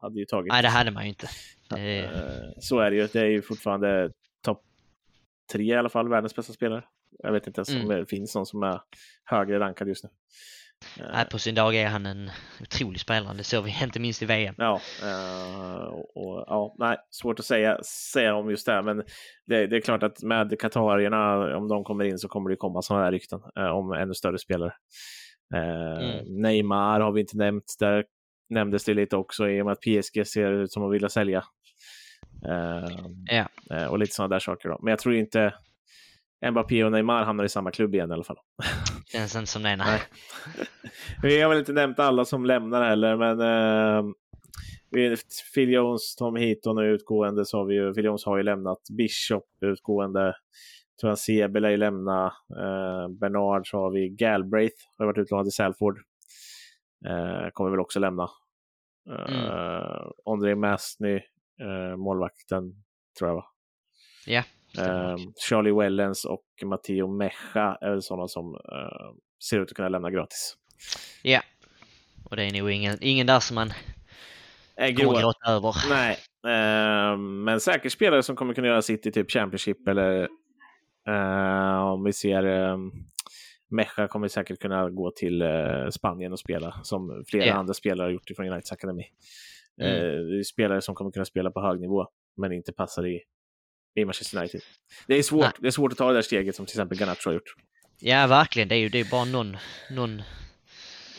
hade ju tagit. Nej, det hade man ju inte. Det... Uh, så är det ju. Det är ju fortfarande topp tre i alla fall, världens bästa spelare. Jag vet inte ens mm. om det finns någon som är högre rankad just nu. Nej, på sin dag är han en otrolig spelare, det såg vi inte minst i VM. Ja, uh, och, ja nej, svårt att säga, säga om just det, men det, det är klart att med katarierna, om de kommer in så kommer det komma sådana här rykten uh, om ännu större spelare. Mm. Neymar har vi inte nämnt, där nämndes det lite också i och med att PSG ser ut som att vilja sälja. ja. och lite sådana där saker. Då. Men jag tror inte Mbappé och Neymar hamnar i samma klubb igen i alla fall. Känns inte som det, nej. Vi har väl inte nämnt alla som lämnar heller, men eh, Phil Jones, Tom Heaton är utgående, så har vi ju, Phil Jones har ju lämnat Bishop utgående. Tror jag Sebel är lämna. Eh, Bernard så har vi Galbraith, har varit utlånad till Salford. Eh, kommer väl också lämna. Eh, mm. André Masny, eh, målvakten, tror jag va? Ja. Yeah, Charlie Wellens och Matteo Mecha är väl sådana som eh, ser ut att kunna lämna gratis. Ja, yeah. och det är nog ingen, ingen där som man är kommer gråta över. Nej, eh, men säkert spelare som kommer kunna göra sitt i typ Championship eller eh, om vi ser eh, Mecha kommer säkert kunna gå till eh, Spanien och spela som flera yeah. andra spelare har gjort från Uniteds Academy. Mm. Eh, spelare som kommer kunna spela på hög nivå men inte passar i, i Manchester United. Det är, svårt, det är svårt att ta det där steget som till exempel Garnacho har gjort. Ja, verkligen. Det är ju det är bara någon... Någon,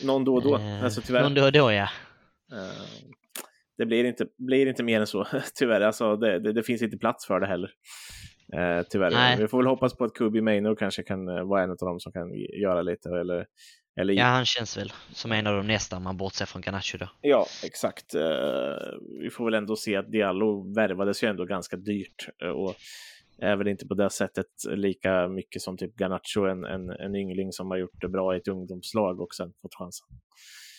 någon då och då. Eh, alltså, tyvärr. Någon då och då, ja. Uh, det blir inte, blir inte mer än så, tyvärr. Alltså, det, det, det finns inte plats för det heller. Eh, tyvärr. Nej. Vi får väl hoppas på att Kubi Maynor kanske kan eh, vara en av dem som kan göra lite. Eller, eller... Ja, han känns väl som en av de nästa om man bortser från Ganacho då. Ja, exakt. Eh, vi får väl ändå se att Diallo värvades ju ändå ganska dyrt. Eh, och är väl inte på det sättet lika mycket som typ Ganacho, en, en, en yngling som har gjort det bra i ett ungdomslag och sen fått chansen.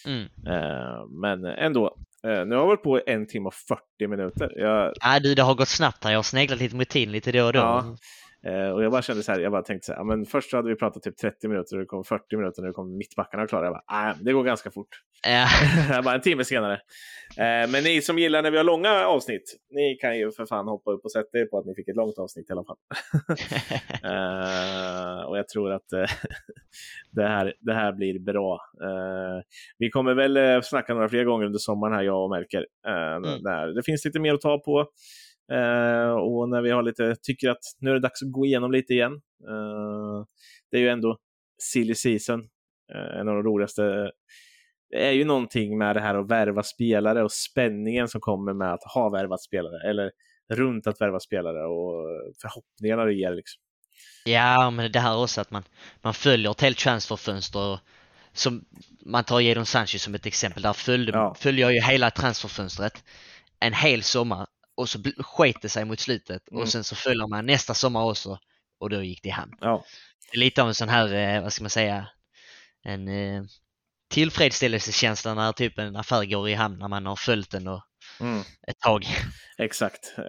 Mm. Eh, men ändå, nu har jag varit på en timme och 40 minuter. Jag... Ja, du, det har gått snabbt här. Jag har sneglat lite mot tiden lite då och då. Ja. Eh, och jag bara kände så här, jag bara tänkte så här, men först så hade vi pratat typ 30 minuter och det kom 40 minuter det kom mittbackarna klara. Jag bara, äh, det går ganska fort. Ja. bara en timme senare. Eh, men ni som gillar när vi har långa avsnitt, ni kan ju för fan hoppa upp och sätta er på att ni fick ett långt avsnitt i alla fall. eh, och jag tror att eh, det, här, det här blir bra. Eh, vi kommer väl eh, snacka några fler gånger under sommaren här, jag och Melker. Mm. Där. Det finns lite mer att ta på. Uh, och när vi har lite, tycker att nu är det dags att gå igenom lite igen. Uh, det är ju ändå silly season, uh, en av de roligaste. Det är ju någonting med det här att värva spelare och spänningen som kommer med att ha värvat spelare, eller runt att värva spelare och förhoppningarna det ger. Liksom. Ja, men det här också att man, man följer ett helt transferfönster. Som man tar Jadon Sanchez som ett exempel. Där följde, ja. följer jag ju hela transferfönstret en hel sommar och så sket det sig mot slutet mm. och sen så följer man nästa sommar också och då gick det i hamn. Ja. Det är lite av en sån här, eh, vad ska man säga, en eh, tillfredsställelsekänsla när typ en affär går i hamn när man har följt den och mm. ett tag. Exakt. Uh,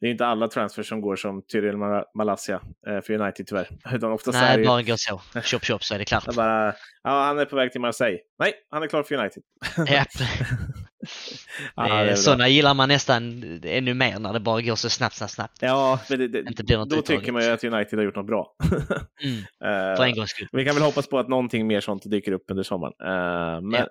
det, är inte alla transfers som går som Tyrell Malaysia uh, för United tyvärr. Utan oftast Nej, det bara går så. Chop chop så är det klart. Bara, ja, han är på väg till Marseille. Nej, han är klar för United. Japp. ja, sådana gillar man nästan ännu mer när det bara går så snabbt, snabbt, snabbt. Ja, det, det, inte blir något då uttaget. tycker man ju att United har gjort något bra. mm, för en gångs skull. Vi kan väl hoppas på att någonting mer sånt dyker upp under sommaren. Uh, men, ja.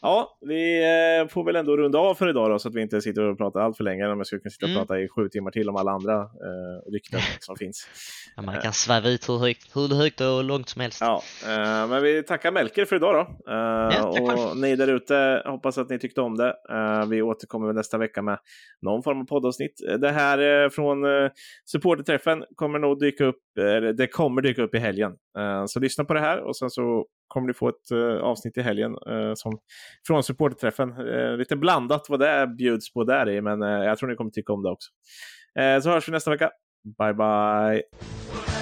Ja, vi eh, får väl ändå runda av för idag då, så att vi inte sitter och pratar allt för länge. Om jag skulle kunna sitta och mm. prata i sju timmar till om alla andra eh, rykten som finns. Ja, man kan sväva ut hur högt, hur högt och långt som helst. Ja, eh, men vi tackar Melker för idag då. Eh, ja, och ni där ute, hoppas att ni tyckte om det. Eh, vi återkommer nästa vecka med någon form av poddavsnitt. Det här eh, från eh, supporterträffen kommer nog dyka upp, det kommer dyka upp i helgen. så lyssna på det här och sen så kommer ni få ett uh, avsnitt i helgen uh, som, från supporterträffen. Uh, lite blandat vad det bjuds på där i, men jag tror ni kommer tycka om det också. så hörs vi nästa vecka. Bye, bye!